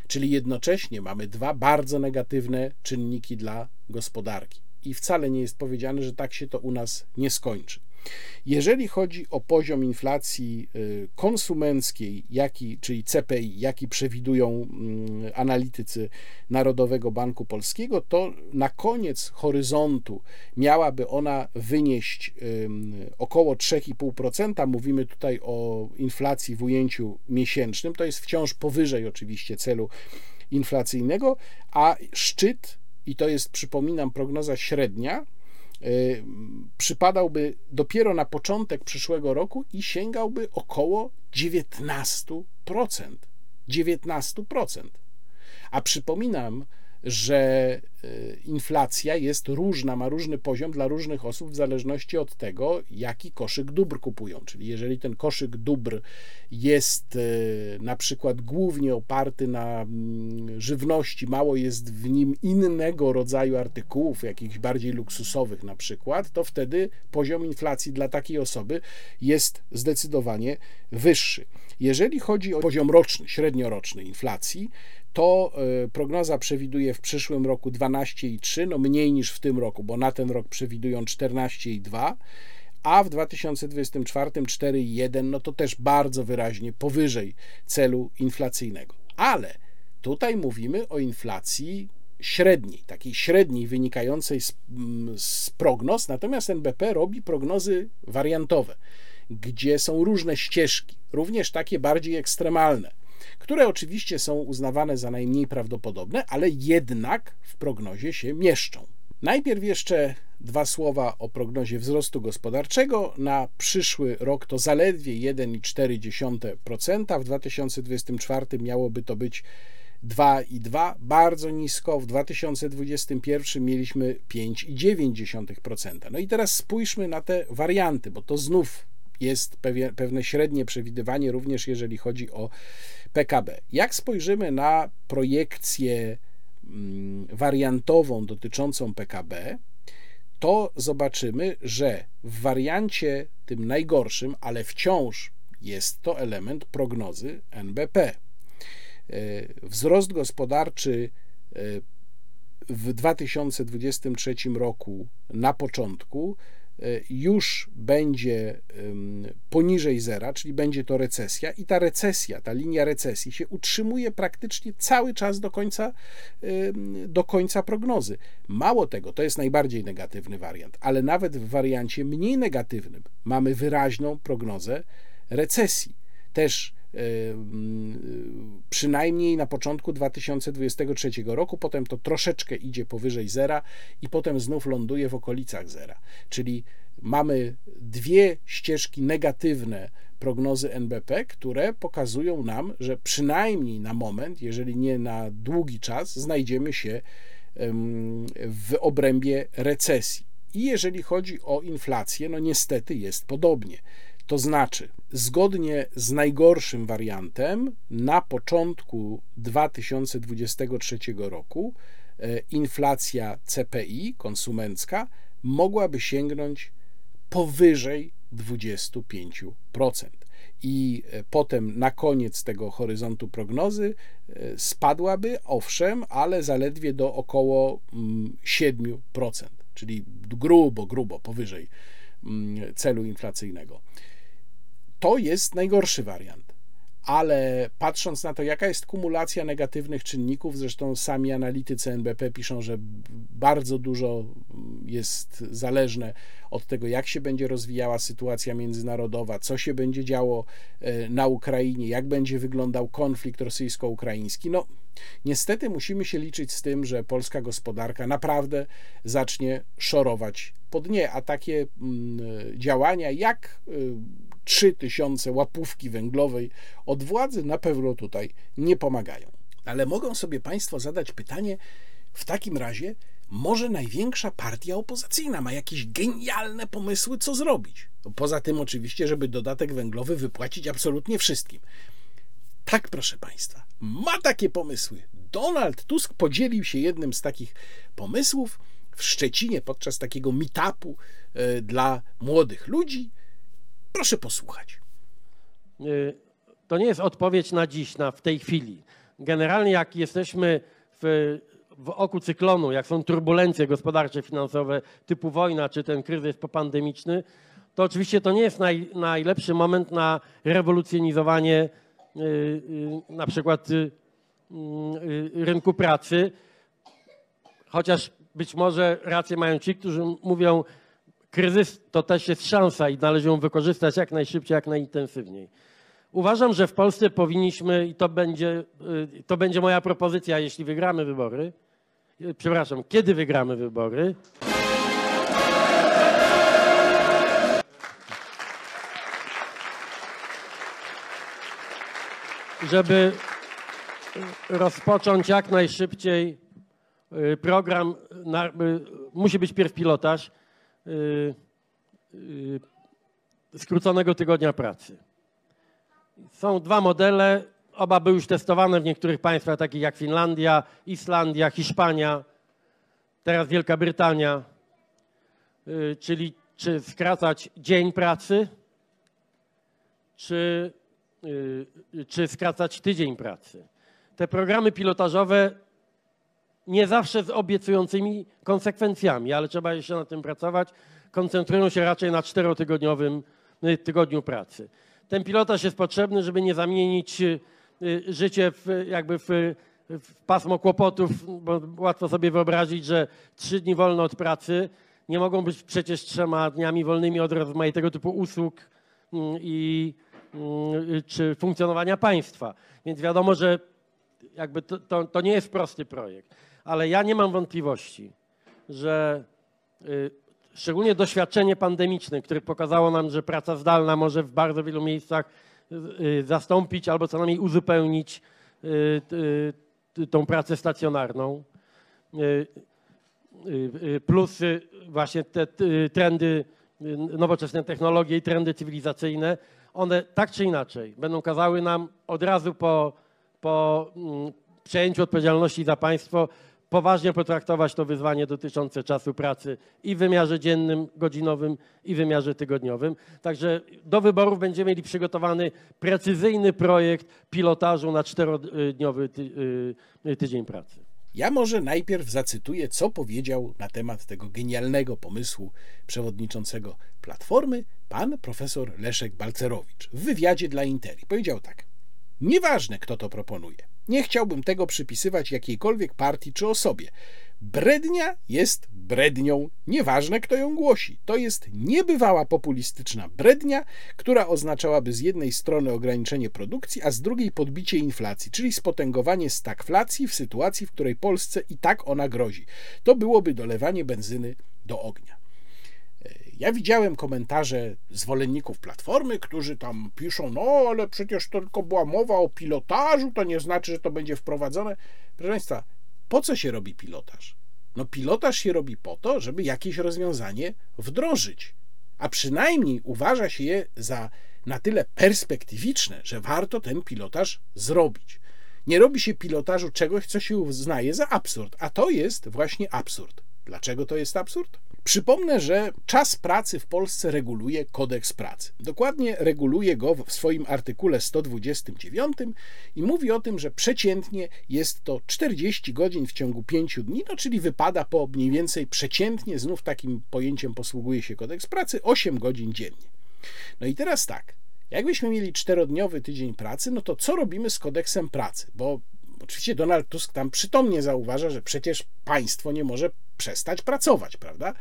Czyli jednocześnie mamy dwa bardzo negatywne czynniki dla gospodarki. I wcale nie jest powiedziane, że tak się to u nas nie skończy. Jeżeli chodzi o poziom inflacji y, konsumenckiej, jaki, czyli CPI, jaki przewidują mm, analitycy Narodowego Banku Polskiego, to na koniec horyzontu miałaby ona wynieść około 3,5%. Mówimy tutaj o inflacji w ujęciu miesięcznym, to jest wciąż powyżej oczywiście celu inflacyjnego, a szczyt, i to jest, przypominam, prognoza średnia, przypadałby dopiero na początek przyszłego roku i sięgałby około 19%. 19%. A przypominam, że y, inflacja jest różna, ma różny poziom dla różnych osób w zależności od tego, jaki koszyk dóbr kupują. Czyli jeżeli ten koszyk dóbr jest y, na przykład głównie oparty na mm, żywności, mało jest w nim innego rodzaju artykułów, jakichś bardziej luksusowych na przykład, to wtedy poziom inflacji dla takiej osoby jest zdecydowanie wyższy. Jeżeli chodzi o poziom roczny, średnioroczny inflacji, to e, prognoza przewiduje w przyszłym roku 12,3, no mniej niż w tym roku, bo na ten rok przewidują 14,2 a w 2024 4,1, no to też bardzo wyraźnie powyżej celu inflacyjnego. Ale tutaj mówimy o inflacji średniej, takiej średniej wynikającej z, mm, z prognoz, natomiast NBP robi prognozy wariantowe, gdzie są różne ścieżki, również takie bardziej ekstremalne które oczywiście są uznawane za najmniej prawdopodobne, ale jednak w prognozie się mieszczą. Najpierw jeszcze dwa słowa o prognozie wzrostu gospodarczego. Na przyszły rok to zaledwie 1,4%, w 2024 miałoby to być 2,2, bardzo nisko. W 2021 mieliśmy 5,9%. No i teraz spójrzmy na te warianty, bo to znów jest pewne, średnie przewidywanie, również jeżeli chodzi o PKB. Jak spojrzymy na projekcję mm, wariantową dotyczącą PKB, to zobaczymy, że w wariancie tym najgorszym, ale wciąż jest to element prognozy NBP. E, wzrost gospodarczy e, w 2023 roku na początku już będzie poniżej zera, czyli będzie to recesja, i ta recesja, ta linia recesji się utrzymuje praktycznie cały czas do końca, do końca prognozy. Mało tego, to jest najbardziej negatywny wariant, ale nawet w wariancie mniej negatywnym mamy wyraźną prognozę recesji. Też przynajmniej na początku 2023 roku, potem to troszeczkę idzie powyżej zera i potem znów ląduje w okolicach zera. Czyli mamy dwie ścieżki negatywne prognozy NBP, które pokazują nam, że przynajmniej na moment, jeżeli nie na długi czas, znajdziemy się w obrębie recesji. I jeżeli chodzi o inflację, no niestety jest podobnie. To znaczy, zgodnie z najgorszym wariantem, na początku 2023 roku e, inflacja CPI konsumencka mogłaby sięgnąć powyżej 25%. I e, potem na koniec tego horyzontu prognozy e, spadłaby, owszem, ale zaledwie do około 7%, mm, czyli grubo, grubo powyżej mm, celu inflacyjnego. To jest najgorszy wariant. Ale patrząc na to, jaka jest kumulacja negatywnych czynników, zresztą sami analitycy NBP piszą, że bardzo dużo jest zależne od tego, jak się będzie rozwijała sytuacja międzynarodowa, co się będzie działo e, na Ukrainie, jak będzie wyglądał konflikt rosyjsko-ukraiński. No, niestety musimy się liczyć z tym, że polska gospodarka naprawdę zacznie szorować po dnie, a takie mm, działania jak y, 3000 łapówki węglowej od władzy na pewno tutaj nie pomagają. Ale mogą sobie Państwo zadać pytanie, w takim razie, może największa partia opozycyjna ma jakieś genialne pomysły, co zrobić. Poza tym, oczywiście, żeby dodatek węglowy wypłacić absolutnie wszystkim. Tak, proszę Państwa, ma takie pomysły. Donald Tusk podzielił się jednym z takich pomysłów w Szczecinie podczas takiego meetupu e, dla młodych ludzi. Proszę posłuchać. Y, to nie jest odpowiedź na dziś, na w tej chwili. Generalnie jak jesteśmy w, w oku cyklonu, jak są turbulencje gospodarcze, finansowe typu wojna czy ten kryzys popandemiczny, to oczywiście to nie jest naj, najlepszy moment na rewolucjonizowanie y, y, na przykład rynku pracy, chociaż być może rację mają ci, którzy mówią, kryzys to też jest szansa i należy ją wykorzystać jak najszybciej, jak najintensywniej. Uważam, że w Polsce powinniśmy, i to będzie, y, to będzie moja propozycja, jeśli wygramy wybory, y, przepraszam, kiedy wygramy wybory, żeby rozpocząć jak najszybciej y, program, musi być pierw pilotaż, skróconego tygodnia pracy. Są dwa modele, oba były już testowane w niektórych państwach, takich jak Finlandia, Islandia, Hiszpania, teraz Wielka Brytania, y, czyli czy skracać dzień pracy, czy, czy skracać tydzień pracy. Te programy pilotażowe nie zawsze z obiecującymi konsekwencjami, ale trzeba jeszcze nad tym pracować. Koncentrują się raczej na czterotygodniowym y, tygodniu pracy. Ten pilotaż jest potrzebny, żeby nie zamienić y, życie w, jakby w, w pasmo kłopotów, bo łatwo sobie wyobrazić, że trzy dni wolno od pracy nie mogą być przecież trzema dniami wolnymi od rozmaitego typu usług mm, i, mm, czy funkcjonowania państwa. Więc wiadomo, że jakby to, to, to nie jest prosty projekt ale ja nie mam wątpliwości, że y, szczególnie doświadczenie pandemiczne, które pokazało nam, że praca zdalna może w bardzo wielu miejscach y, zastąpić albo co najmniej uzupełnić y, tą pracę stacjonarną. Plus właśnie te trendy, nowoczesne technologie i trendy cywilizacyjne, one tak czy inaczej będą kazały nam od razu po, po mm, przejęciu odpowiedzialności za państwo poważnie potraktować to wyzwanie dotyczące czasu pracy i w wymiarze dziennym, godzinowym, i wymiarze tygodniowym. Także do wyborów będziemy mieli przygotowany precyzyjny projekt pilotażu na czterodniowy ty, y, tydzień pracy. Ja może najpierw zacytuję, co powiedział na temat tego genialnego pomysłu przewodniczącego Platformy pan profesor Leszek Balcerowicz w wywiadzie dla Interi. Powiedział tak: Nieważne, kto to proponuje. Nie chciałbym tego przypisywać jakiejkolwiek partii czy osobie. Brednia jest brednią, nieważne kto ją głosi. To jest niebywała populistyczna brednia, która oznaczałaby z jednej strony ograniczenie produkcji, a z drugiej podbicie inflacji, czyli spotęgowanie stagflacji w sytuacji, w której Polsce i tak ona grozi. To byłoby dolewanie benzyny do ognia. Ja widziałem komentarze zwolenników Platformy, którzy tam piszą, no ale przecież to tylko była mowa o pilotażu, to nie znaczy, że to będzie wprowadzone. Proszę Państwa, po co się robi pilotaż? No pilotaż się robi po to, żeby jakieś rozwiązanie wdrożyć, a przynajmniej uważa się je za na tyle perspektywiczne, że warto ten pilotaż zrobić. Nie robi się pilotażu czegoś, co się uznaje za absurd, a to jest właśnie absurd. Dlaczego to jest absurd? Przypomnę, że czas pracy w Polsce reguluje kodeks pracy. Dokładnie reguluje go w swoim artykule 129 i mówi o tym, że przeciętnie jest to 40 godzin w ciągu 5 dni, no czyli wypada po mniej więcej przeciętnie, znów takim pojęciem posługuje się kodeks pracy, 8 godzin dziennie. No i teraz tak, jakbyśmy mieli czterodniowy tydzień pracy, no to co robimy z kodeksem pracy? Bo oczywiście Donald Tusk tam przytomnie zauważa, że przecież państwo nie może przestać pracować, prawda?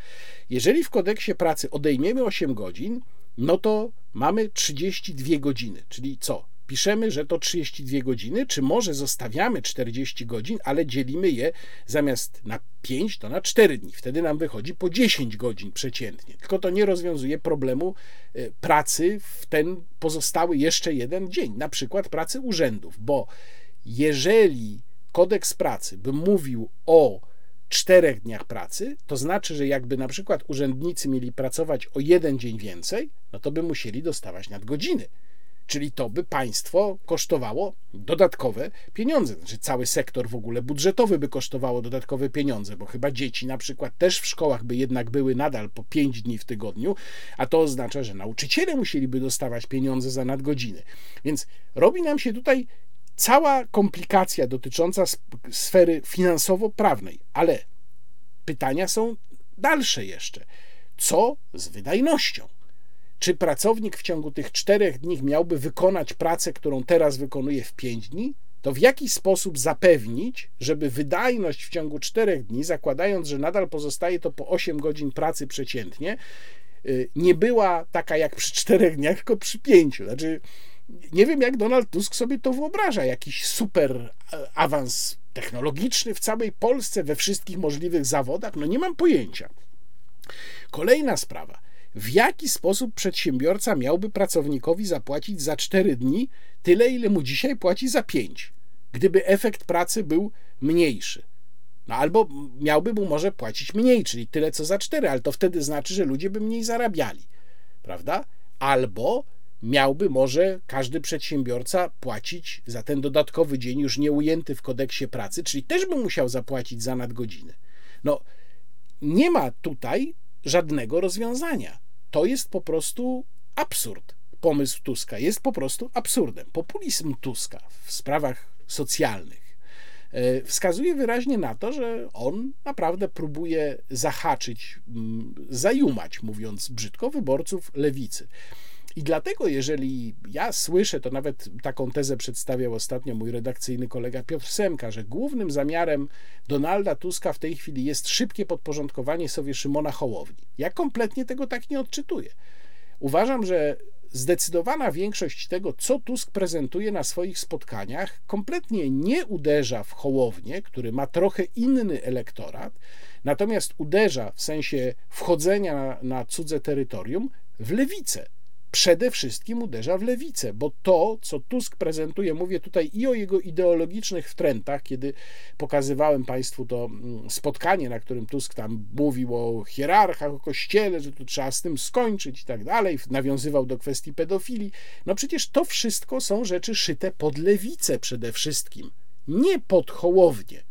Jeżeli w kodeksie pracy odejmiemy 8 godzin, no to mamy 32 godziny, czyli co? Piszemy, że to 32 godziny, czy może zostawiamy 40 godzin, ale dzielimy je zamiast na 5, to na 4 dni. Wtedy nam wychodzi po 10 godzin przeciętnie. Tylko to nie rozwiązuje problemu e, pracy w ten pozostały jeszcze jeden dzień, na przykład pracy urzędów, bo jeżeli kodeks pracy by mówił o czterech dniach pracy, to znaczy, że jakby na przykład urzędnicy mieli pracować o jeden dzień więcej, no to by musieli dostawać nadgodziny. Czyli to by państwo kosztowało dodatkowe pieniądze. Znaczy cały sektor w ogóle budżetowy by kosztowało dodatkowe pieniądze, bo chyba dzieci na przykład też w szkołach by jednak były nadal po 5 dni w tygodniu, a to oznacza, że nauczyciele musieliby dostawać pieniądze za nadgodziny. Więc robi nam się tutaj cała komplikacja dotycząca sfery finansowo-prawnej, ale pytania są dalsze jeszcze. Co z wydajnością? Czy pracownik w ciągu tych czterech dni miałby wykonać pracę, którą teraz wykonuje w pięć dni? To w jaki sposób zapewnić, żeby wydajność w ciągu czterech dni, zakładając, że nadal pozostaje to po 8 godzin pracy przeciętnie, y, nie była taka jak przy czterech dniach, tylko przy pięciu? Znaczy, nie wiem, jak Donald Tusk sobie to wyobraża. Jakiś super e, awans technologiczny w całej Polsce, we wszystkich możliwych zawodach? No nie mam pojęcia. Kolejna sprawa. W jaki sposób przedsiębiorca miałby pracownikowi zapłacić za 4 dni tyle, ile mu dzisiaj płaci za 5, gdyby efekt pracy był mniejszy? No albo miałby mu może płacić mniej, czyli tyle co za 4, ale to wtedy znaczy, że ludzie by mniej zarabiali, prawda? Albo miałby może każdy przedsiębiorca płacić za ten dodatkowy dzień już nie ujęty w kodeksie pracy, czyli też by musiał zapłacić za nadgodziny. No, nie ma tutaj żadnego rozwiązania. To jest po prostu absurd. Pomysł Tuska jest po prostu absurdem. Populizm Tuska w sprawach socjalnych e, wskazuje wyraźnie na to, że on naprawdę próbuje zahaczyć, mm, zajumać, mówiąc brzydko, wyborców lewicy. I dlatego, jeżeli ja słyszę, to nawet taką tezę przedstawiał ostatnio mój redakcyjny kolega Piotr Semka, że głównym zamiarem Donalda Tuska w tej chwili jest szybkie podporządkowanie sobie Szymona Hołowni. Ja kompletnie tego tak nie odczytuję. Uważam, że zdecydowana większość tego, co Tusk prezentuje na swoich spotkaniach, kompletnie nie uderza w Hołownię, który ma trochę inny elektorat, natomiast uderza w sensie wchodzenia na, na cudze terytorium w lewicę przede wszystkim uderza w lewicę, bo to, co Tusk prezentuje, mówię tutaj i o jego ideologicznych wtrętach, kiedy pokazywałem Państwu to mm, spotkanie, na którym Tusk tam mówił o hierarchach, o kościele, że tu trzeba z tym skończyć i tak dalej, nawiązywał do kwestii pedofilii. No przecież to wszystko są rzeczy szyte pod lewicę przede wszystkim, nie pod hołownię.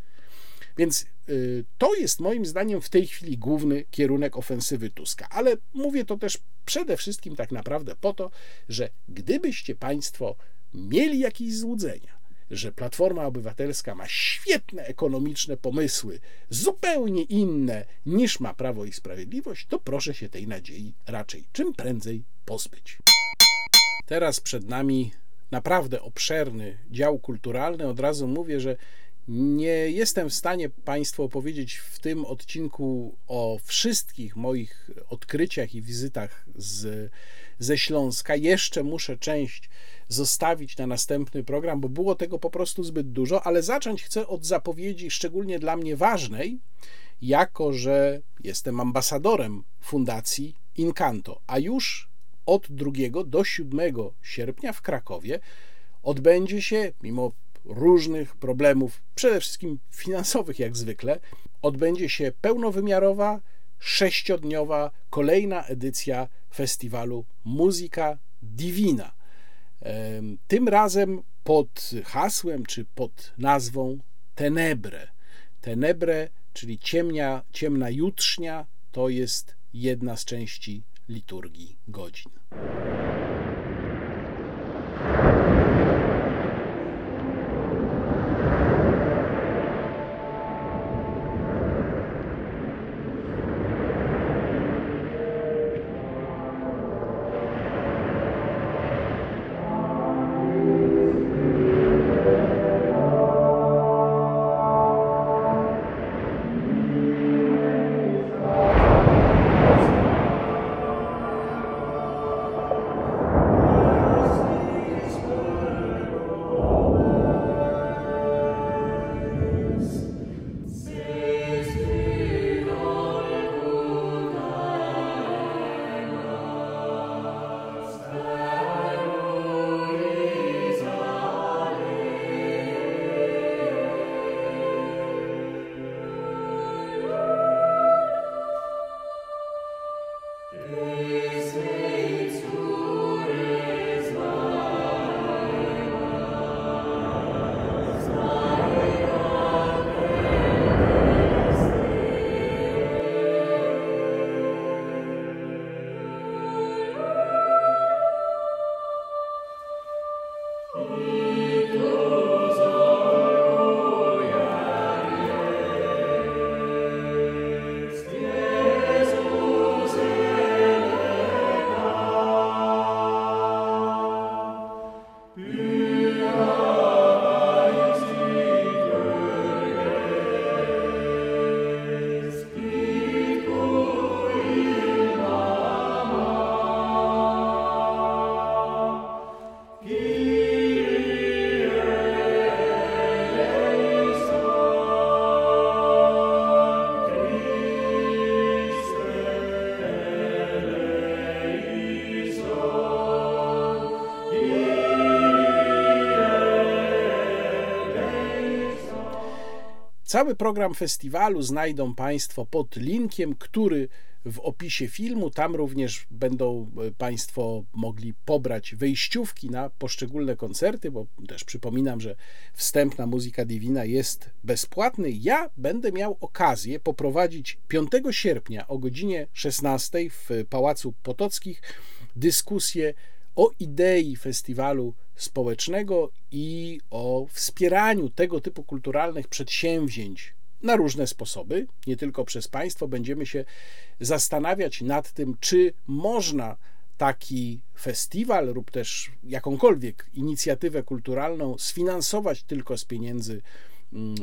Więc to jest moim zdaniem w tej chwili główny kierunek ofensywy Tuska. Ale mówię to też przede wszystkim tak naprawdę po to, że gdybyście Państwo mieli jakieś złudzenia, że Platforma Obywatelska ma świetne ekonomiczne pomysły, zupełnie inne niż ma Prawo i Sprawiedliwość, to proszę się tej nadziei raczej czym prędzej pozbyć. Teraz przed nami naprawdę obszerny dział kulturalny. Od razu mówię, że nie jestem w stanie Państwu opowiedzieć w tym odcinku o wszystkich moich odkryciach i wizytach z, ze Śląska. Jeszcze muszę część zostawić na następny program, bo było tego po prostu zbyt dużo, ale zacząć chcę od zapowiedzi szczególnie dla mnie ważnej, jako że jestem ambasadorem Fundacji Incanto, a już od 2 do 7 sierpnia w Krakowie odbędzie się, mimo różnych problemów, przede wszystkim finansowych jak zwykle, odbędzie się pełnowymiarowa, sześciodniowa, kolejna edycja festiwalu Muzyka Divina. Tym razem pod hasłem czy pod nazwą Tenebre. Tenebre, czyli ciemnia, ciemna jutrznia, to jest jedna z części liturgii godzin. Cały program festiwalu znajdą Państwo pod linkiem, który w opisie filmu. Tam również będą e, Państwo mogli pobrać wejściówki na poszczególne koncerty, bo też przypominam, że wstęp na muzyka divina jest bezpłatny. Ja będę miał okazję poprowadzić 5 sierpnia o godzinie 16 w Pałacu Potockich dyskusję o idei festiwalu społecznego i o wspieraniu tego typu kulturalnych przedsięwzięć na różne sposoby, nie tylko przez państwo. Będziemy się zastanawiać nad tym, czy można taki festiwal lub też jakąkolwiek inicjatywę kulturalną sfinansować tylko z pieniędzy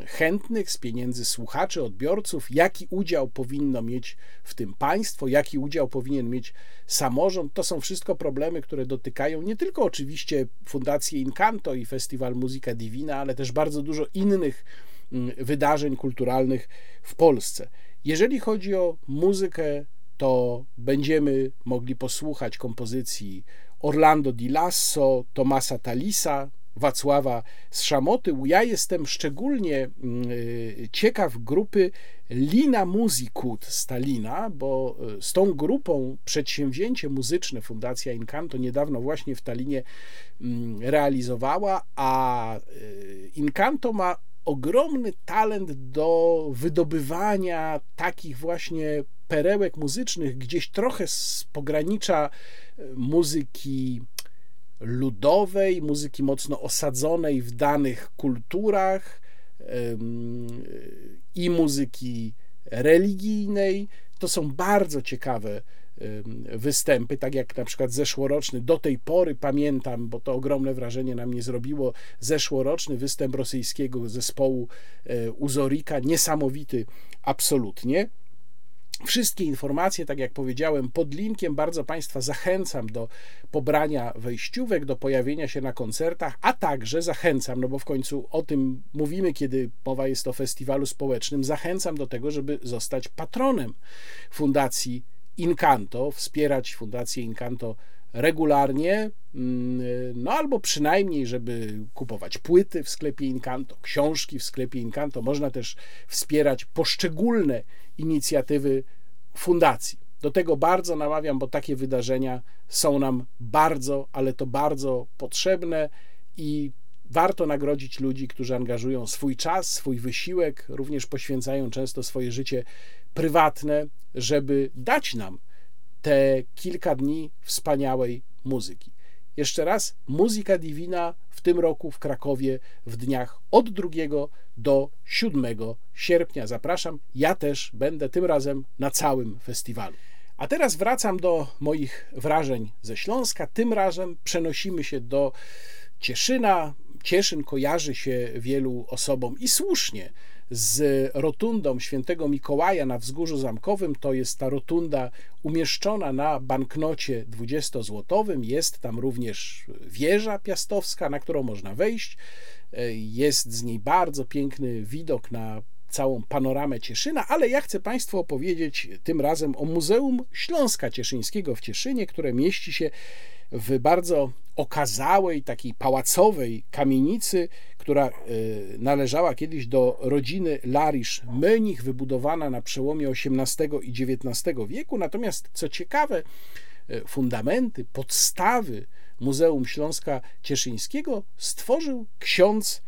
chętnych, z pieniędzy słuchaczy, odbiorców, jaki udział powinno mieć w tym państwo, jaki udział powinien mieć samorząd. To są wszystko problemy, które dotykają nie tylko oczywiście Fundację Incanto i Festiwal Muzyka Divina, ale też bardzo dużo innych mm, wydarzeń kulturalnych w Polsce. Jeżeli chodzi o muzykę, to będziemy mogli posłuchać kompozycji Orlando Di Lasso, Tomasa Talisa, Wacława z Szamoty. Ja jestem szczególnie mm, y, ciekaw grupy Lina Musicud Stalina, bo y, z tą grupą przedsięwzięcie muzyczne Fundacja Incanto niedawno właśnie w Talinie mm, realizowała, a y, Incanto ma ogromny talent do wydobywania takich właśnie perełek muzycznych gdzieś trochę z pogranicza muzyki ludowej, muzyki mocno osadzonej w danych kulturach i muzyki religijnej. To są bardzo ciekawe występy, tak jak na przykład zeszłoroczny, do tej pory pamiętam, bo to ogromne wrażenie na mnie zrobiło, zeszłoroczny występ rosyjskiego zespołu e, Uzorika, niesamowity absolutnie. Wszystkie informacje, tak jak powiedziałem, pod linkiem bardzo Państwa zachęcam do pobrania wejściówek, do pojawienia się na koncertach, a także zachęcam, no bo w końcu o tym mówimy, kiedy mowa jest o festiwalu społecznym, zachęcam do tego, żeby zostać patronem Fundacji Incanto, wspierać Fundację Incanto regularnie, mm, no albo przynajmniej, żeby kupować płyty w sklepie Incanto, książki w sklepie Incanto. Można też wspierać poszczególne inicjatywy fundacji. Do tego bardzo namawiam, bo takie wydarzenia są nam bardzo, ale to bardzo potrzebne i warto nagrodzić ludzi, którzy angażują swój czas, swój wysiłek, również poświęcają często swoje życie prywatne, żeby dać nam te kilka dni wspaniałej muzyki. Jeszcze raz, muzyka divina tym roku w Krakowie w dniach od 2 do 7 sierpnia. Zapraszam, ja też będę tym razem na całym festiwalu. A teraz wracam do moich wrażeń ze Śląska. Tym razem przenosimy się do Cieszyna. Cieszyn kojarzy się wielu osobom i słusznie z rotundą świętego Mikołaja na Wzgórzu Zamkowym. To jest ta rotunda umieszczona na banknocie 20-złotowym. Jest tam również wieża piastowska, na którą można wejść. Jest z niej bardzo piękny widok na całą panoramę Cieszyna, ale ja chcę Państwu opowiedzieć tym razem o Muzeum Śląska Cieszyńskiego w Cieszynie, które mieści się w bardzo okazałej, takiej pałacowej kamienicy, która e, należała kiedyś do rodziny Larisz Mönich, wybudowana na przełomie XVIII i XIX wieku. Natomiast co ciekawe, e, fundamenty, podstawy Muzeum Śląska Cieszyńskiego stworzył ksiądz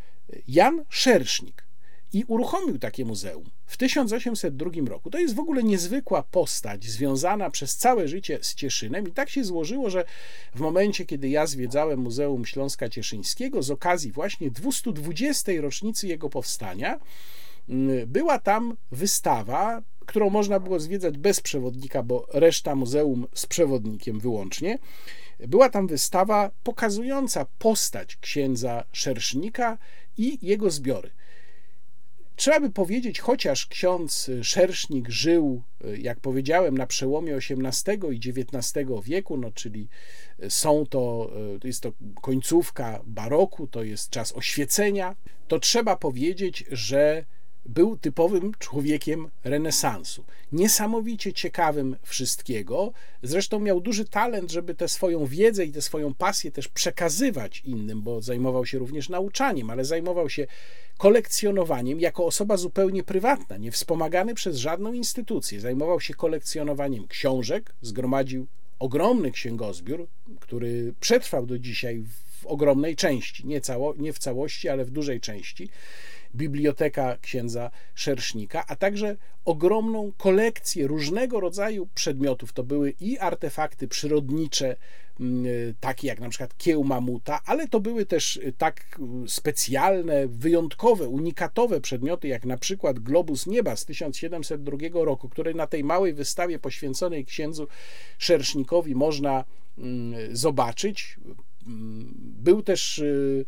Jan Szersznik i uruchomił takie muzeum w 1802 roku. To jest w ogóle niezwykła postać, związana przez całe życie z Cieszynem, i tak się złożyło, że w momencie, kiedy ja zwiedzałem Muzeum Śląska Cieszyńskiego, z okazji właśnie 220. rocznicy jego powstania, mm, była tam wystawa, którą można było zwiedzać bez przewodnika, bo reszta muzeum z przewodnikiem wyłącznie. Była tam wystawa pokazująca postać księdza Szersznika i jego zbiory. Trzeba by powiedzieć, chociaż ksiądz Szersznik żył, jak powiedziałem, na przełomie XVIII i XIX wieku, no czyli są to, to jest to końcówka baroku, to jest czas oświecenia, to trzeba powiedzieć, że był typowym człowiekiem renesansu. Niesamowicie ciekawym wszystkiego. Zresztą miał duży talent, żeby tę swoją wiedzę i tę swoją pasję też przekazywać innym, bo zajmował się również nauczaniem, ale zajmował się kolekcjonowaniem jako osoba zupełnie prywatna, nie wspomagany przez żadną instytucję. Zajmował się kolekcjonowaniem książek, zgromadził ogromny księgozbiór, który przetrwał do dzisiaj w ogromnej części, nie, cało, nie w całości, ale w dużej części biblioteka księdza Szersznika, a także ogromną kolekcję różnego rodzaju przedmiotów. To były i artefakty przyrodnicze, mm, takie jak na przykład kieł mamuta, ale to były też tak specjalne, wyjątkowe, unikatowe przedmioty, jak na przykład globus nieba z 1702 roku, który na tej małej wystawie poświęconej księdzu Szersznikowi można mm, zobaczyć. Był też y,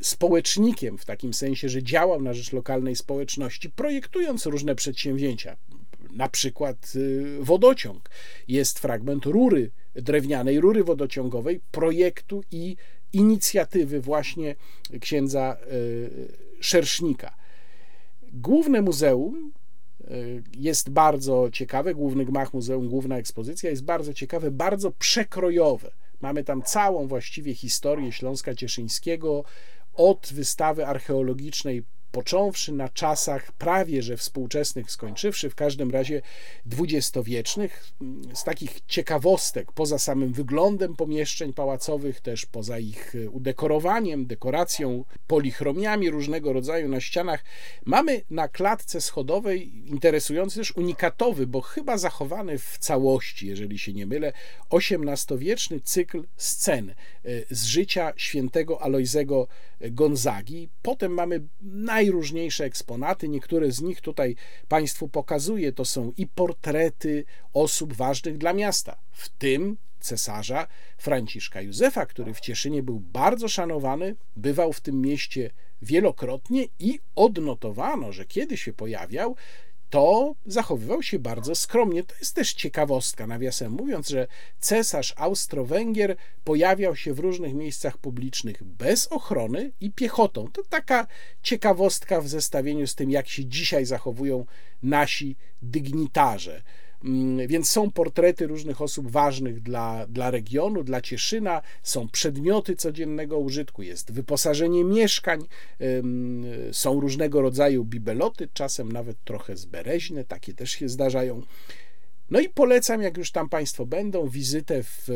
społecznikiem w takim sensie, że działał na rzecz lokalnej społeczności, projektując różne przedsięwzięcia. Na przykład y, wodociąg. Jest fragment rury, drewnianej rury wodociągowej, projektu i inicjatywy właśnie księdza y, Szersznika. Główne muzeum jest bardzo ciekawe, główny gmach muzeum, główna ekspozycja jest bardzo ciekawe, bardzo przekrojowe. Mamy tam całą właściwie historię Śląska Cieszyńskiego, od wystawy archeologicznej począwszy na czasach prawie że współczesnych, skończywszy w każdym razie dwudziestowiecznych. Z takich ciekawostek, poza samym wyglądem pomieszczeń pałacowych, też poza ich udekorowaniem, dekoracją, polichromiami różnego rodzaju na ścianach, mamy na klatce schodowej interesujący też unikatowy, bo chyba zachowany w całości, jeżeli się nie mylę, XVIII-wieczny cykl scen e, z życia świętego Alojzego Gonzagi. Potem mamy najróżniejsze eksponaty, niektóre z nich tutaj Państwu pokazuję. To są i portrety osób ważnych dla miasta, w tym cesarza Franciszka Józefa, który w Cieszynie był bardzo szanowany, bywał w tym mieście wielokrotnie i odnotowano, że kiedy się pojawiał, to zachowywał się bardzo skromnie. To jest też ciekawostka, nawiasem mówiąc, że cesarz Austro-Węgier pojawiał się w różnych miejscach publicznych bez ochrony i piechotą. To taka ciekawostka w zestawieniu z tym, jak się dzisiaj zachowują nasi dygnitarze. Mm, więc są portrety różnych osób ważnych dla, dla regionu, dla Cieszyna, są przedmioty codziennego użytku, jest wyposażenie mieszkań, są różnego rodzaju bibeloty, czasem nawet trochę zbereźne, takie też się zdarzają. No i polecam, jak już tam Państwo będą, wizytę w,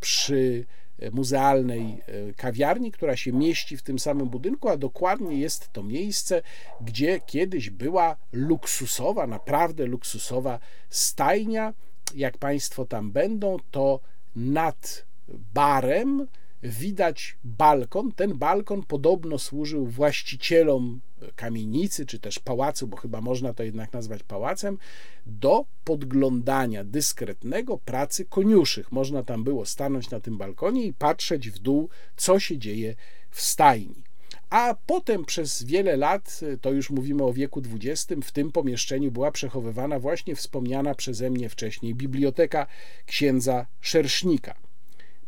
przy muzealnej e, kawiarni, która się mieści w tym samym budynku, a dokładnie jest to miejsce, gdzie kiedyś była luksusowa, naprawdę luksusowa stajnia. Jak Państwo tam będą, to nad barem widać balkon. Ten balkon podobno służył właścicielom kamienicy, czy też pałacu, bo chyba można to jednak nazwać pałacem, do podglądania dyskretnego pracy koniuszych. Można tam było stanąć na tym balkonie i patrzeć w dół, co się dzieje w stajni. A potem przez wiele lat, to już mówimy o wieku XX, w tym pomieszczeniu była przechowywana właśnie wspomniana przeze mnie wcześniej biblioteka księdza Szersznika.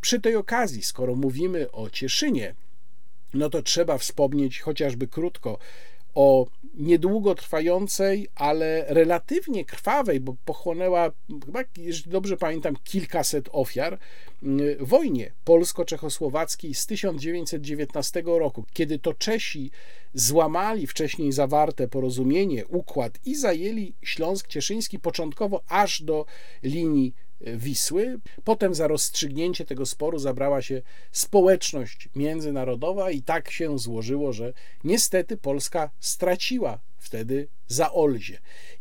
Przy tej okazji, skoro mówimy o Cieszynie, no to trzeba wspomnieć chociażby krótko o niedługo trwającej, ale relatywnie krwawej, bo pochłonęła, chyba, jeśli dobrze pamiętam, kilkaset ofiar, mm, wojnie polsko-czechosłowackiej z 1919 roku, kiedy to Czesi złamali wcześniej zawarte porozumienie, układ i zajęli Śląsk Cieszyński początkowo aż do linii Wisły. Potem za rozstrzygnięcie tego sporu zabrała się społeczność międzynarodowa i tak się złożyło, że niestety Polska straciła wtedy Zaolzie.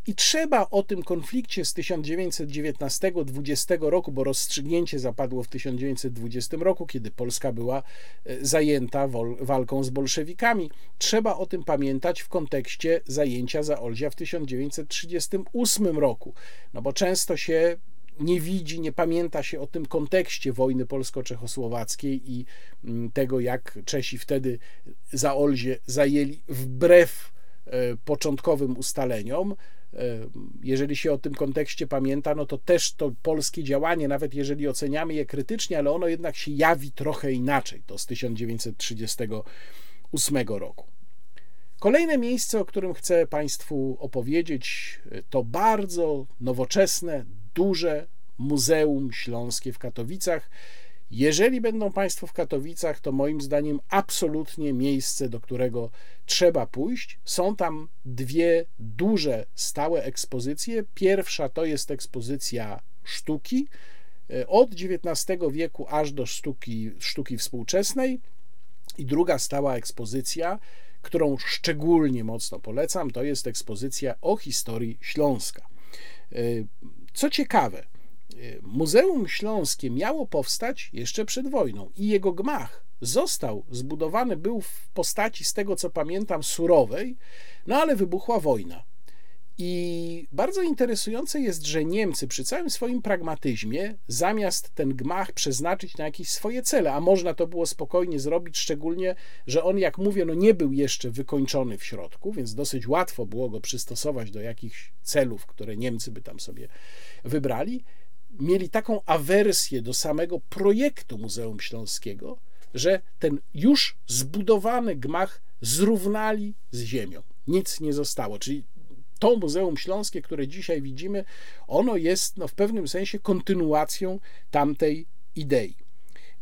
I trzeba o tym konflikcie z 1919-20 roku, bo rozstrzygnięcie zapadło w 1920 roku, kiedy Polska była e, zajęta walką z bolszewikami, trzeba o tym pamiętać w kontekście zajęcia Zaolzia w 1938 roku. No bo często się nie widzi, nie pamięta się o tym kontekście wojny polsko-czechosłowackiej i mm, tego, jak Czesi wtedy za Olzie zajęli wbrew e, początkowym ustaleniom. E, jeżeli się o tym kontekście pamięta, no to też to polskie działanie, nawet jeżeli oceniamy je krytycznie, ale ono jednak się jawi trochę inaczej, to z 1938 roku. Kolejne miejsce, o którym chcę Państwu opowiedzieć, to bardzo nowoczesne, duże Muzeum Śląskie w Katowicach. Jeżeli będą Państwo w Katowicach, to moim zdaniem absolutnie miejsce, do którego trzeba pójść. Są tam dwie duże, stałe ekspozycje. Pierwsza to jest ekspozycja sztuki e, od XIX wieku aż do sztuki, sztuki współczesnej. I druga stała ekspozycja, którą szczególnie mocno polecam, to jest ekspozycja o historii Śląska. Co ciekawe, Muzeum Śląskie miało powstać jeszcze przed wojną i jego gmach został zbudowany, był w postaci, z tego co pamiętam, surowej, no ale wybuchła wojna. I bardzo interesujące jest, że Niemcy przy całym swoim pragmatyzmie, zamiast ten gmach przeznaczyć na jakieś swoje cele, a można to było spokojnie zrobić, szczególnie, że on, jak mówię, no nie był jeszcze wykończony w środku, więc dosyć łatwo było go przystosować do jakichś celów, które Niemcy by tam sobie wybrali, mieli taką awersję do samego projektu Muzeum Śląskiego, że ten już zbudowany gmach zrównali z ziemią. Nic nie zostało. Czyli to Muzeum Śląskie, które dzisiaj widzimy, ono jest no, w pewnym sensie kontynuacją tamtej idei.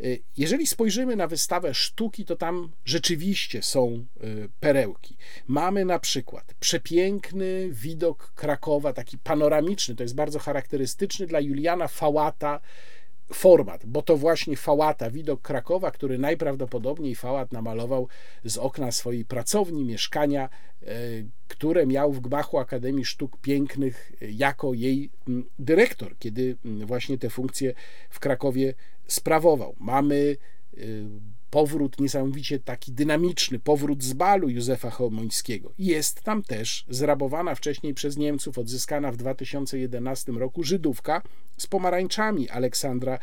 Y, Jeżeli spojrzymy na wystawę sztuki, to tam rzeczywiście są y, perełki. Mamy na przykład przepiękny widok Krakowa, taki panoramiczny, to jest bardzo charakterystyczny dla Juliana Fałata format, bo to właśnie Fałata, widok Krakowa, który najprawdopodobniej Fałat namalował z okna swojej pracowni, mieszkania, e, które miał w gmachu Akademii Sztuk Pięknych e, jako jej mm, dyrektor, kiedy mm, właśnie te funkcje w Krakowie sprawował. Mamy e, powrót niesamowicie taki dynamiczny, powrót z balu Józefa Chełmońskiego. Jest tam też zrabowana wcześniej przez Niemców, odzyskana w 2011 roku Żydówka z pomarańczami Aleksandra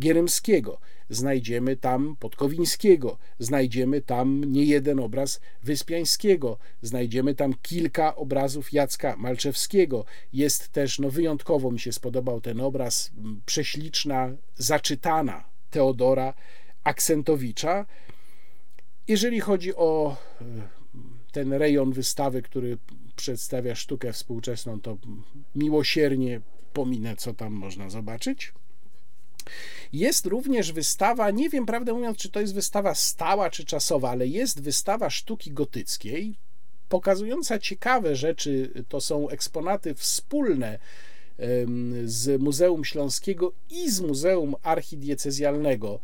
Gierymskiego. Znajdziemy tam Podkowińskiego, znajdziemy tam niejeden obraz Wyspiańskiego, znajdziemy tam kilka obrazów Jacka Malczewskiego. Jest też, no wyjątkowo mi się spodobał ten obraz, prześliczna, zaczytana Teodora Aksentowicza. Jeżeli chodzi o e, ten rejon wystawy, który przedstawia sztukę współczesną, to miłosiernie pominę, co tam można zobaczyć. Jest również wystawa, nie wiem prawdę mówiąc, czy to jest wystawa stała czy czasowa, ale jest wystawa sztuki gotyckiej, pokazująca ciekawe rzeczy. To są eksponaty wspólne z Muzeum Śląskiego i z Muzeum Archidiecezjalnego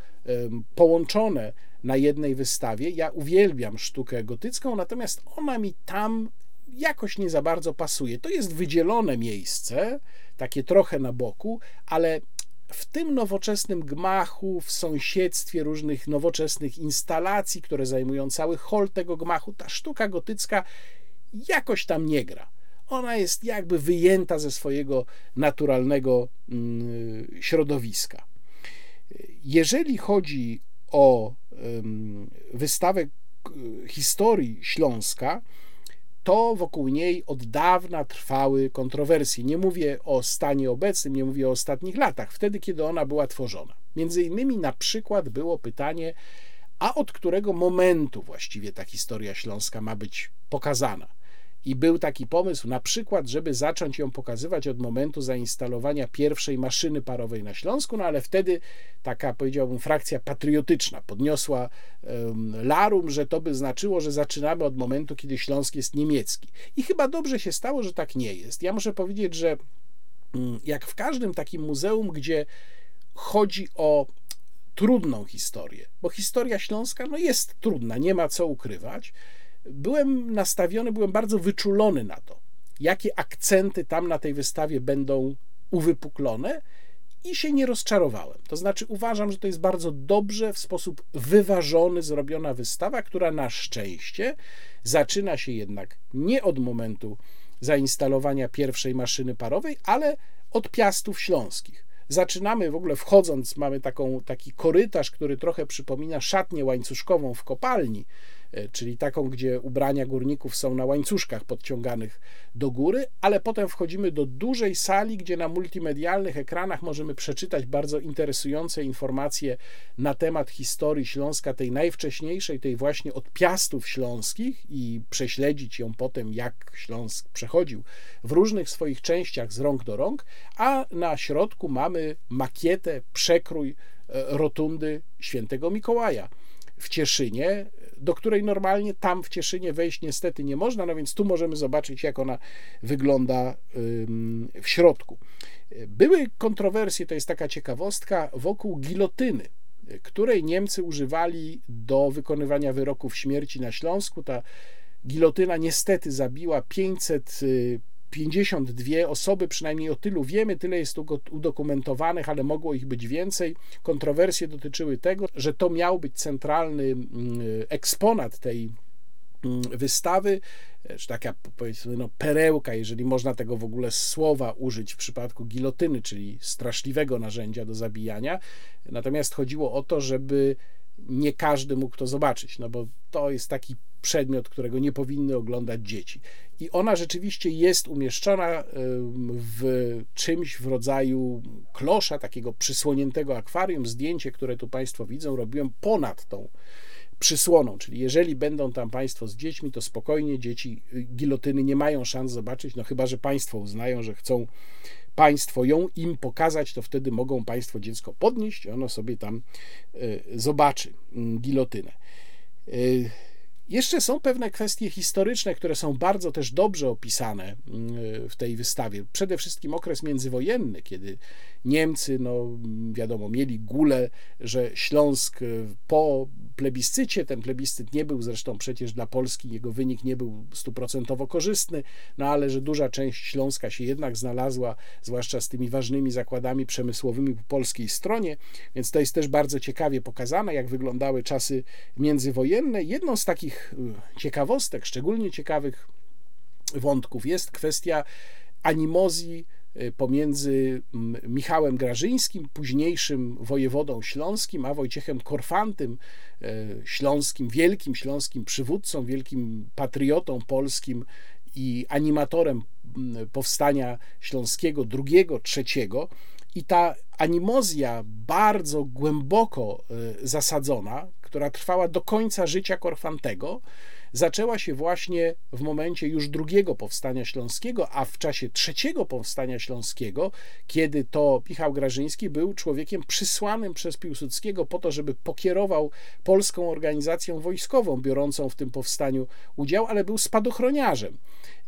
połączone na jednej wystawie. Ja uwielbiam sztukę gotycką, natomiast ona mi tam jakoś nie za bardzo pasuje. To jest wydzielone miejsce, takie trochę na boku, ale w tym nowoczesnym gmachu, w sąsiedztwie różnych nowoczesnych instalacji, które zajmują cały hol tego gmachu, ta sztuka gotycka jakoś tam nie gra ona jest jakby wyjęta ze swojego naturalnego mm, środowiska. Jeżeli chodzi o wystawę historii Śląska, to wokół niej od dawna trwały kontrowersje. Nie mówię o stanie obecnym, nie mówię o ostatnich latach, wtedy, kiedy ona była tworzona. Między innymi na przykład było pytanie, a od którego momentu właściwie ta historia śląska ma być pokazana. I był taki pomysł, na przykład, żeby zacząć ją pokazywać od momentu zainstalowania pierwszej maszyny parowej na Śląsku, no ale wtedy taka, powiedziałbym, frakcja patriotyczna podniosła um, larum, że to by znaczyło, że zaczynamy od momentu, kiedy Śląsk jest niemiecki. I chyba dobrze się stało, że tak nie jest. Ja muszę powiedzieć, że um, jak w każdym takim muzeum, gdzie chodzi o trudną historię, bo historia śląska no jest trudna, nie ma co ukrywać byłem nastawiony, byłem bardzo wyczulony na to, jakie akcenty tam na tej wystawie będą uwypuklone i się nie rozczarowałem. To znaczy, uważam, że to jest bardzo dobrze, w sposób wyważony zrobiona wystawa, która na szczęście zaczyna się jednak nie od momentu zainstalowania pierwszej maszyny parowej, ale od piastów śląskich. Zaczynamy w ogóle wchodząc, mamy taką, taki korytarz, który trochę przypomina szatnię łańcuszkową w kopalni czyli taką, gdzie ubrania górników są na łańcuszkach podciąganych do góry, ale potem wchodzimy do dużej sali, gdzie na multimedialnych ekranach możemy przeczytać bardzo interesujące informacje na temat historii Śląska, tej najwcześniejszej, tej właśnie od piastów śląskich i prześledzić ją potem, jak Śląsk przechodził w różnych swoich częściach z rąk do rąk, a na środku mamy makietę, przekrój e, rotundy świętego Mikołaja. W Cieszynie, do której normalnie tam w Cieszynie wejść niestety nie można, no więc tu możemy zobaczyć, jak ona wygląda w środku. Były kontrowersje, to jest taka ciekawostka, wokół gilotyny, której Niemcy używali do wykonywania wyroków śmierci na Śląsku. Ta gilotyna niestety zabiła 500 52 osoby, przynajmniej o tylu wiemy, tyle jest udokumentowanych, ale mogło ich być więcej. Kontrowersje dotyczyły tego, że to miał być centralny mm, eksponat tej mm, wystawy, czy taka powiedzmy no, perełka, jeżeli można tego w ogóle słowa użyć w przypadku gilotyny, czyli straszliwego narzędzia do zabijania. Natomiast chodziło o to, żeby nie każdy mógł to zobaczyć, no bo to jest taki przedmiot, którego nie powinny oglądać dzieci. I ona rzeczywiście jest umieszczona w czymś w rodzaju klosza, takiego przysłoniętego akwarium. Zdjęcie, które tu Państwo widzą, robiłem ponad tą przysłoną, czyli jeżeli będą tam Państwo z dziećmi, to spokojnie dzieci gilotyny nie mają szans zobaczyć, no chyba, że Państwo uznają, że chcą Państwo ją im pokazać, to wtedy mogą Państwo dziecko podnieść i ono sobie tam zobaczy mm, gilotynę. Jeszcze są pewne kwestie historyczne, które są bardzo też dobrze opisane mm, w tej wystawie. Przede wszystkim okres międzywojenny, kiedy Niemcy, no wiadomo, mieli gulę, że Śląsk po plebiscycie, ten plebiscyt nie był zresztą przecież dla Polski, jego wynik nie był stuprocentowo korzystny, no ale że duża część Śląska się jednak znalazła, zwłaszcza z tymi ważnymi zakładami przemysłowymi po polskiej stronie, więc to jest też bardzo ciekawie pokazane, jak wyglądały czasy międzywojenne. Jedną z takich y, ciekawostek, szczególnie ciekawych wątków jest kwestia animozji Y, pomiędzy Michałem Grażyńskim, późniejszym wojewodą śląskim, a Wojciechem Korfantym, y, śląskim, wielkim śląskim przywódcą, wielkim patriotą polskim i animatorem powstania śląskiego drugiego, trzeciego. I ta animozja bardzo głęboko zasadzona, która trwała do końca życia Korfantego, zaczęła się właśnie w momencie już drugiego powstania śląskiego, a w czasie trzeciego powstania śląskiego, kiedy to Michał Grażyński był człowiekiem przysłanym przez Piłsudskiego po to, żeby pokierował polską organizacją wojskową biorącą w tym powstaniu udział, ale był spadochroniarzem.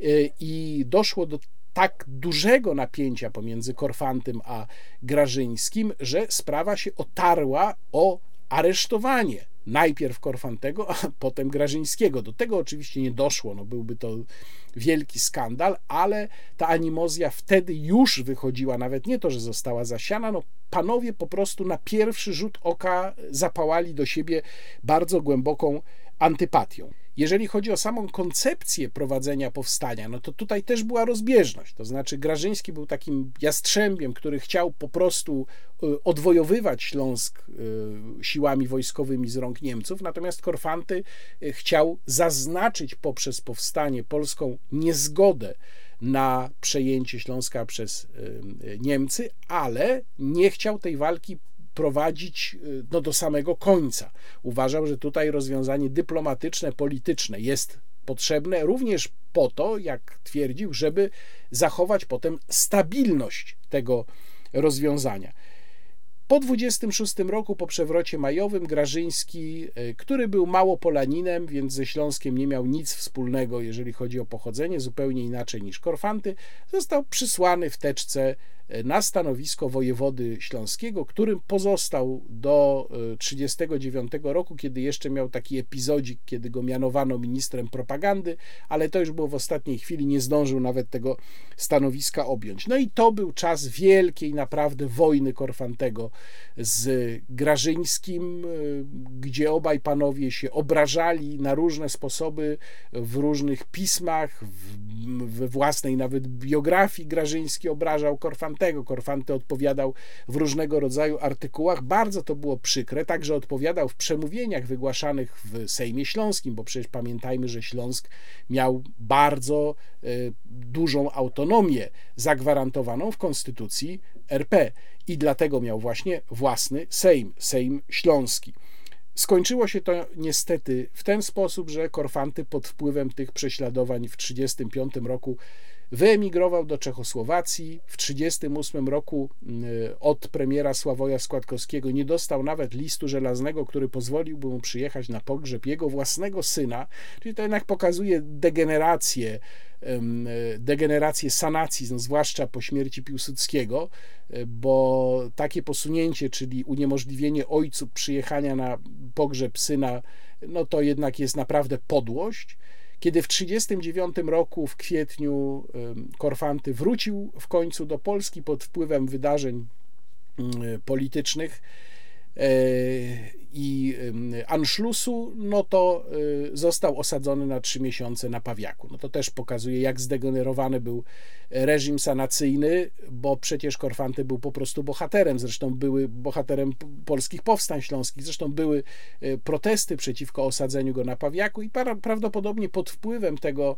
Y, I doszło do tak dużego napięcia pomiędzy Korfantym a Grażyńskim, że sprawa się otarła o aresztowanie najpierw Korfantego, a potem Grażyńskiego. Do tego oczywiście nie doszło, no byłby to wielki skandal, ale ta animozja wtedy już wychodziła, nawet nie to, że została zasiana, no panowie po prostu na pierwszy rzut oka zapałali do siebie bardzo głęboką antypatią. Jeżeli chodzi o samą koncepcję prowadzenia powstania, no to tutaj też była rozbieżność. To znaczy, Grażyński był takim jastrzębiem, który chciał po prostu y, odwojowywać Śląsk y, siłami wojskowymi z rąk Niemców, natomiast Korfanty y, chciał zaznaczyć poprzez powstanie polską niezgodę na przejęcie Śląska przez Niemcy, ale nie chciał tej walki prowadzić y, no, do samego końca. Uważał, że tutaj rozwiązanie dyplomatyczne, polityczne jest potrzebne również po to, jak twierdził, żeby zachować potem stabilność tego rozwiązania. Po 26 roku, po przewrocie majowym, Grażyński, y, który był mało polaninem, więc ze Śląskiem nie miał nic wspólnego, jeżeli chodzi o pochodzenie, zupełnie inaczej niż Korfanty, został przysłany w teczce na stanowisko wojewody śląskiego, którym pozostał do 1939 e, roku, kiedy jeszcze miał taki epizodzik, kiedy go mianowano ministrem propagandy, ale to już było w ostatniej chwili, nie zdążył nawet tego stanowiska objąć. No i to był czas wielkiej naprawdę wojny Korfantego z Grażyńskim, e, gdzie obaj panowie się obrażali na różne sposoby w różnych pismach, we własnej nawet biografii Grażyński obrażał Korfantego, Korfantego. Korfanty odpowiadał w różnego rodzaju artykułach. Bardzo to było przykre. Także odpowiadał w przemówieniach wygłaszanych w Sejmie Śląskim, bo przecież pamiętajmy, że Śląsk miał bardzo e, dużą autonomię zagwarantowaną w konstytucji RP i dlatego miał właśnie własny Sejm, Sejm Śląski. Skończyło się to niestety w ten sposób, że Korfanty pod wpływem tych prześladowań w 1935 roku Wyemigrował do Czechosłowacji. W 1938 roku mm, od premiera Sławoja Składkowskiego nie dostał nawet listu żelaznego, który pozwoliłby mu przyjechać na pogrzeb jego własnego syna. Czyli to jednak pokazuje degenerację degenerację sanacji, no zwłaszcza po śmierci Piłsudskiego, bo takie posunięcie, czyli uniemożliwienie ojcu przyjechania na pogrzeb syna, no to jednak jest naprawdę podłość. Kiedy w 1939 roku, w kwietniu, Korfanty wrócił w końcu do Polski pod wpływem wydarzeń politycznych, e, i Anschlussu, no to y, został osadzony na trzy miesiące na Pawiaku. No to też pokazuje, jak zdegenerowany był reżim sanacyjny, bo przecież Korfanty był po prostu bohaterem, zresztą były bohaterem polskich powstań śląskich, zresztą były y, protesty przeciwko osadzeniu go na Pawiaku i prawdopodobnie pod wpływem tego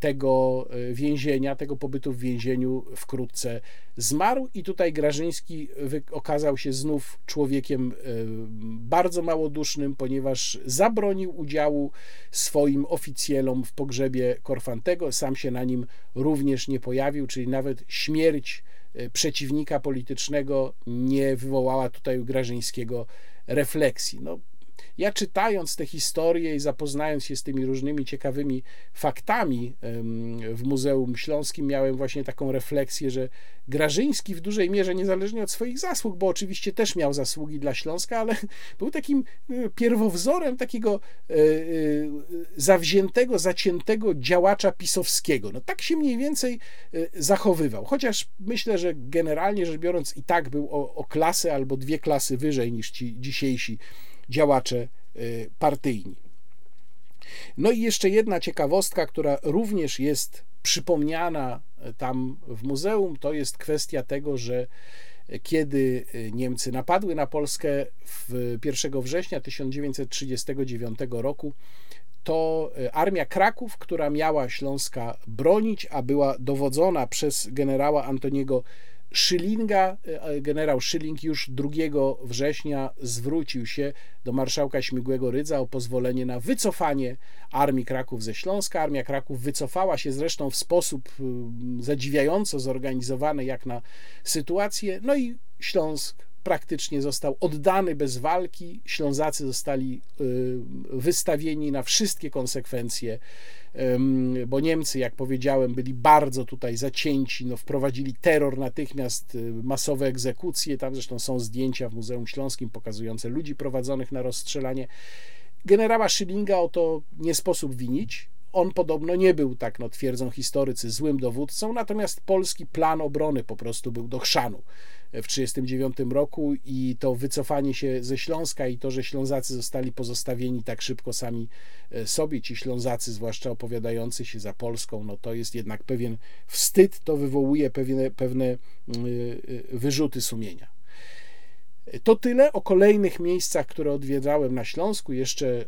tego więzienia, tego pobytu w więzieniu wkrótce zmarł i tutaj Grażyński okazał się znów człowiekiem bardzo małodusznym, ponieważ zabronił udziału swoim oficjelom w pogrzebie Korfantego, sam się na nim również nie pojawił, czyli nawet śmierć przeciwnika politycznego nie wywołała tutaj u Grażyńskiego refleksji. No, ja czytając te historie i zapoznając się z tymi różnymi ciekawymi faktami w Muzeum Śląskim, miałem właśnie taką refleksję, że Grażyński w dużej mierze, niezależnie od swoich zasług, bo oczywiście też miał zasługi dla Śląska, ale był takim e, pierwowzorem takiego e, e, zawziętego, zaciętego działacza pisowskiego. No tak się mniej więcej zachowywał. Chociaż myślę, że generalnie rzecz biorąc i tak był o, o klasę albo dwie klasy wyżej niż ci dzisiejsi działacze y, partyjni. No i jeszcze jedna ciekawostka, która również jest przypomniana y, tam w muzeum, to jest kwestia tego, że kiedy y, Niemcy napadły na Polskę w 1 września 1939 roku, to armia Kraków, która miała Śląska bronić, a była dowodzona przez generała Antoniego Szylinga, e, generał Szyling już 2 września zwrócił się do marszałka Śmigłego Rydza o pozwolenie na wycofanie armii Kraków ze Śląska. Armia Kraków wycofała się zresztą w sposób zadziwiająco zorganizowany jak na sytuację. No i Śląsk praktycznie został oddany bez walki. Ślązacy zostali y, wystawieni na wszystkie konsekwencje, bo Niemcy, jak powiedziałem, byli bardzo tutaj zacięci, no, wprowadzili terror natychmiast, y, masowe egzekucje. Tam zresztą są zdjęcia w Muzeum Śląskim pokazujące ludzi prowadzonych na rozstrzelanie. Generała Szylinga o to nie sposób winić. On podobno nie był, tak no, twierdzą historycy, złym dowódcą, natomiast polski plan obrony po prostu był do chrzanu w 1939 roku i to wycofanie się ze Śląska i to, że Ślązacy zostali pozostawieni tak szybko sami e, sobie, ci Ślązacy, zwłaszcza opowiadający się za Polską, no to jest jednak pewien wstyd, to wywołuje pewne, pewne e, wyrzuty sumienia. To tyle o kolejnych miejscach, które odwiedzałem na Śląsku, jeszcze e,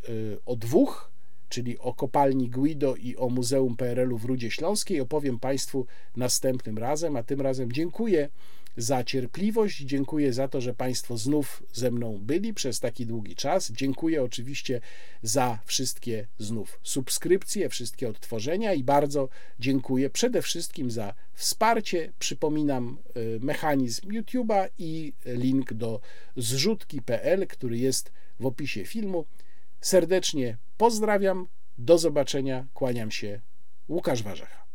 o dwóch czyli o kopalni Guido i o Muzeum PRL-u w Rudzie Śląskiej. Opowiem Państwu następnym razem, a tym razem dziękuję za cierpliwość, dziękuję za to, że Państwo znów ze mną byli przez taki długi czas. Dziękuję oczywiście za wszystkie znów subskrypcje, wszystkie odtworzenia i bardzo dziękuję przede wszystkim za wsparcie. Przypominam y, mechanizm YouTube'a i link do zrzutki.pl, który jest w opisie filmu. Serdecznie pozdrawiam, do zobaczenia, kłaniam się. Łukasz Warzecha.